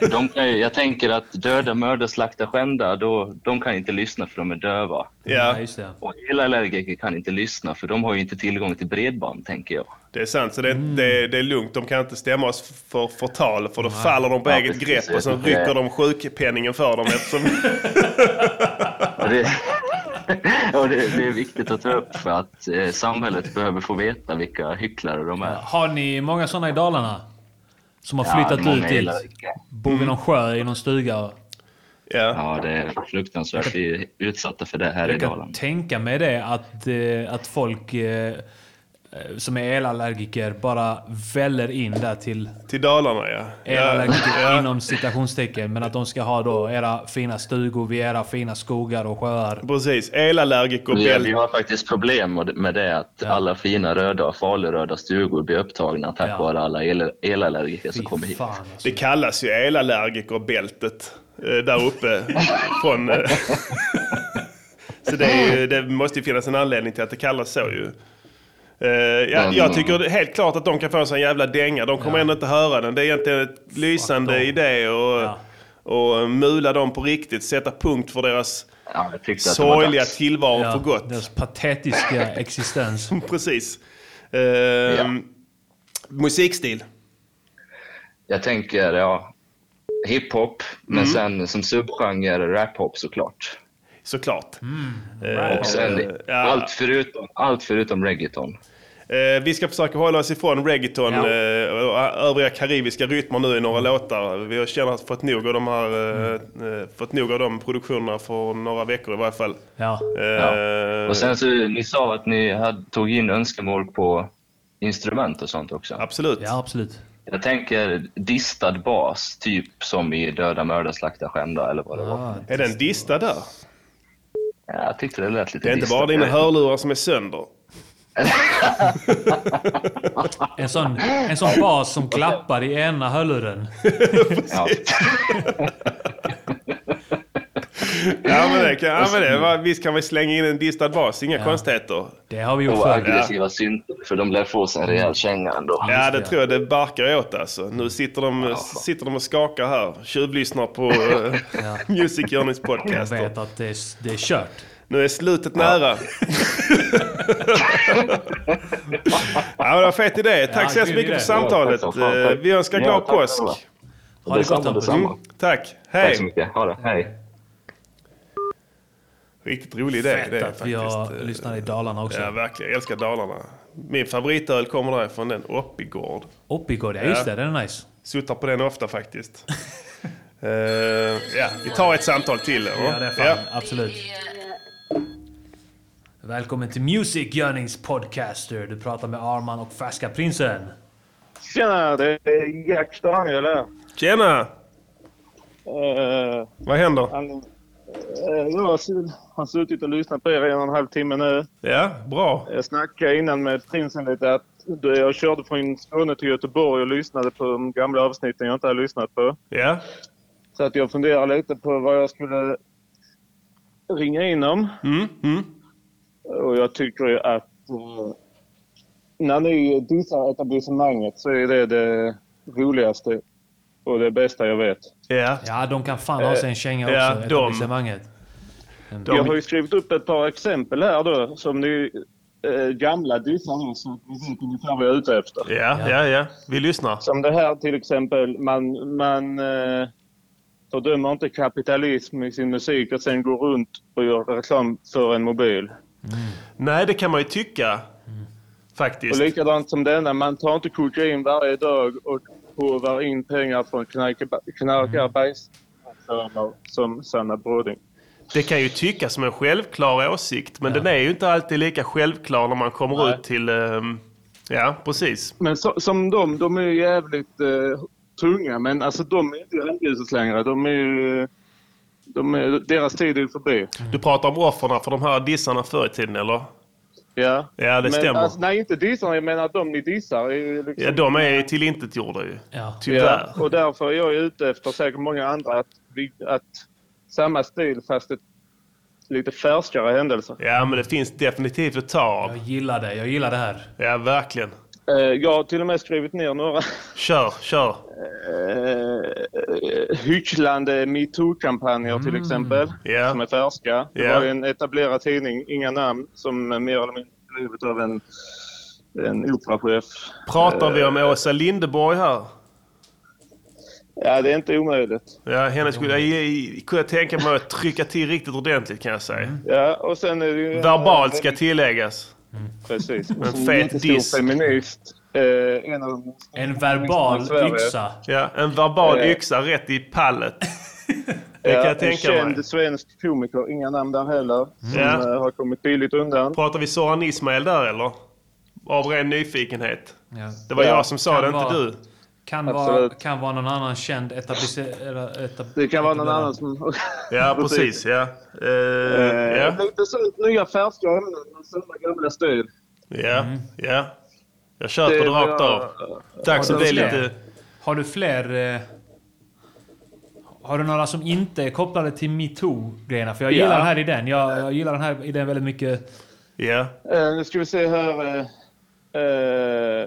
de kan ju, jag tänker att döda, mörda, slakta, skända, då, de kan inte lyssna för de är döva. Ja. Och elallergiker kan inte lyssna för de har ju inte tillgång till bredband, tänker jag. Det är sant, så det, Mm. det, det är lugnt. De kan inte stämma oss för förtal för då faller de på Ja, eget precis. grepp och tycker rycker de sjukpenningen för dem eftersom... Det, och det, det är viktigt att ta upp för att eh, samhället behöver få veta vilka hycklare de är. Har ni många sådana i Dalarna? Som har Ja, flyttat många ut dit? Bor vid någon sjö i någon stuga? Ja, det är fruktansvärt. Vi är utsatta för det här i Jag kan Dalarna. tänka mig det att, eh, att folk eh, som är elallergiker bara väller in där till... Till Dalarna ja. Elallergiker Ja. inom citationstecken. Men att de ska ha då era fina stugor vid era fina skogar och sjöar. Precis. Elallergiker Vi, vi har faktiskt problem med- det att alla fina röda och faluröda stugor blir upptagna tack Ja. vare alla el, elallergiker som kommer hit. Det kallas ju elallergikerbältet eh, där uppe. från, eh, så det, är ju, det måste ju finnas en anledning till att det kallas så ju. Eh, ja, jag tycker det är helt klart att de kan få en sån jävla dänga. De kommer ändå inte höra den. Det är egentligen ett lysande idé och, och mula dem på riktigt. Sätta punkt för deras var sorgliga tillvaro Ja, för gott. Deras patetiska existens. Precis. Eh, Musikstil. Jag tänker, ja, hiphop, men Mm. sen som subgenre raphop såklart. Såklart. Och sen allt, förutom, allt förutom reggaeton. Eh, vi ska försöka hålla oss ifrån reggaeton Ja. eh, och övriga karibiska rytmer nu i några låtar. Vi har känner att fått nog av de här, eh, eh, fått nog av de produktionerna för några veckor i varje fall. Ja. Ja. Och sen så, ni sa att ni hade, tog in önskemål på instrument och sånt också. Absolut. Ja, absolut. Jag tänker distad bas, typ som i Döda, mörda, slakta, skända eller vad det var. Är den distad där? Ja, jag tyckte det lät lite Det är inte bara dina hörlurar som är sönder. En sån, en sån bas som klappar i ena hörluren. Ja. Ja men det, kan, ja, men det va, visst kan vi slänga in en distad bas, inga konstigheter. Det har vi gjort Och förr. aggressiva synter, för de lär få sig en rejäl känga ändå. Ja, det tror jag det barkar åt alltså. Nu sitter de, sitter de och skakar här. Tjuvlyssnar på uh, Ja. Music Journeys Jag podcast. vet att det är, det är kört. Nu är slutet nära. ja, det var fet idé. Tack Ja, så hemskt mycket för samtalet. Ja, tack. Eh, Vi önskar Ja, glad tack påsk. Ha det gott. Mm, tack. Tack så Hej. mycket. Ha det. Hej. Riktigt rolig idé. Fett det är att vi har faktiskt. lyssnat i Dalarna också. Ja, verkligen. Jag älskar Dalarna. Min favoritöl kommer därifrån, den Oppigård. Oppigård, ja just det. Den är nice. Suttar på den ofta faktiskt. Eh, ja, vi tar ett samtal till. eller? Ja, det är fan. Absolut. Välkommen till Music Yearnings Podcaster. Du pratar med Arman och Färska Prinsen. Tjena, det är Jack Daniel här. Tjena! Uh, Vad händer? Han, uh, jag har har suttit och lyssnat på er i en och en halv timme nu. Ja, bra. Jag snackade innan med prinsen lite att jag körde från Skåne till Göteborg och lyssnade på de gamla avsnitten jag inte hade lyssnat på. Ja. Så att jag funderar lite på vad jag skulle ringa in om. Mm, mm. Och jag tycker ju att eh, när ni dissar etablissemanget så är det det roligaste och det bästa jag vet. Ja. Ja, de kan fan ha sig en känga också, Ja, de- etablissemanget. Jag har ju skrivit upp ett par exempel här då som ni eh, gamla dissar så ni vet ungefär vad jag är ute efter. Ja, ja, ja. Vi lyssnar. Som det här till exempel, man, man eh, fördömer inte kapitalism i sin musik och sen går runt och gör reklam för en mobil. Nej, det kan man ju tycka. Och Faktiskt. likadant som denna, man tar inte kokain varje dag och hovar in pengar från knarkarbajsfirmor som Sanna Broding. Det kan ju tyckas som en självklar åsikt, men den är ju inte alltid lika självklar när man kommer Nej. ut till... ehm, ja, precis. Men så, som de, de är ju jävligt eh, tunga men alltså de är inte rampljuset längre. De är ju... De deras tid är förbi. Du pratar om offren för de här dissarna förr i tiden, eller? Ja, Ja, det men, stämmer. Alltså, nej, inte dissarna. Jag menar att de ni dissar är liksom... Ja, de är tillintetgjorda ju. Tyvärr. Ja, och därför är jag ute efter säkert många andra att, vi, att samma stil fast ett lite färskare händelser. Ja, men det finns definitivt att ta av. Jag gillar det. Jag gillar det här. Ja, verkligen. Eh, jag har till och med skrivit ner några Kör, kör. eh, hycklande metoo-kampanjer till exempel. Som är färska. Det Ja. var en etablerad tidning, inga namn, som mer eller mindre skrivit av en, en operachef. Pratar vi om Eh, Åsa Lindeborg här? Ja, det är inte omöjligt. Ja, henne skulle jag, kunna tänka mig att trycka till riktigt ordentligt kan jag säga. Ja, och sen är det. Verbalt ska tilläggas. Precis. En fet diss. feminist. Eh, en, av En verbal yxa. Ja, en verbal Eh. yxa rätt i pallet. Det kan Ja, jag en tänka känd mig. svensk komiker, inga namn där heller, som Ja. eh, har kommit billigt undan. Pratar vi Soran Ismail där eller? Av ren nyfikenhet. Ja. Det var Ja, jag som sa det, vara- inte du. Kan vara, kan vara någon annan känd etablisserad... Etab Det kan vara någon annan som... Ja, precis. Ja. Eh, Eh, ja. Lite sånt nya färska ämnen, samma gamla stil. Ja, ja. Jag köper Det det rakt jag- av. Bli fler? lite... Har du fler... Eh, har du några som inte är kopplade till metoo-grejerna? För jag Ja. gillar den här idén. Jag, jag gillar den här idén väldigt mycket. Ja. Eh, nu ska vi se här. Eh, eh,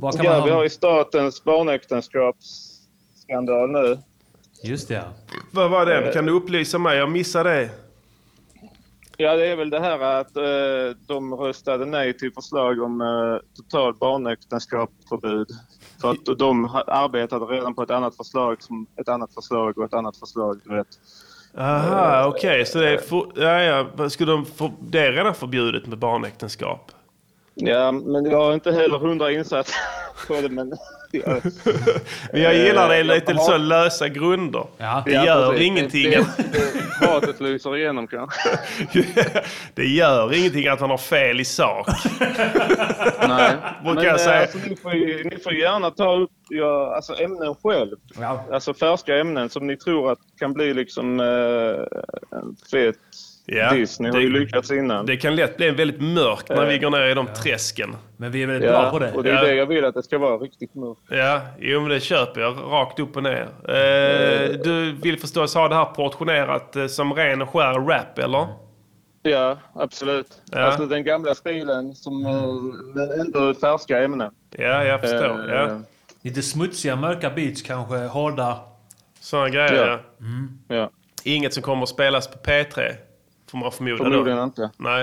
Vad kan ja, man ha- vi har ju statens barnäktenskapsskandal nu. Just det, ja. Vad var det? Kan du upplysa mig? Jag missade det. Ja, det är väl det här att eh, de röstade nej till förslag om eh, total barnäktenskapsförbud. För att de arbetade redan på ett annat förslag, som ett annat förslag och ett annat förslag. Du vet. Aha, okej. Så det är, för, ja, ja. Skulle de för, det är redan förbjudet med barnäktenskap? Ja, men jag har inte heller hundra insatt på det. Men, ja. Men jag gillar det Eh, lite jag har- så lösa grunder. Ja. Det Ja, gör precis. ingenting. Det, det, det, hatet lyser igenom kanske. det gör ingenting att man har fel i sak. Nej. Brukar Men jag eh, säga. alltså, ni, får, ni får gärna ta upp ja, alltså, ämnen själv. Alltså färska ämnen som ni tror att kan bli liksom eh, en fet Ja, diss. Ni har ju lyckats innan. Det kan lätt bli en väldigt mörkt när vi går ner i de träsken. Men vi är väldigt ja, bra på det. Och det är Ja. det jag vill att det ska vara riktigt mörkt. Ja, jo men det köper jag rakt upp och ner. Eh, du vill förstås ha det här portionerat eh, som ren och skär rap, eller? Ja, absolut. Ja. Alltså den gamla stilen som eh, men ändå färska ämnen. Ja, jag förstår. Eh, Ja. Lite smutsiga, mörka beats kanske. Hårda. Sådana grejer, ja. Ja. ja. Inget som kommer att spelas på P3, får man förmoda Förmodligen då. inte. Nej.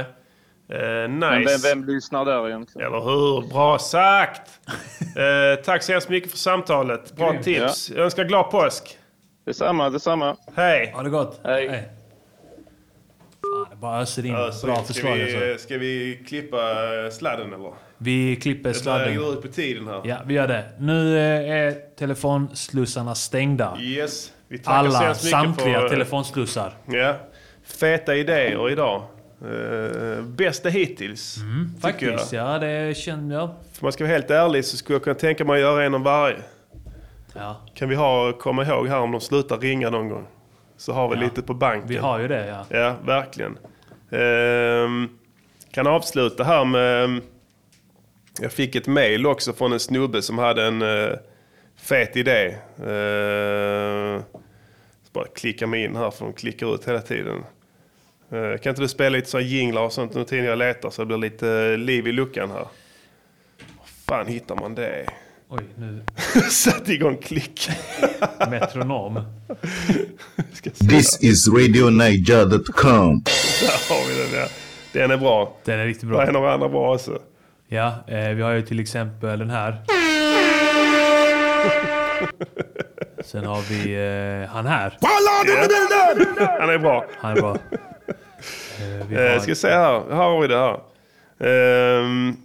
Eh, Men nice. vem, vem lyssnar där egentligen? Eller hur? Bra sagt! eh, tack så hemskt mycket för samtalet. Bra Grymt. tips. Jag önskar glad påsk. Detsamma, detsamma. Hej! Ha det gott. Hej. Fan, det bara öser in. Öser Bra in. ska, förslag vi, alltså. ska vi klippa eh, sladden eller? Vi klipper Det sladden. gå ut på tiden här. Ja, vi gör det. Nu eh, är telefonslussarna stängda. Yes. Vi tackar så Alla, hemskt mycket samtliga för, telefonslussar. Ja. Feta idéer idag. Uh, bästa hittills. jag. Faktiskt, ja det känner jag. För man ska vara helt ärlig så skulle jag kunna tänka mig att göra en om varje. Ja. Kan vi ha, komma ihåg här om de slutar ringa någon gång. Så har vi Ja. lite på banken. Vi har ju det, ja. Ja, verkligen. Ehm, kan avsluta här med... Jag fick ett mail också från en snubbe som hade en uh, fet idé. Uh, bara klicka mig in här för de klickar ut hela tiden. Eh, kan inte du spela lite så här jinglar och sånt under tiden jag letar så det blir lite eh, liv i luckan här? Var fan hittar man det? Oj, nu. Satt igång klick. Metronom. This is RadioNiger.com. Där har vi den ja. Den är bra. Den är riktigt bra. är några andra bra också? Ja, eh, vi har ju till exempel den här. Sen har vi eh, han här. Han är bra. Han är bra. Eh, vi Eh, har- ska se här. Här har vi det här. Ehm,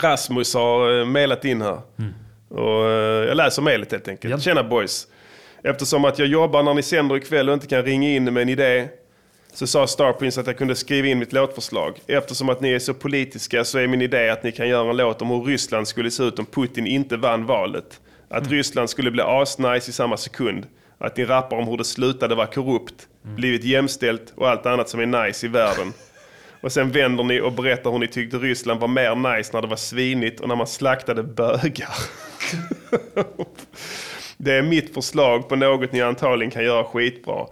Rasmus har uh, mejlat in här. Mm. Och, eh, jag läser mejlet helt enkelt. Tjena boys. Eftersom att jag jobbar när ni sänder ikväll och inte kan ringa in med en idé så sa Starprince att jag kunde skriva in mitt låtförslag. Eftersom att ni är så politiska så är min idé att ni kan göra en låt om hur Ryssland skulle se ut om Putin inte vann valet. Att Ryssland skulle bli asnice i samma sekund. Att ni rappar om hur det slutade vara korrupt, blivit jämställt och allt annat som är nice i världen. Och sen vänder ni och berättar hur ni tyckte Ryssland var mer nice när det var svinigt och när man slaktade bögar. Det är mitt förslag på något ni antagligen kan göra skitbra.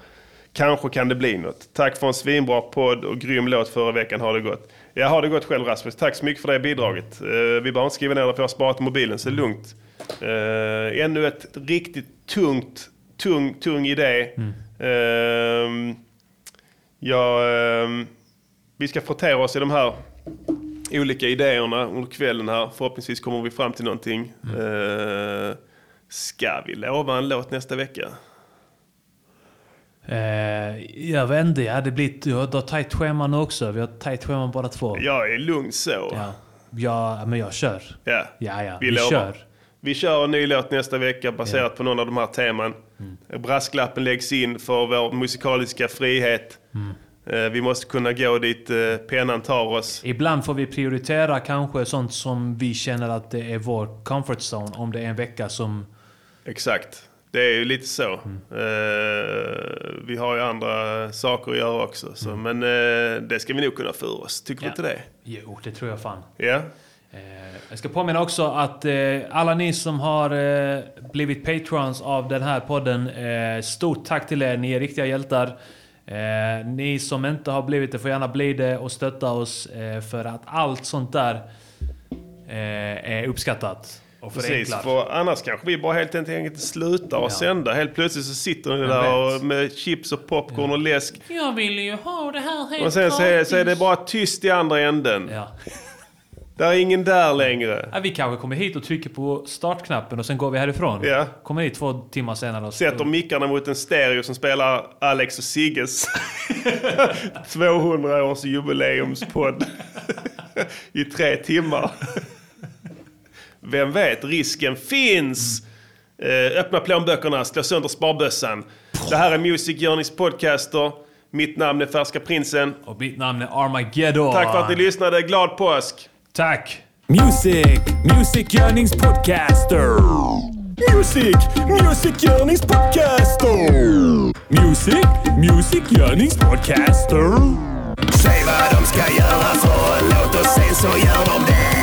Kanske kan det bli något. Tack för en svinbra podd och grym låt förra veckan. Har det gått. Jag har det gått själv Rasmus. Tack så mycket för det bidraget. Eh, vi behöver inte skriva ner det för jag har sparat mobilen så det är lugnt. Eh, ännu ett riktigt tungt, tung, tung idé. Eh, ja, ehm, vi ska frottera oss i de här olika idéerna under kvällen här. Förhoppningsvis kommer vi fram till någonting. Eh, ska vi lova en låt nästa vecka? Eh, jag vet inte, ja, det blir, du har tajt schema nu också. Vi har tajt schema båda två. Jag är lugn så. Ja, ja men jag kör. Ja, Ja, ja, vi, vi kör. Vi kör en ny låt nästa vecka baserat på någon av de här teman. Mm. Brasklappen läggs in för vår musikaliska frihet. Mm. Eh, Vi måste kunna gå dit eh, pennan tar oss. Ibland får vi prioritera kanske sånt som vi känner att det är vår comfort zone. Om det är en vecka som... Exakt. Det är ju lite så. Mm. Eh, vi har ju andra saker att göra också. Så, Mm. Men eh, det ska vi nog kunna för oss. Tycker du Ja. inte det? Jo, det tror jag fan. Ja. Eh, jag ska påminna också att eh, alla ni som har eh, blivit patrons av den här podden, eh, stort tack till er. Ni är riktiga hjältar. Eh, ni som inte har blivit det får gärna bli det och stötta oss eh, för att allt sånt där eh, är uppskattat och Precis, för annars kanske vi bara helt enkelt slutar och Ja. sända. Helt plötsligt så sitter ni där och med chips och popcorn och läsk. Jag vill ju ha det här helt Och sen så är, så är det bara tyst i andra änden. Ja. Det är ingen där längre. Ja, vi kanske kommer hit och trycker på startknappen och sen går vi härifrån. Ja. Kommer hit två timmar senare och Sätter mickarna mot en stereo som spelar Alex och Sigges 200 års jubileumspodd i tre timmar. Vem vet, risken finns. Eh, öppna plånböckerna, slå sönder sparbössan. Det här är Music Journeys podcaster. Mitt namn är Färska Prinsen. Och mitt namn är Armageddon. Tack för att ni lyssnade. Glad påsk! Tack! Music, Music Podcaster. Music, Music Podcaster. Music, Music Podcaster. Säg vad de ska göra för en låt och sen så gör de det